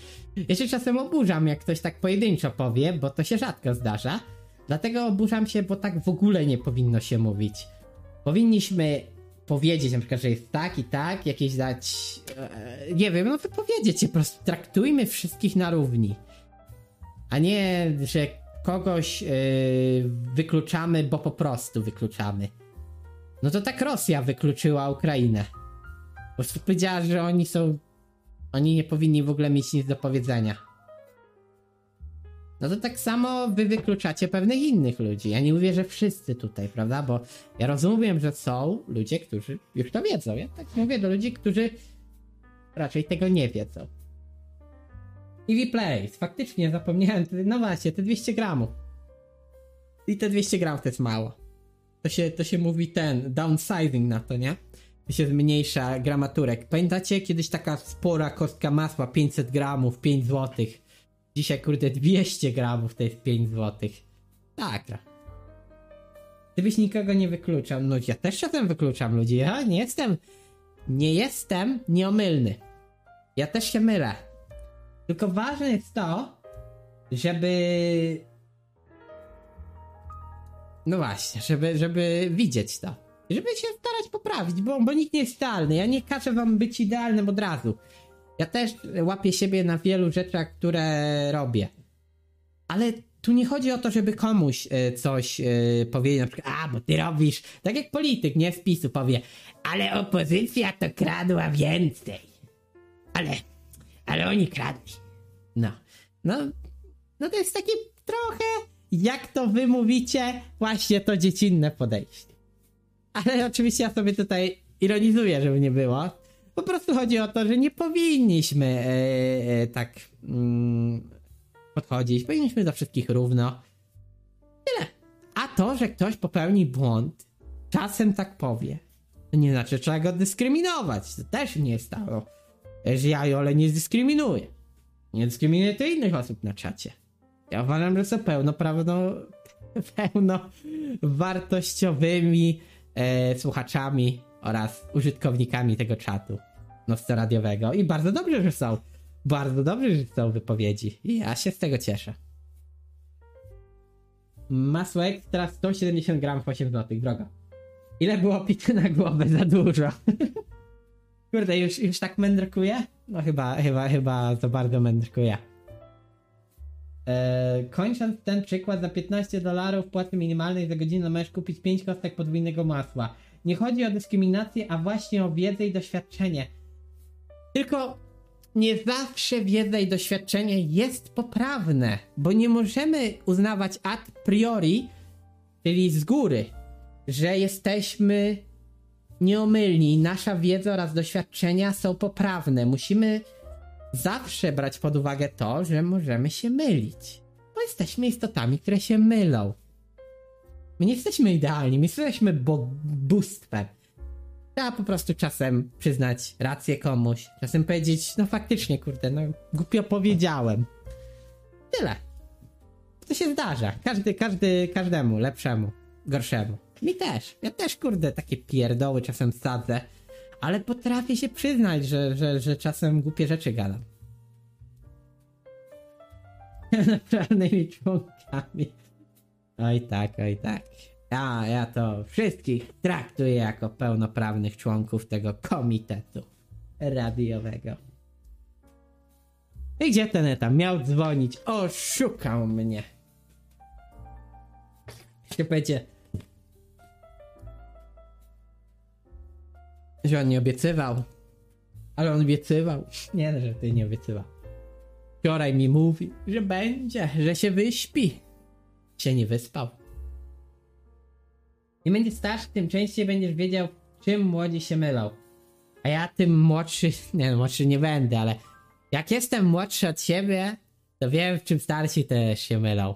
Ja się czasem oburzam, jak ktoś tak pojedynczo powie, bo to się rzadko zdarza. Dlatego oburzam się, bo tak w ogóle nie powinno się mówić. Powinniśmy powiedzieć na przykład, że jest tak i tak, jakieś dać, e, nie wiem, no wypowiedzieć się, po prostu traktujmy wszystkich na równi. A nie, że kogoś e, wykluczamy, bo po prostu wykluczamy. No to tak Rosja wykluczyła Ukrainę. Po prostu powiedziała, że oni są, oni nie powinni w ogóle mieć nic do powiedzenia. No to tak samo wy wykluczacie pewnych innych ludzi. Ja nie mówię, że wszyscy tutaj, prawda? Bo ja rozumiem, że są ludzie, którzy już to wiedzą. Ja tak mówię do ludzi, którzy raczej tego nie wiedzą. Plays, faktycznie zapomniałem, no właśnie, te 200 gramów. I te 200 gramów to jest mało. To się, to się mówi ten, downsizing na to, nie? To się zmniejsza gramaturek. Pamiętacie kiedyś taka spora kostka masła, 500 gramów, 5 złotych. Dzisiaj kurde 200 gramów to jest 5 złotych. Tak. Gdybyś nikogo nie wykluczał, no ja też czasem wykluczam ludzi, ja nie jestem, nie jestem nieomylny. Ja też się mylę. Tylko ważne jest to, żeby no właśnie, żeby, żeby widzieć to. Żeby się starać poprawić, bo, bo nikt nie jest idealny. Ja nie każę wam być idealnym od razu. Ja też łapię siebie na wielu rzeczach, które robię. Ale tu nie chodzi o to, żeby komuś e, coś e, powiedzieć, na przykład, a, bo ty robisz, tak jak polityk, nie, z PiSu powie, ale opozycja to kradła więcej. Ale, ale oni kradli. No, no, no to jest takie trochę, jak to wy mówicie, właśnie to dziecinne podejście. Ale oczywiście ja sobie tutaj ironizuję, żeby nie było. Po prostu chodzi o to, że nie powinniśmy e, e, tak mm, podchodzić. Powinniśmy do wszystkich równo. Tyle. A to, że ktoś popełni błąd, czasem tak powie, to nie znaczy, że trzeba go dyskryminować. To też nie jest tak, że ja Jole nie dyskryminuję. Nie dyskryminuję to innych osób na czacie. Ja uważam, że są pełnoprawno, pełnowartościowymi e, słuchaczami oraz użytkownikami tego czatu nowca radiowego. I bardzo dobrze, że są. Bardzo dobrze, że są wypowiedzi. I ja się z tego cieszę. Masło ekstra 170 gram 8 zł, drogo. Ile było pity na głowę? Za dużo. (laughs) Kurde, już, już tak mędrkuję? No chyba, chyba, chyba za bardzo mędrkuję. Eee, kończąc ten przykład, za 15 dolarów płacy minimalnej za godzinę możesz kupić 5 kostek podwójnego masła. Nie chodzi o dyskryminację, a właśnie o wiedzę i doświadczenie. Tylko nie zawsze wiedza i doświadczenie jest poprawne, bo nie możemy uznawać a priori, czyli z góry, że jesteśmy nieomylni, nasza wiedza oraz doświadczenia są poprawne. Musimy zawsze brać pod uwagę to, że możemy się mylić. Bo jesteśmy istotami, które się mylą. My nie jesteśmy idealni, my jesteśmy bóstwem. Trzeba po prostu czasem przyznać rację komuś, czasem powiedzieć, no faktycznie, kurde, no głupio powiedziałem. Tyle. To się zdarza. Każdy, każdy, każdemu, lepszemu, gorszemu. Mi też. Ja też, kurde, takie pierdoły czasem sadzę, ale potrafię się przyznać, że, że, że czasem głupie rzeczy gadam. (laughs) Naprawdę członkami. Oj tak, oj tak. Ja, ja to wszystkich traktuję jako pełnoprawnych członków tego komitetu radiowego. I gdzie ten tam miał dzwonić? Oszukał mnie. Się będzie. Że on nie obiecywał. Ale on obiecywał. Nie, że ty nie obiecywał. Wczoraj mi mówi, że będzie, że się wyśpi. Się nie wyspał. Im będziesz starszy, tym częściej będziesz wiedział, czym młodzi się mylą. A ja tym młodszy, (laughs) nie młodszy nie będę, ale jak jestem młodszy od siebie, to wiem, w czym starsi też się mylą.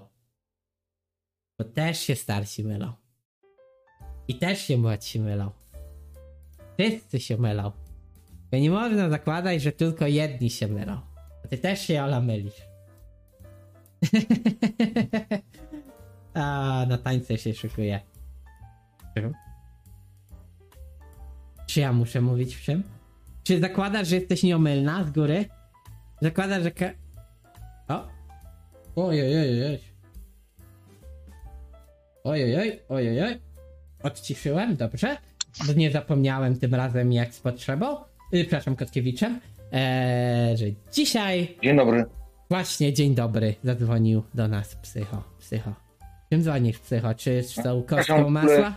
Bo też się starsi mylą. I też się młodsi mylą. Wszyscy się mylą. Bo nie można zakładać, że tylko jedni się mylą. A ty też się, Ola, mylisz. (laughs) A, na tańce się szykuje. Czy ja muszę mówić w czym? Czy zakładasz, że jesteś nieomylna z góry? Zakładasz, że ka... O! Ojojoj. Ojojoj, ojojoj. Odciszyłem, dobrze. Bo nie zapomniałem tym razem jak z potrzebą. Yy, przepraszam, Kotkiewiczem. Eee, że dzisiaj... Dzień dobry. Właśnie, dzień dobry. Zadzwonił do nas psycho. Psycho. Czym dzwonisz, psycho? Czy z tą kostką masła?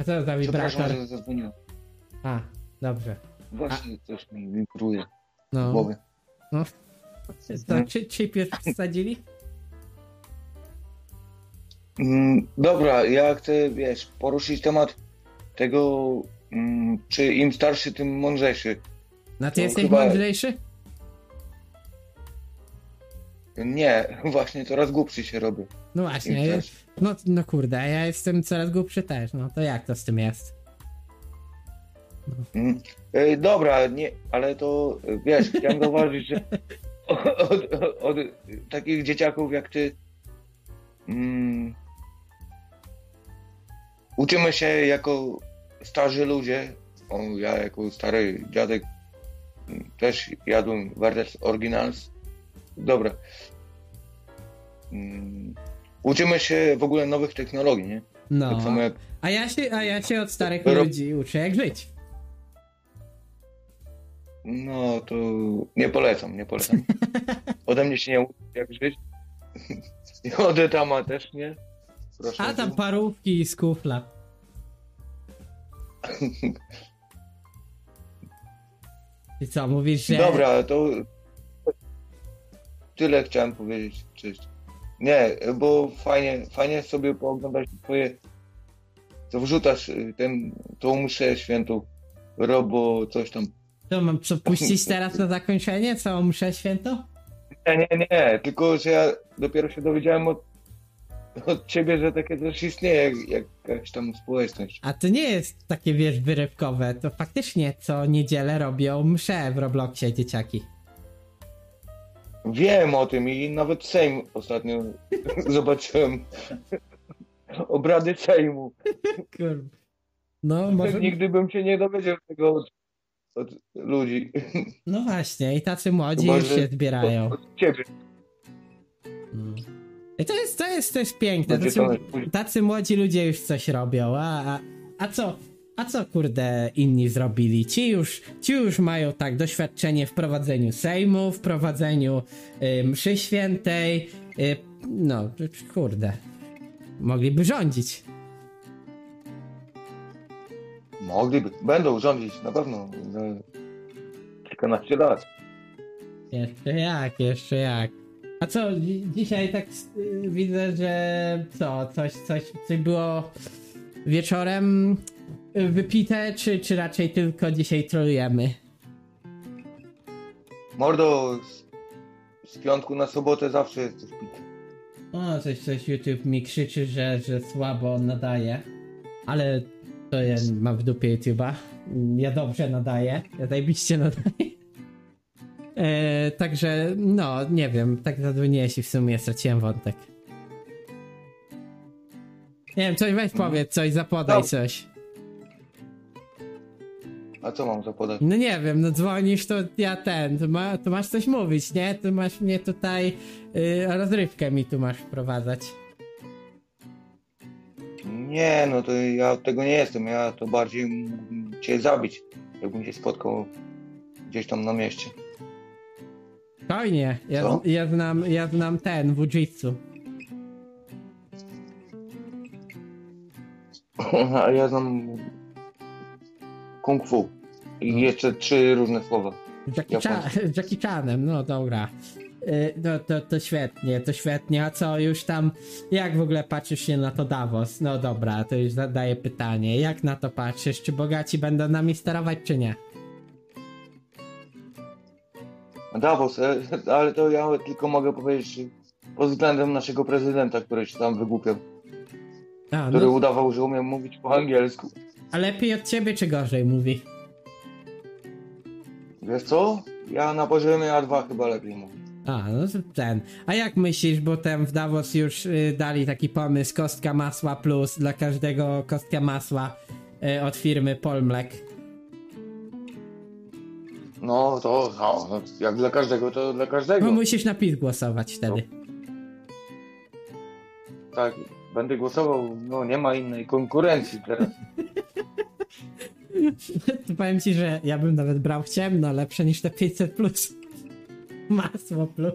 A co za wibrator? Przepraszam, że zadzwoniłem. A, dobrze. Właśnie coś mi wibruje w No, głowie. To, czy chip już wsadzili? Mm, dobra, ja chcę, wiesz, poruszyć temat tego, mm, czy im starszy, tym mądrzejszy. No ty No, jesteś chyba- mądrzejszy? Nie, (laughs) właśnie coraz głupszy się robię. No właśnie, starszy. no, no kurde, a ja jestem coraz głupszy też, no to jak to z tym jest? Mm. E, dobra, nie, ale to e, wiesz, chciałem zauważyć, że (laughs) od, od, od takich dzieciaków jak ty mm, uczymy się jako starzy ludzie. O, ja jako stary dziadek mm, też jadłem Verdes Originals. Dobra. Mm, uczymy się w ogóle nowych technologii, nie? No, Tak samo jak a ja się, a ja się od starych Rob- ludzi uczę jak żyć. No to nie polecam, nie polecam. (laughs) Ode mnie się nie uczy jak żyć. (laughs) I od Etama też nie. Proszę. A tam parówki z kufla. I co, mówisz, że... Dobra, to tyle chciałem powiedzieć. Cześć. Nie, bo fajnie, fajnie sobie pooglądać twoje co wrzucasz y, ten, tą mszę świętą robo coś tam. To mam co, puścić teraz na zakończenie? Co, mszę święto? Nie, nie, nie, tylko że ja dopiero się dowiedziałem od, od ciebie, że takie coś istnieje, jak, jakaś tam społeczność. A to nie jest takie, wiesz, wyrywkowe. To faktycznie co niedzielę robią msze w Robloxie dzieciaki. Wiem o tym i nawet Sejm ostatnio (laughs) zobaczyłem. Obrady Sejmu. No, może... Nigdy bym się nie dowiedział tego od, od ludzi. No właśnie, i tacy młodzi Chyba, już się zbierają. Od, od ciebie. Mm. I to jest, to jest, jest piękne. Tacy, tacy młodzi ludzie już coś robią, a, a, a co? A co kurde inni zrobili? Ci już, ci już mają tak doświadczenie w prowadzeniu Sejmu, w prowadzeniu y, mszy świętej. Y, no, kurde. Mogliby rządzić. Mogliby, będą rządzić na pewno za kilkanaście lat. Jeszcze jak, jeszcze jak. A co, dzi- dzisiaj tak y, widzę, że co, coś, coś, coś było wieczorem wypite, czy, czy raczej tylko dzisiaj trolujemy? Mordo, z, z piątku na sobotę zawsze jest coś pite. O, coś, coś YouTube mi krzyczy, że, że słabo nadaje. Ale to ja mam w dupie YouTube'a. Ja dobrze nadaję. Ja zajebiście nadaję. (laughs) E, także, no, nie wiem, tak zadzwoniłeś i w sumie straciłem wątek. Nie wiem, coś weź powiedz, coś zapodaj, No. coś. A co mam zapodać? No nie wiem, no dzwonisz, to ja ten, to, ma, to masz coś mówić, nie? To masz mnie tutaj, y, rozrywkę mi tu masz wprowadzać. Nie, no to ja od tego nie jestem. Ja to bardziej mógłbym cię zabić, jakbym się spotkał gdzieś tam na mieście. Spokojnie, ja, Co? ja znam, ja znam ten, Wujitsu. (laughs) A ja znam kung fu. I jeszcze trzy różne słowa. Jackie, Chan. (laughs) Jackie Chanem, no dobra. Y, No to, to świetnie, to świetnie. A co już tam, jak w ogóle patrzysz się na to Davos? No dobra, to już zadaję pytanie. Jak na to patrzysz? Czy bogaci będą nami sterować, czy nie? Davos, e, (laughs) ale to ja tylko mogę powiedzieć pod względem naszego prezydenta, który się tam wygłupiał. A, Który no, udawał, że umie mówić po angielsku. a lepiej od ciebie, czy gorzej mówi? Wiesz co? Ja na poziomie A2 chyba lepiej mówię. A, no to ten. A jak myślisz, bo tam w Davos już y, dali taki pomysł, kostka masła plus, dla każdego kostka masła y, od firmy Polmlek. No to, no, no, jak dla każdego, to dla każdego. No musisz na PiS głosować wtedy. Tak, będę głosował, no nie ma innej konkurencji teraz. (laughs) (laughs) Powiem ci, że ja bym nawet brał ciemno, lepsze niż te 500 plus. Masło plus.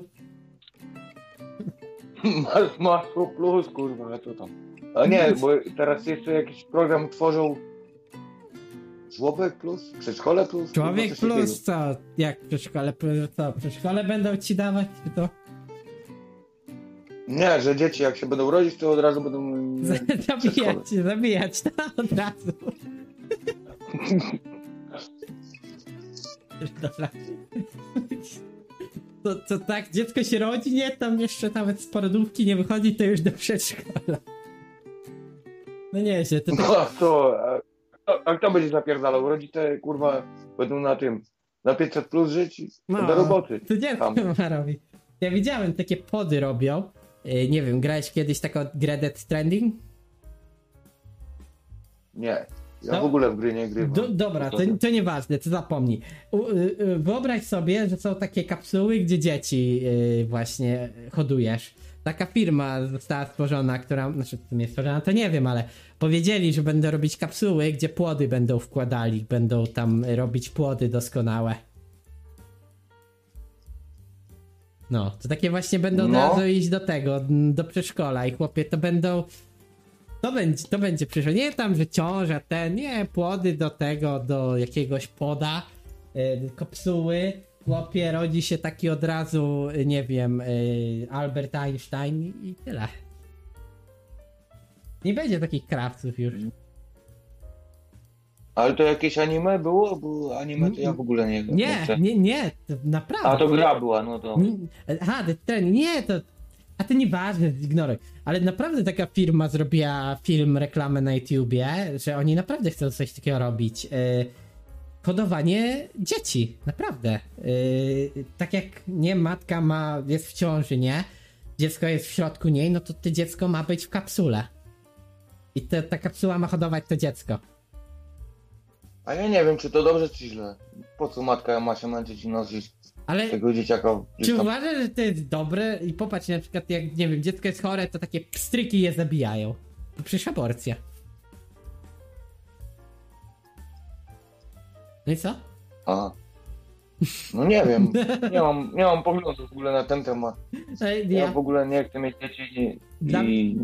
Masz masło plus, kurwa, a co tam? A nie, bo teraz jeszcze jakiś program tworzą Żłobek plus? Przedszkole plus? Człowiek takiego. plus co? Jak przedszkole plus co? Przedszkole będą ci dawać? Czy to Nie, że dzieci jak się będą rodzić, to od razu będą... (laughs) zabijać, zabijać, to od razu. To, to tak, dziecko się rodzi, nie? Tam jeszcze nawet z porodówki nie wychodzi, to już do przedszkola. No nie, się to tak... No to, a, a, kto będzie zapierdalał? Rodzice, kurwa, będą na tym, na 500 plus żyć i No, do roboty. To dziecko (laughs) ma robić. Ja widziałem, takie pody robią. Yy, Nie wiem, grałeś kiedyś taką grę Death Stranding? Nie, ja No. w ogóle w gry nie grywam. Do, dobra, to, to nieważne, to zapomnij. U, y, y, wyobraź sobie, że są takie kapsuły, gdzie dzieci y, właśnie hodujesz. Taka firma została stworzona, która, znaczy to nie stworzona, to nie wiem, ale powiedzieli, że będą robić kapsuły, gdzie płody będą wkładali, będą tam robić płody doskonałe. No, to takie właśnie będą od No. razu iść do tego, do przedszkola i chłopie to będą to będzie, to będzie przyszłe. Nie tam, że ciąża, ten, nie, płody do tego, do jakiegoś poda, y, kapsuły. Chłopie, rodzi się taki od razu, y, nie wiem, y, Albert Einstein i- i tyle. Nie będzie takich krawców już. Ale to jakieś anime było? Bo anime to ja w ogóle nie wiem. Nie, nie, nie, naprawdę. A to gra była, no to. Aha, Stranding, nie, to... A to nieważne, ignoruj. Ale naprawdę taka firma zrobiła film, reklamę na YouTubie, że oni naprawdę chcą coś takiego robić. Yy, hodowanie dzieci, naprawdę. Yy, tak jak nie matka ma, jest w ciąży, nie? Dziecko jest w środku niej, no to to dziecko ma być w kapsule. I te, ta kapsuła ma hodować to dziecko. A ja nie wiem, czy to dobrze, czy źle. Po co matka ma się męczyć i nosić Ale tego dzieciaka? Czy tam- uważasz, że to jest dobre? I popatrz, na przykład jak, nie wiem, dziecko jest chore, to takie pstryki je zabijają. To przecież aborcja. No i co? A. No nie wiem, (laughs) nie mam, nie mam poglądu w ogóle na ten temat. Ja Ja, w ogóle nie chcę mieć dzieci. Dla- i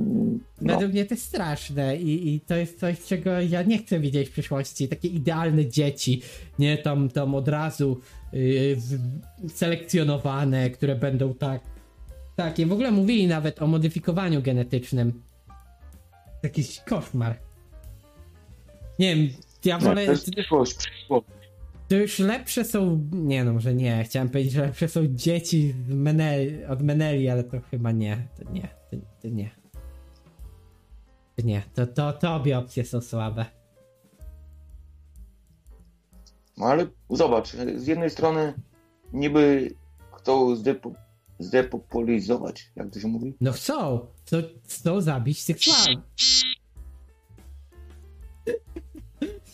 no. Według mnie to jest straszne i, i to jest coś, czego ja nie chcę widzieć w przyszłości. Takie idealne dzieci, nie tam, tam od razu yy, selekcjonowane, które będą tak. Tak, i w ogóle mówili nawet o modyfikowaniu genetycznym. Jakiś koszmar. Nie wiem, ja No, wolę. to jest przyszłość, przyszłość. To już lepsze są. Nie no, może nie. Chciałem powiedzieć, że lepsze są dzieci z Meneli, od Meneli, ale to chyba nie. To nie. To, to nie. To nie. To, to, to obie opcje są słabe. No ale zobacz, z jednej strony niby chcą zdepo, zdepopulizować, jak to się mówi? No chcą. Chcą, chcą zabić seksualnie.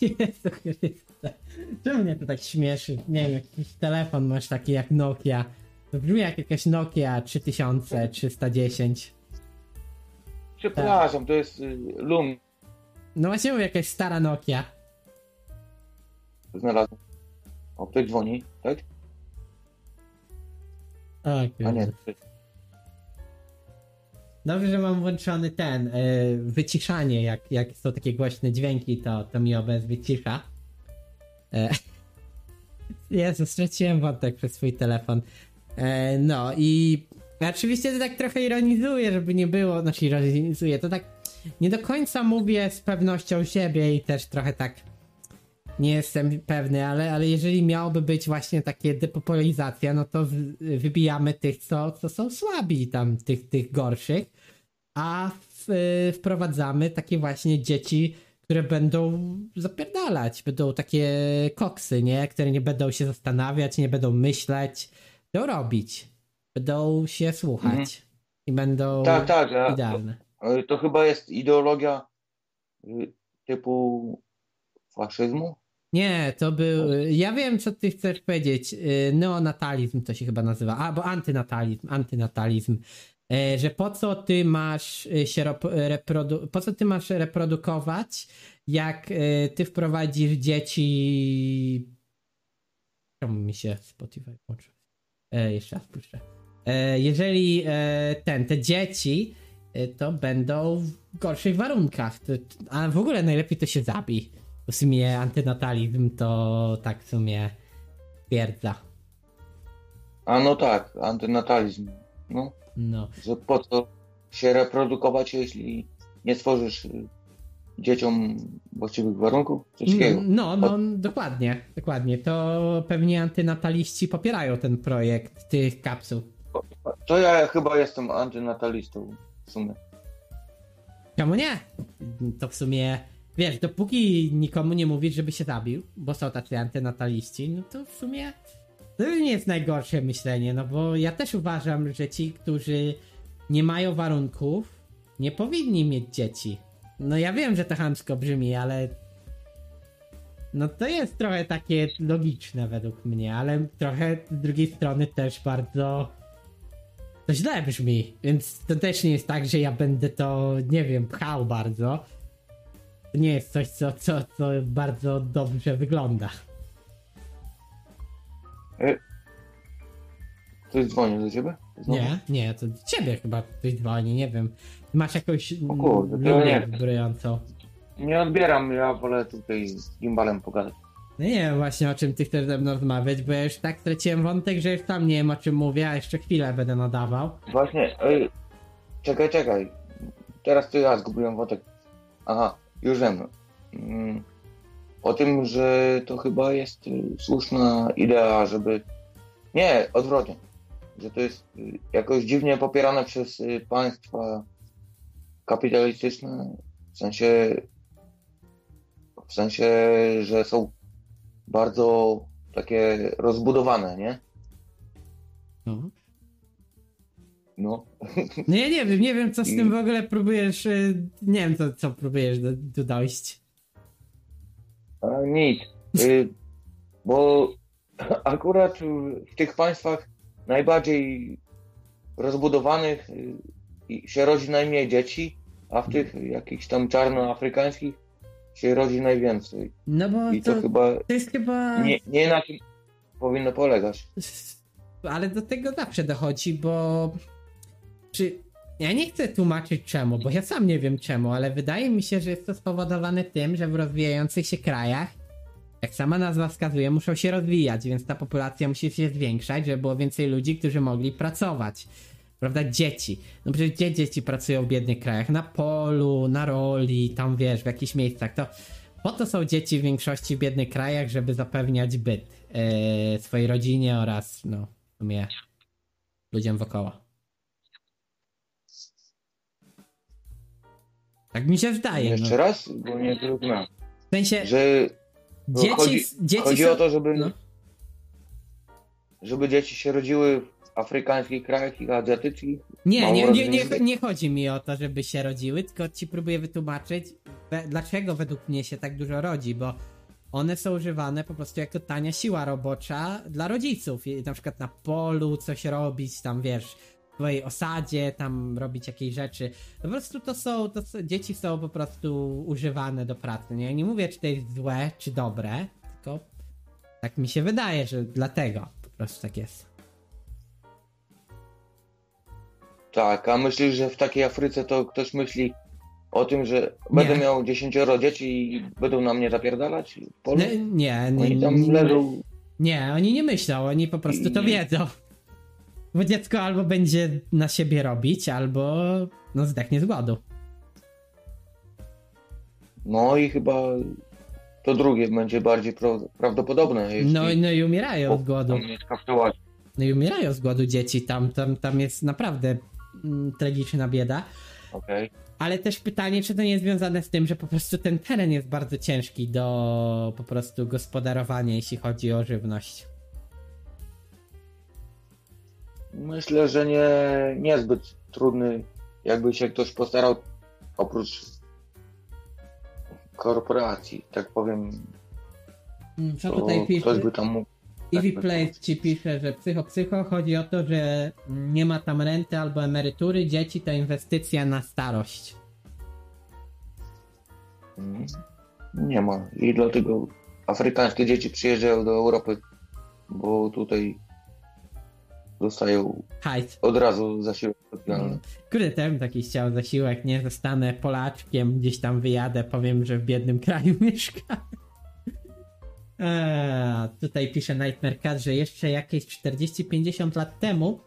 (laughs) Jezu Chryste. Czemu mnie to tak śmieszy? Nie wiem, jakiś telefon masz taki jak Nokia. To brzmi jak jakaś Nokia 3310. Przepraszam, to jest y, Lum No właśnie mówię, jakaś stara Nokia. znalazłem. O, ktoś dzwoni, tak? Okay. A nie, Dobrze, że mam włączony ten, y, wyciszanie, jak, jak są takie głośne dźwięki, to, to mi OBS wycisza. E, (laughs) Jezu, straciłem wątek przez swój telefon. E, no i oczywiście to tak trochę ironizuję, żeby nie było, znaczy ironizuję, to tak nie do końca mówię z pewnością siebie i też trochę tak nie jestem pewny, ale, ale jeżeli miałoby być właśnie takie depopulizacja, no to wybijamy tych, co, co są słabi, tam tych, tych gorszych, a w, wprowadzamy takie właśnie dzieci, które będą zapierdalać, będą takie koksy, nie? Które nie będą się zastanawiać, nie będą myśleć, będą robić, będą się słuchać Mhm. i będą tak, tak, a, idealne. to, to chyba jest ideologia y, typu faszyzmu? Nie, to był. Ja wiem, co ty chcesz powiedzieć. Y, Neonatalizm to się chyba nazywa. Albo antynatalizm. Antynatalizm. E, Że po co ty masz y, się rep- reprodu- po co ty masz reprodukować, jak ty wprowadzisz dzieci. Czemu mi się Spotify włączył? E, jeszcze raz puszczę. E, jeżeli e, ten, te dzieci e, to będą w gorszych warunkach. A w ogóle najlepiej to się zabij. W sumie antynatalizm to tak w sumie twierdza. A no tak, antynatalizm. No, No. że po co się reprodukować, jeśli nie stworzysz y, dzieciom właściwych warunków? Takiego. No, no, dokładnie, dokładnie. To pewnie antynataliści popierają ten projekt tych kapsuł. To ja chyba jestem antynatalistą w sumie. Czemu nie? To w sumie, wiesz, dopóki nikomu nie mówisz, żeby się zabił, bo są tacy antynataliści, no to w sumie to nie jest najgorsze myślenie, no bo ja też uważam, że ci, którzy nie mają warunków, nie powinni mieć dzieci. No ja wiem, że to chamsko brzmi, ale no to jest trochę takie logiczne według mnie, ale trochę z drugiej strony też bardzo to źle brzmi, więc to też nie jest tak, że ja będę to, nie wiem, pchał bardzo. To nie jest coś, co, co, co bardzo dobrze wygląda. Ktoś dzwoni do ciebie? Znowu? Nie, nie, to do ciebie chyba ktoś dzwoni, nie wiem. Masz jakąś O kurde, wiem. wibrującą. Nie odbieram, ja wolę tutaj z gimbalem pogadać. No nie wiem właśnie o czym ty chcesz ze mną rozmawiać, bo ja już tak straciłem wątek, że już tam nie wiem o czym mówię, a jeszcze chwilę będę nadawał. Właśnie, ej, czekaj, czekaj. Teraz to ja zgubiłem wątek. Aha, już wiem. Mm, O tym, że to chyba jest y, słuszna idea, żeby... Nie, odwrotnie. Że to jest y, jakoś dziwnie popierane przez y, państwa kapitalistyczne. W sensie... W sensie, że są bardzo takie rozbudowane, nie? No. No. No ja nie wiem, nie wiem co z tym w ogóle próbujesz, nie wiem co, co próbujesz do, do dojść. A, nic. Y, bo (laughs) akurat w tych państwach najbardziej rozbudowanych y, się rodzi najmniej dzieci, a w tych jakichś tam czarnoafrykańskich się rodzi najwięcej. No bo I to, to, chyba to jest chyba... nie, nie na tym powinno polegać. Ale do tego zawsze dochodzi, bo. Czy. Ja nie chcę tłumaczyć czemu, bo ja sam nie wiem czemu, ale wydaje mi się, że jest to spowodowane tym, że w rozwijających się krajach, jak sama nazwa wskazuje, muszą się rozwijać, więc ta populacja musi się zwiększać, żeby było więcej ludzi, którzy mogli pracować. Prawda? Dzieci. No przecież gdzie dzieci pracują w biednych krajach? Na polu, na roli, tam wiesz, w jakichś miejscach. To po to są dzieci w większości w biednych krajach, żeby zapewniać byt e, swojej rodzinie oraz, no, w sumie ludziom wokoło. Tak mi się wydaje. Jeszcze No. raz, bo nie zrozumiałem. W sensie, Że dzieci, chodzi, dzieci chodzi są... o to, żeby, no. żeby dzieci się rodziły w afrykańskich krajach i azjatyckich. Nie, nie, nie, nie, nie chodzi mi o to, żeby się rodziły, tylko ci próbuję wytłumaczyć, dlaczego według mnie się tak dużo rodzi, bo one są używane po prostu jako tania siła robocza dla rodziców. Na przykład na polu coś robić, tam wiesz, w twojej osadzie, tam robić jakieś rzeczy. Po prostu to są, to są, dzieci są po prostu używane do pracy. Nie, nie mówię, czy to jest złe, czy dobre, tylko tak mi się wydaje, że dlatego po prostu tak jest. Tak, a myślisz, że w takiej Afryce to ktoś myśli o tym, że będę miał dziesięcioro dzieci i będą na mnie zapierdalać? polu? Nie, nie, nie, Oni tam nie, leżą. nie, oni nie myślą, oni po prostu to Nie. wiedzą. Bo dziecko albo będzie na siebie robić, albo no zdechnie z głodu. No i chyba to drugie będzie bardziej pra- prawdopodobne. Jeśli No, no i umierają od głodu. No i umierają z głodu dzieci, tam, tam, tam jest naprawdę mm, tragiczna bieda. Okej. Ale też pytanie, czy to nie jest związane z tym, że po prostu ten teren jest bardzo ciężki do po prostu gospodarowania, jeśli chodzi o żywność. Myślę, że nie niezbyt trudny, jakby się ktoś postarał oprócz korporacji, tak powiem, Mm, Co tutaj pisze? ktoś by tam mógł. Easy tak Place ci pisze, że psycho psycho chodzi o to, że nie ma tam renty albo emerytury, dzieci to inwestycja na starość. Mm, Nie ma. I dlatego afrykańskie dzieci przyjeżdżają do Europy, bo tutaj dostają Hajs. od razu zasiłek socjalny. Kurde, taki chciał zasiłek, nie? Zostanę Polaczkiem, gdzieś tam wyjadę, powiem, że w biednym (laughs) kraju mieszka. Eee, tutaj pisze Nightmare Cat, że jeszcze jakieś 40-50 lat temu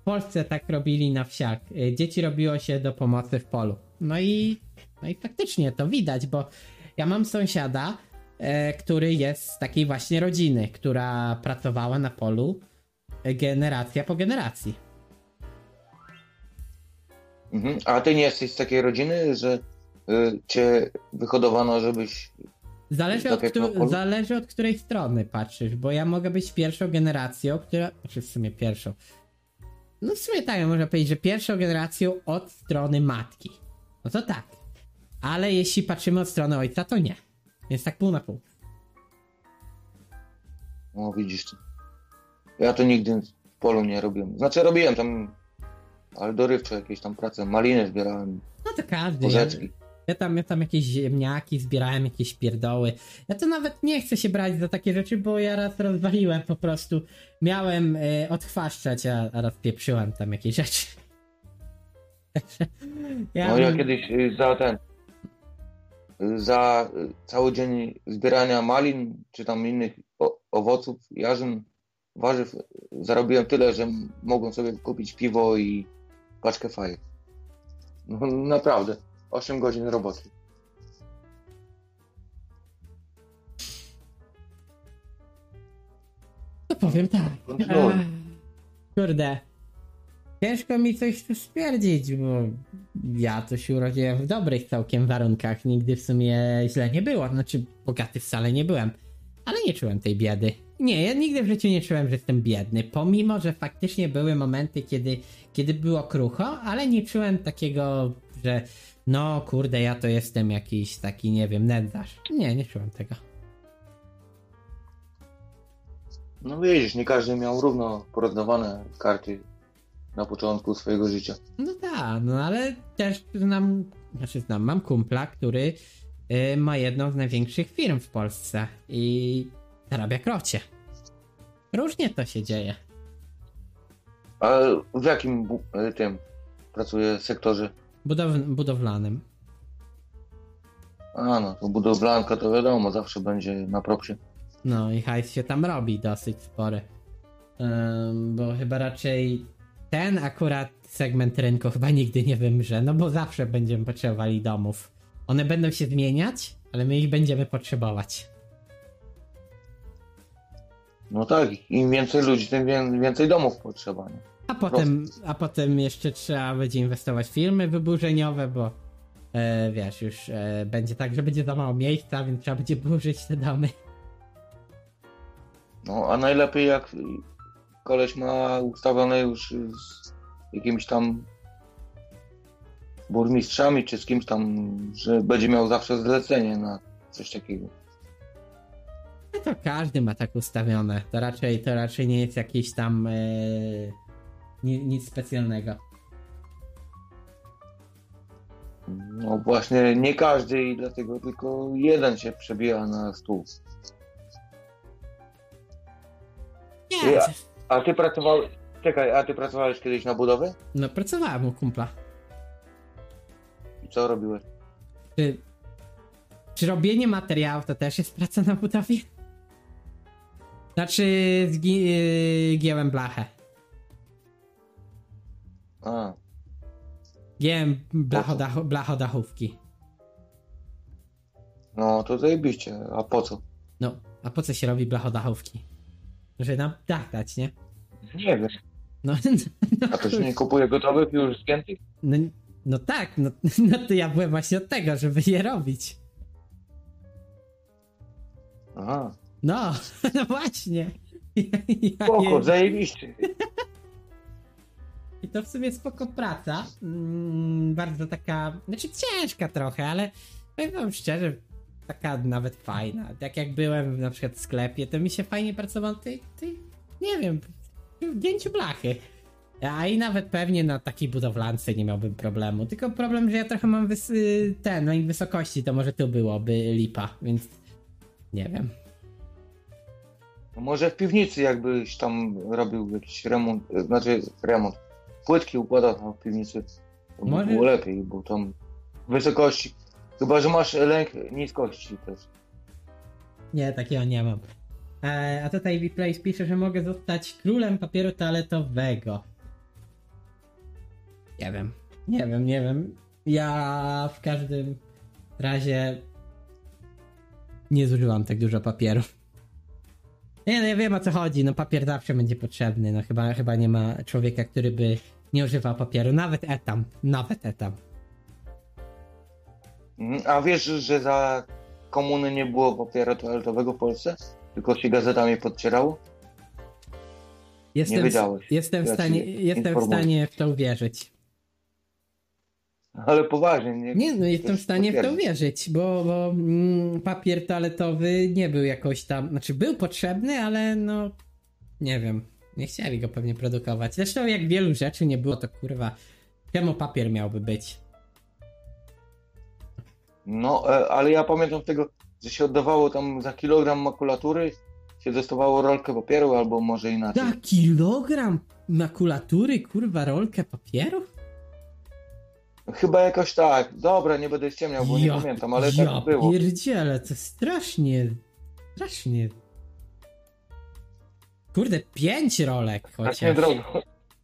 w Polsce tak robili na wsiach. E, Dzieci robiło się do pomocy w polu. No i, no i faktycznie to widać, bo ja mam sąsiada, e, który jest z takiej właśnie rodziny, która pracowała na polu generacja po generacji. Mhm. A ty nie jesteś z takiej rodziny, że y, cię wyhodowano, żebyś. Zależy od, któ- zależy od której strony patrzysz, bo ja mogę być pierwszą generacją, która. Znaczy w sumie pierwszą. No w sumie tak, można powiedzieć, że pierwszą generacją od strony matki. No to tak. Ale jeśli patrzymy od strony ojca, to nie. Jest tak pół na pół. No widzisz ty. Ja to nigdy w polu nie robiłem. Znaczy robiłem tam, ale dorywcze jakieś tam prace. Maliny zbierałem, No to każdy. Ja, porzeczki. ja, tam, ja tam jakieś ziemniaki zbierałem, jakieś pierdoły. Ja to nawet nie chcę się brać za takie rzeczy, bo ja raz rozwaliłem po prostu. Miałem e, odchwaszczać, a, a raz pieprzyłem tam jakieś rzeczy. (laughs) Ja, No ja kiedyś y, za ten, y, za y, cały dzień zbierania malin, czy tam innych o, owoców, jarzyn, warzyw, zarobiłem tyle, że mogłem sobie kupić piwo i paczkę fajek. No naprawdę, 8 godzin roboty. to powiem tak. Kurde. Ciężko mi coś tu stwierdzić, bo ja to się urodziłem w dobrych całkiem warunkach. Nigdy w sumie źle nie było. Znaczy, bogaty wcale nie byłem. Ale nie czułem tej biedy. Nie, ja nigdy w życiu nie czułem, że jestem biedny. Pomimo, że faktycznie były momenty, kiedy, kiedy było krucho, ale nie czułem takiego, że no kurde, ja to jestem jakiś taki, nie wiem, nędzarz. Nie, nie czułem tego. No widzisz, nie każdy miał równo porozdawane karty na początku swojego życia. No tak, no ale też znam, znaczy znam, mam kumpla, który y, ma jedną z największych firm w Polsce i zarabia krocie. Różnie to się dzieje. A w jakim y, tym pracuje sektorze? Budow budowlanym. A no, to budowlanka to wiadomo, zawsze będzie na propsie. No i hajs się tam robi dosyć spory. Ym, bo chyba raczej ten akurat segment rynku chyba nigdy nie wymrze, no bo zawsze będziemy potrzebowali domów. One będą się zmieniać, ale my ich będziemy potrzebować. No tak, im więcej ludzi, tym wię- więcej domów potrzeba. Nie? A potem, a potem jeszcze trzeba będzie inwestować w firmy wyburzeniowe, bo e, wiesz, już e, będzie tak, że będzie za mało miejsca, więc trzeba będzie burzyć te domy. No a najlepiej jak koleś ma ustawione już z jakimiś tam burmistrzami czy z kimś tam, że będzie miał zawsze zlecenie na coś takiego. No to każdy ma tak ustawione. To raczej, to raczej nie jest jakieś tam ni, nic specjalnego. No właśnie nie każdy i dlatego tylko jeden się przebija na stół. Nie, Ja- A ty pracowałeś, czekaj, a ty pracowałeś kiedyś na budowę? no pracowałem u kumpla. I co robiłeś? Czy, czy robienie materiałów to też jest praca na budowie? Znaczy, zgi, e, gięłem blachę. A, Gięłem blachodach, blachodachówki. no to zajebiście, a po co? No, a po co się robi blachodachówki? Żeby nam dach dać, nie? Nie wiem. No, (laughs) no, A to się nie kupuje gotowych już zgiętych? no, no tak, no, (laughs) no to ja byłem właśnie od tego, żeby je robić. Aha, No, (laughs) no właśnie. Ja, ja spoko, je, zajebiście. I to w sumie spoko praca. Mm, bardzo taka, znaczy ciężka trochę, ale powiem wam szczerze, taka nawet fajna. Tak jak byłem na przykład w sklepie, to mi się fajnie pracowało tej, tej nie wiem, w gięciu blachy. A i nawet pewnie na takiej budowlance nie miałbym problemu. Tylko problem, że ja trochę mam wys- ten, no i wysokości, to może tu byłoby lipa, więc nie wiem. Może w piwnicy jakbyś tam robił jakiś remont, e, znaczy remont, płytki układał tam w piwnicy, to by Może- było lepiej, bo tam wysokości, chyba że masz lęk niskości też. Nie, takiego nie mam. E, a tutaj Vplace pisze, że mogę zostać królem papieru toaletowego. Nie wiem. Nie wiem, nie wiem. Ja w każdym razie nie zużywam tak dużo papieru. Nie, no ja wiem o co chodzi. No papier zawsze będzie potrzebny. No chyba, chyba nie ma człowieka, który by nie używał papieru. Nawet etam. Nawet etam. Mm, A wiesz, że za komuny nie było papieru toaletowego w Polsce? Tylko się gazetami podcierało? Jestem, wiedziałeś. Jestem, w stanie, jestem w stanie w to uwierzyć. Ale poważnie, nie? Nie, no jestem w stanie w to uwierzyć, bo, bo mm, papier toaletowy nie był jakoś tam, znaczy był potrzebny, ale no nie wiem, nie chcieli go pewnie produkować. Zresztą jak wielu rzeczy nie było, to kurwa, czemu papier miałby być? No, e, ale ja pamiętam tego, że się oddawało tam za kilogram makulatury, się dostawało rolkę papieru albo może inaczej. Za kilogram makulatury, kurwa, rolkę papieru? Chyba jakoś tak. Dobra, nie będę ściemniał, bo nie pamiętam, ale ja tak było. pierdziele, to strasznie, strasznie. Kurde, pięć rolek chociaż. drogo.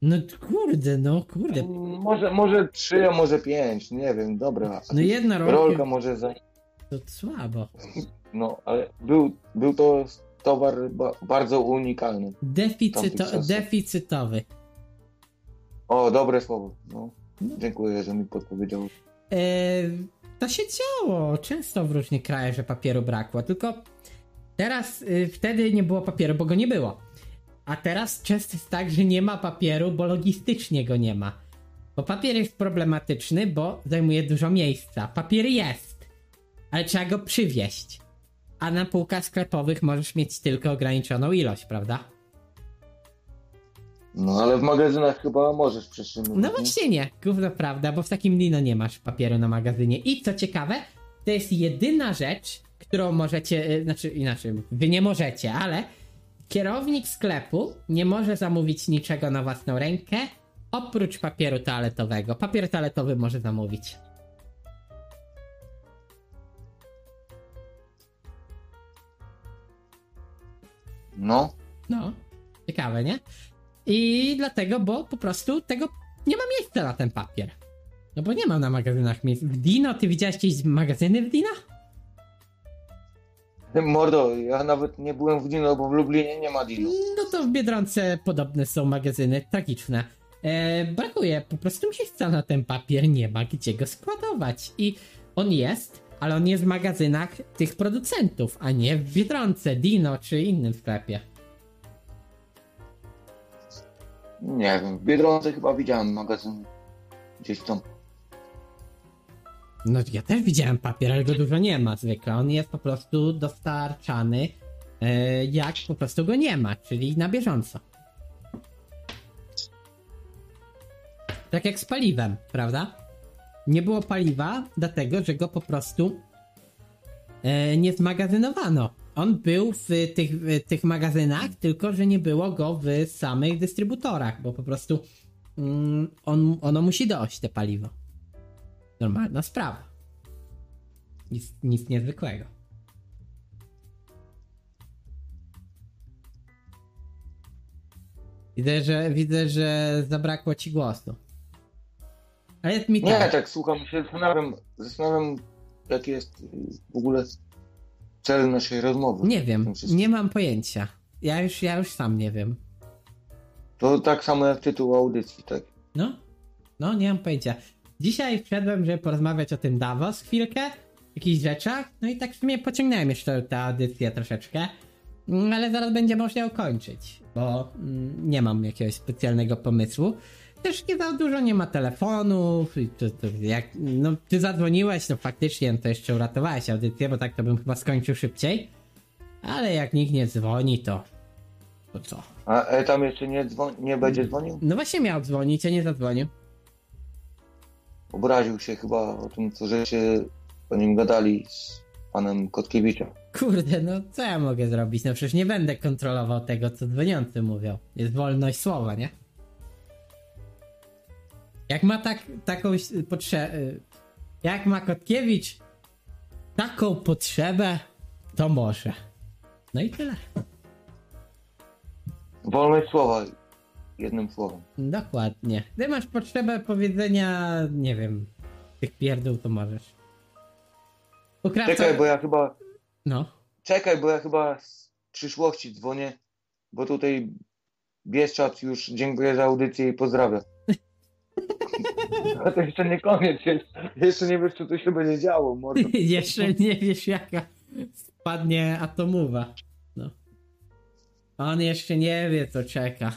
No kurde, no kurde. Może, może trzy, a może pięć, nie wiem, dobra. No jedna rolka, Rolka może za... to słabo. No, ale był, był to towar ba bardzo unikalny. Deficyto, deficytowy. O, dobre słowo. No, dziękuję, że mi podpowiedział. E, to się działo często w różnych krajach, że papieru brakło, tylko teraz y, wtedy nie było papieru, bo go nie było. A teraz często jest tak, że nie ma papieru, bo logistycznie go nie ma. Bo papier jest problematyczny, bo zajmuje dużo miejsca. Papier jest, ale trzeba go przywieźć. A na półkach sklepowych możesz mieć tylko ograniczoną ilość, prawda? No, ale w magazynach chyba możesz przetrzymywać. No nie? właśnie nie, gówno prawda, bo w takim Dino nie masz papieru na magazynie. I co ciekawe, to jest jedyna rzecz, którą możecie, y, znaczy inaczej, wy nie możecie, ale kierownik sklepu nie może zamówić niczego na własną rękę, oprócz papieru toaletowego. Papier toaletowy może zamówić. No, No, ciekawe, nie? I dlatego, bo po prostu tego nie ma miejsca na ten papier. No bo nie ma na magazynach miejsc. W Dino, ty widziałeś jakieś magazyny w Dino? mordo, ja nawet nie byłem w Dino, bo w Lublinie nie ma Dino. No to w Biedronce podobne są magazyny, tragiczne. E, brakuje po prostu miejsca na ten papier, nie ma gdzie go składować. I on jest, ale on jest w magazynach tych producentów, a nie w Biedronce, Dino czy innym sklepie. Nie wiem, w Biedronce chyba widziałem magazyn gdzieś tam. No ja też widziałem papier, ale go dużo nie ma zwykle. On jest po prostu dostarczany e, jak po prostu go nie ma, czyli na bieżąco. Tak jak z paliwem, prawda? Nie było paliwa, dlatego że go po prostu e, nie zmagazynowano. On był w tych, w tych magazynach, tylko że nie było go w samych dystrybutorach, bo po prostu mm, on, ono musi dojść, te paliwo. Normalna sprawa. Nic, nic niezwykłego. Widzę, że widzę, że zabrakło ci głosu. Ale mi Nie, tak. tak słucham się, zastanawiam, zastanawiam jaki jest w ogóle cel naszej rozmowy. Nie wiem, nie mam pojęcia. Ja już, ja już sam nie wiem. To tak samo jak tytuł audycji, tak? No, no nie mam pojęcia. Dzisiaj wszedłem, żeby porozmawiać o tym Davos chwilkę, jakichś rzeczach, no i tak w sumie pociągnąłem jeszcze tę audycję troszeczkę, ale zaraz będzie można ją kończyć, bo mm, nie mam jakiegoś specjalnego pomysłu. Też nie za dużo nie ma telefonów, i to, to jak, no ty zadzwoniłeś, to faktycznie no to jeszcze uratowałeś audycję, bo tak to bym chyba skończył szybciej, ale jak nikt nie dzwoni, to to co? A e, tam jeszcze nie, dzwon- nie będzie dzwonił? No właśnie miał dzwonić, a nie zadzwonił. Obraził się chyba o tym, co żeście o nim gadali z panem Kotkiewiczem. Kurde, no co ja mogę zrobić? No przecież nie będę kontrolował tego, co dzwoniący mówią. Jest wolność słowa, nie? Jak ma tak, taką potrzebę... Jak ma Kotkiewicz taką potrzebę, to może. No i tyle. Wolność słowa, jednym słowem. Dokładnie. Gdy masz potrzebę powiedzenia, nie wiem, tych pierdół, to możesz. Czekaj, bo ja chyba, No. czekaj, bo ja chyba z przyszłości dzwonię, bo tutaj Bieszczad już dziękuję za audycję i pozdrawia. (laughs) A to jeszcze nie koniec, jeszcze, jeszcze nie wiesz, co tu się będzie działo, mordo. (laughs) Jeszcze nie wiesz, jaka spadnie atomowa. No. On jeszcze nie wie, co czeka.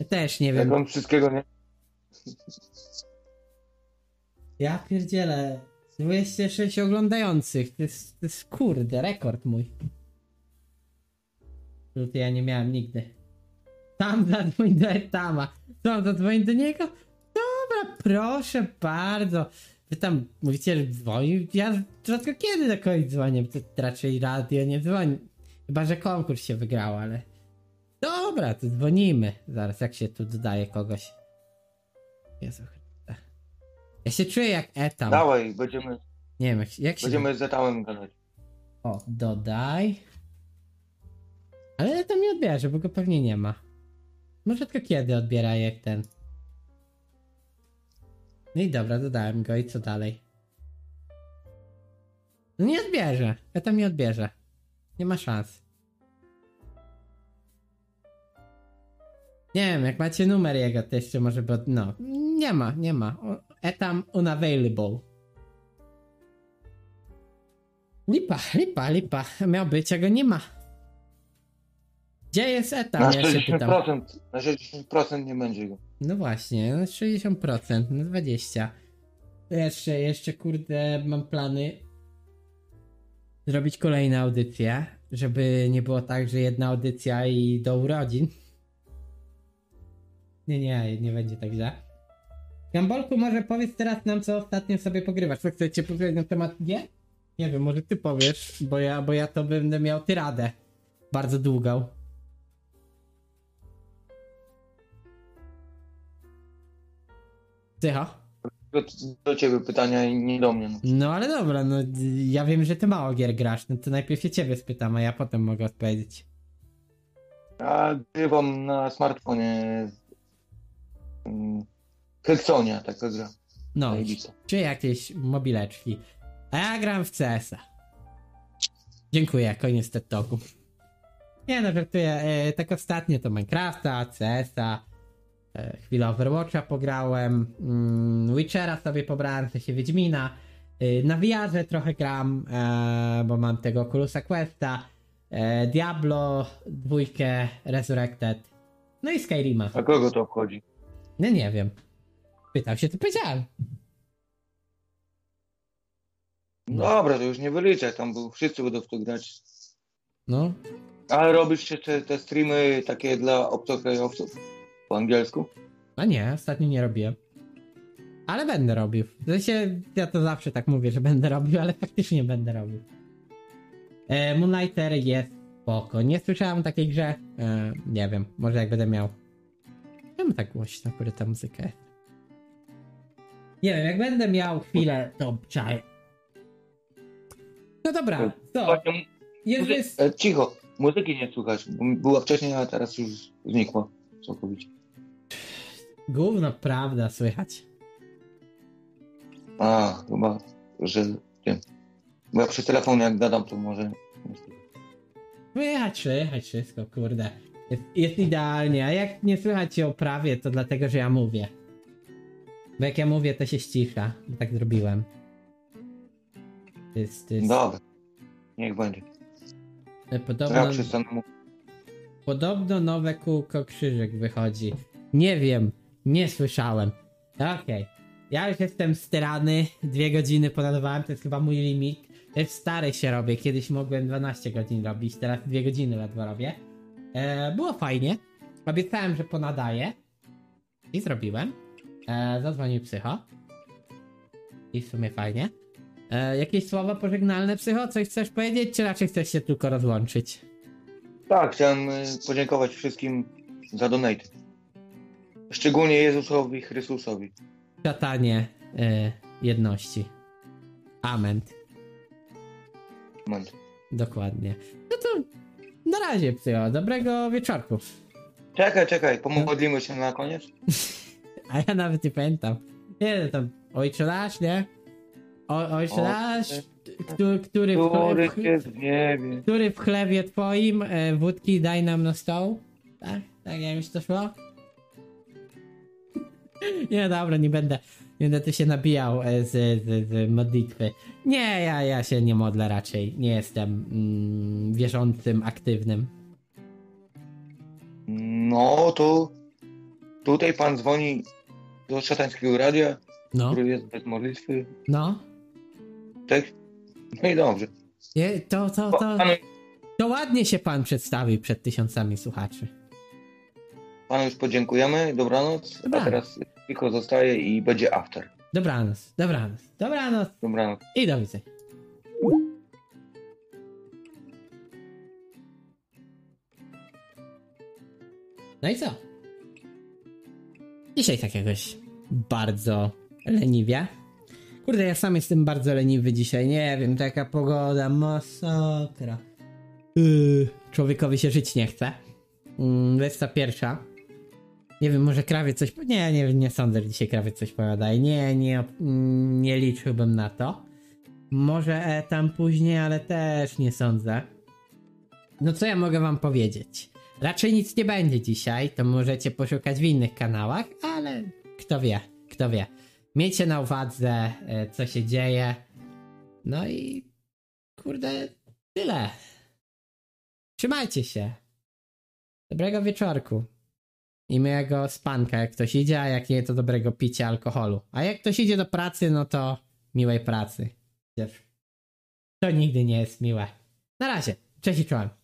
Ja też nie Jak wiem. on wszystkiego nie... Ja pierdzielę. 26 oglądających. To jest, to jest kurde, rekord mój. Luty ja nie miałem nigdy. Tam zadzwoń do Etama. Co, zadzwoń do niego? Dobra, proszę bardzo. Wy tam mówicie, że dzwoni. Ja rzadko kiedy do kogoś dzwonię, to raczej radio nie dzwoni. Chyba, że konkurs się wygrał, ale... Dobra, to dzwonimy. Zaraz, jak się tu dodaje kogoś. Jezu Chryste. Ja się czuję jak Etam. Dawaj, będziemy, Nie wiem, jak, jak się... będziemy z Etamem gadać. O, dodaj. Ale to mi odbierze, bo go pewnie nie ma. Może tylko kiedy odbiera jak ten. No i dobra, dodałem go i co dalej? No nie odbierze. Ja tam nie odbierze. Nie ma szans. Nie wiem, jak macie numer jego, to jeszcze może by... od- No, nie ma, nie ma. Etam unavailable. Lipa, lipa, lipa. Miał być, a go nie ma. Gdzie jest etam, Na ja się pytam. 60%, na 60% nie będzie go. No właśnie, no 60%, no 20%. Jeszcze, jeszcze kurde, mam plany zrobić kolejne audycje, żeby nie było tak, że jedna audycja i do urodzin. Nie, nie, nie będzie tak źle. Gambolku, może powiedz teraz nam, co ostatnio sobie pogrywasz. Co chcecie powiedzieć na temat G? Nie wiem, może ty powiesz, bo ja, bo ja to będę miał tyradę. Bardzo długą. Tycho? Do, do ciebie pytania i nie do mnie. No. No ale dobra, no ja wiem, że ty mało gier grasz, no to najpierw się ciebie spytam, a ja potem mogę odpowiedzieć. Ja grywam na smartfonie Helsonia, taka gra. No, czy jakieś mobileczki. A ja gram w CS-a. Dziękuję, koniec TED Talku. Nie no, żartuję, e, tak ostatnio to Minecrafta, CS-a, chwilę Overwatcha pograłem, mm, Witchera sobie pobrałem, w sensie Wiedźmina, e, na VR trochę gram, e, bo mam tego Oculusa Questa, e, Diablo, dwójkę, Resurrected, no i Skyrima. A kogo to obchodzi? No nie wiem. Pytał się, to powiedziałem. No Dobra, to już nie wyliczę tam, bo wszyscy będą w to grać. No, Ale robisz jeszcze te streamy takie dla obcokrajowców? Po angielsku? a nie, ostatnio nie robiłem. Ale będę robił. W sensie, ja to zawsze tak mówię, że będę robił, ale faktycznie będę robił. E, Moonlighter jest spoko. Nie słyszałem takiej grze. E, nie wiem, może jak będę miał. Czemu tak głośno, kurde, ta muzyka jest? Nie wiem, jak będę miał chwilę, to obczaję. No dobra, co? Właśnie, Jest, e, cicho, muzyki nie słychać. bo Była wcześniej, a teraz już znikła całkowicie. Gówno, prawda, słychać. A, chyba, że wiem. Bo ja przy telefonie jak gadam, to może... Słychać, słychać wszystko, kurde. Jest, jest idealnie, a jak nie słychać się o prawie, to dlatego, że ja mówię. Bo jak ja mówię, to się ścisza. Tak zrobiłem. To jest, to jest, Dobra, niech będzie. e, podobno, ja przestanę mówić. podobno nowe kółko krzyżyk wychodzi. Nie wiem, nie słyszałem. Okej. Ja już jestem styrany, dwie godziny ponadowałem, to jest chyba mój limit. Też stary się robię, kiedyś mogłem 12 godzin robić, teraz dwie godziny ledwo robię. E, było fajnie, obiecałem, że ponadaję i zrobiłem. E, zadzwonił psycho. I w sumie fajnie. E, jakieś słowa pożegnalne psycho? Coś chcesz powiedzieć, czy raczej chcesz się tylko rozłączyć? Tak, chciałem y, podziękować wszystkim za donate. Szczególnie Jezusowi Chrystusowi. Szatanie e, jedności. Amen. Moment. Dokładnie. No to na razie, psycho. Dobrego wieczorku. Czekaj, czekaj, pomodlimy się na koniec. (laughs) A ja nawet nie pamiętam. Nie, no tam ojcze nasz, nie? O, ojcze nasz, który, który, w, Który w, chlebie twoim e, wódki daj nam na stoł. Tak? Tak jak już to szło? (laughs) Nie, dobra, nie będę, nie będę tu się nabijał e, z, z, z modlitwy. Nie, ja, ja się nie modlę raczej. Nie jestem mm, wierzącym, aktywnym. No to tutaj pan dzwoni do szatańskiego radia, No, który jest bez modlitwy. no. Tak? No i dobrze. Je, to, to, to, to ładnie się pan przedstawił przed tysiącami słuchaczy. Panu już podziękujemy, dobranoc, Dobranoc. a teraz tylko zostaje i będzie after. Dobranoc, dobranoc, dobranoc Dobranoc. i do widzenia. No i co? Dzisiaj tak jakoś bardzo leniwie. Kurde, ja sam jestem bardzo leniwy dzisiaj. Nie wiem, taka pogoda, masakra. Yy, człowiekowi się żyć nie chce. Mm, 21. Nie wiem, może krawiec coś. Nie, nie, nie sądzę, że dzisiaj krawiec coś powiada. Nie, nie, nie liczyłbym na to. Może e, tam później, ale też nie sądzę. No co ja mogę wam powiedzieć? Raczej nic nie będzie dzisiaj, to możecie poszukać w innych kanałach, ale kto wie, kto wie. Miejcie na uwadze, e, co się dzieje. No i kurde, tyle. Trzymajcie się. Dobrego wieczorku. I miłego spanka, jak ktoś idzie, a jak nie, to dobrego picia alkoholu. A jak ktoś idzie do pracy, no to miłej pracy. To nigdy nie jest miłe. Na razie. Cześć i czołem.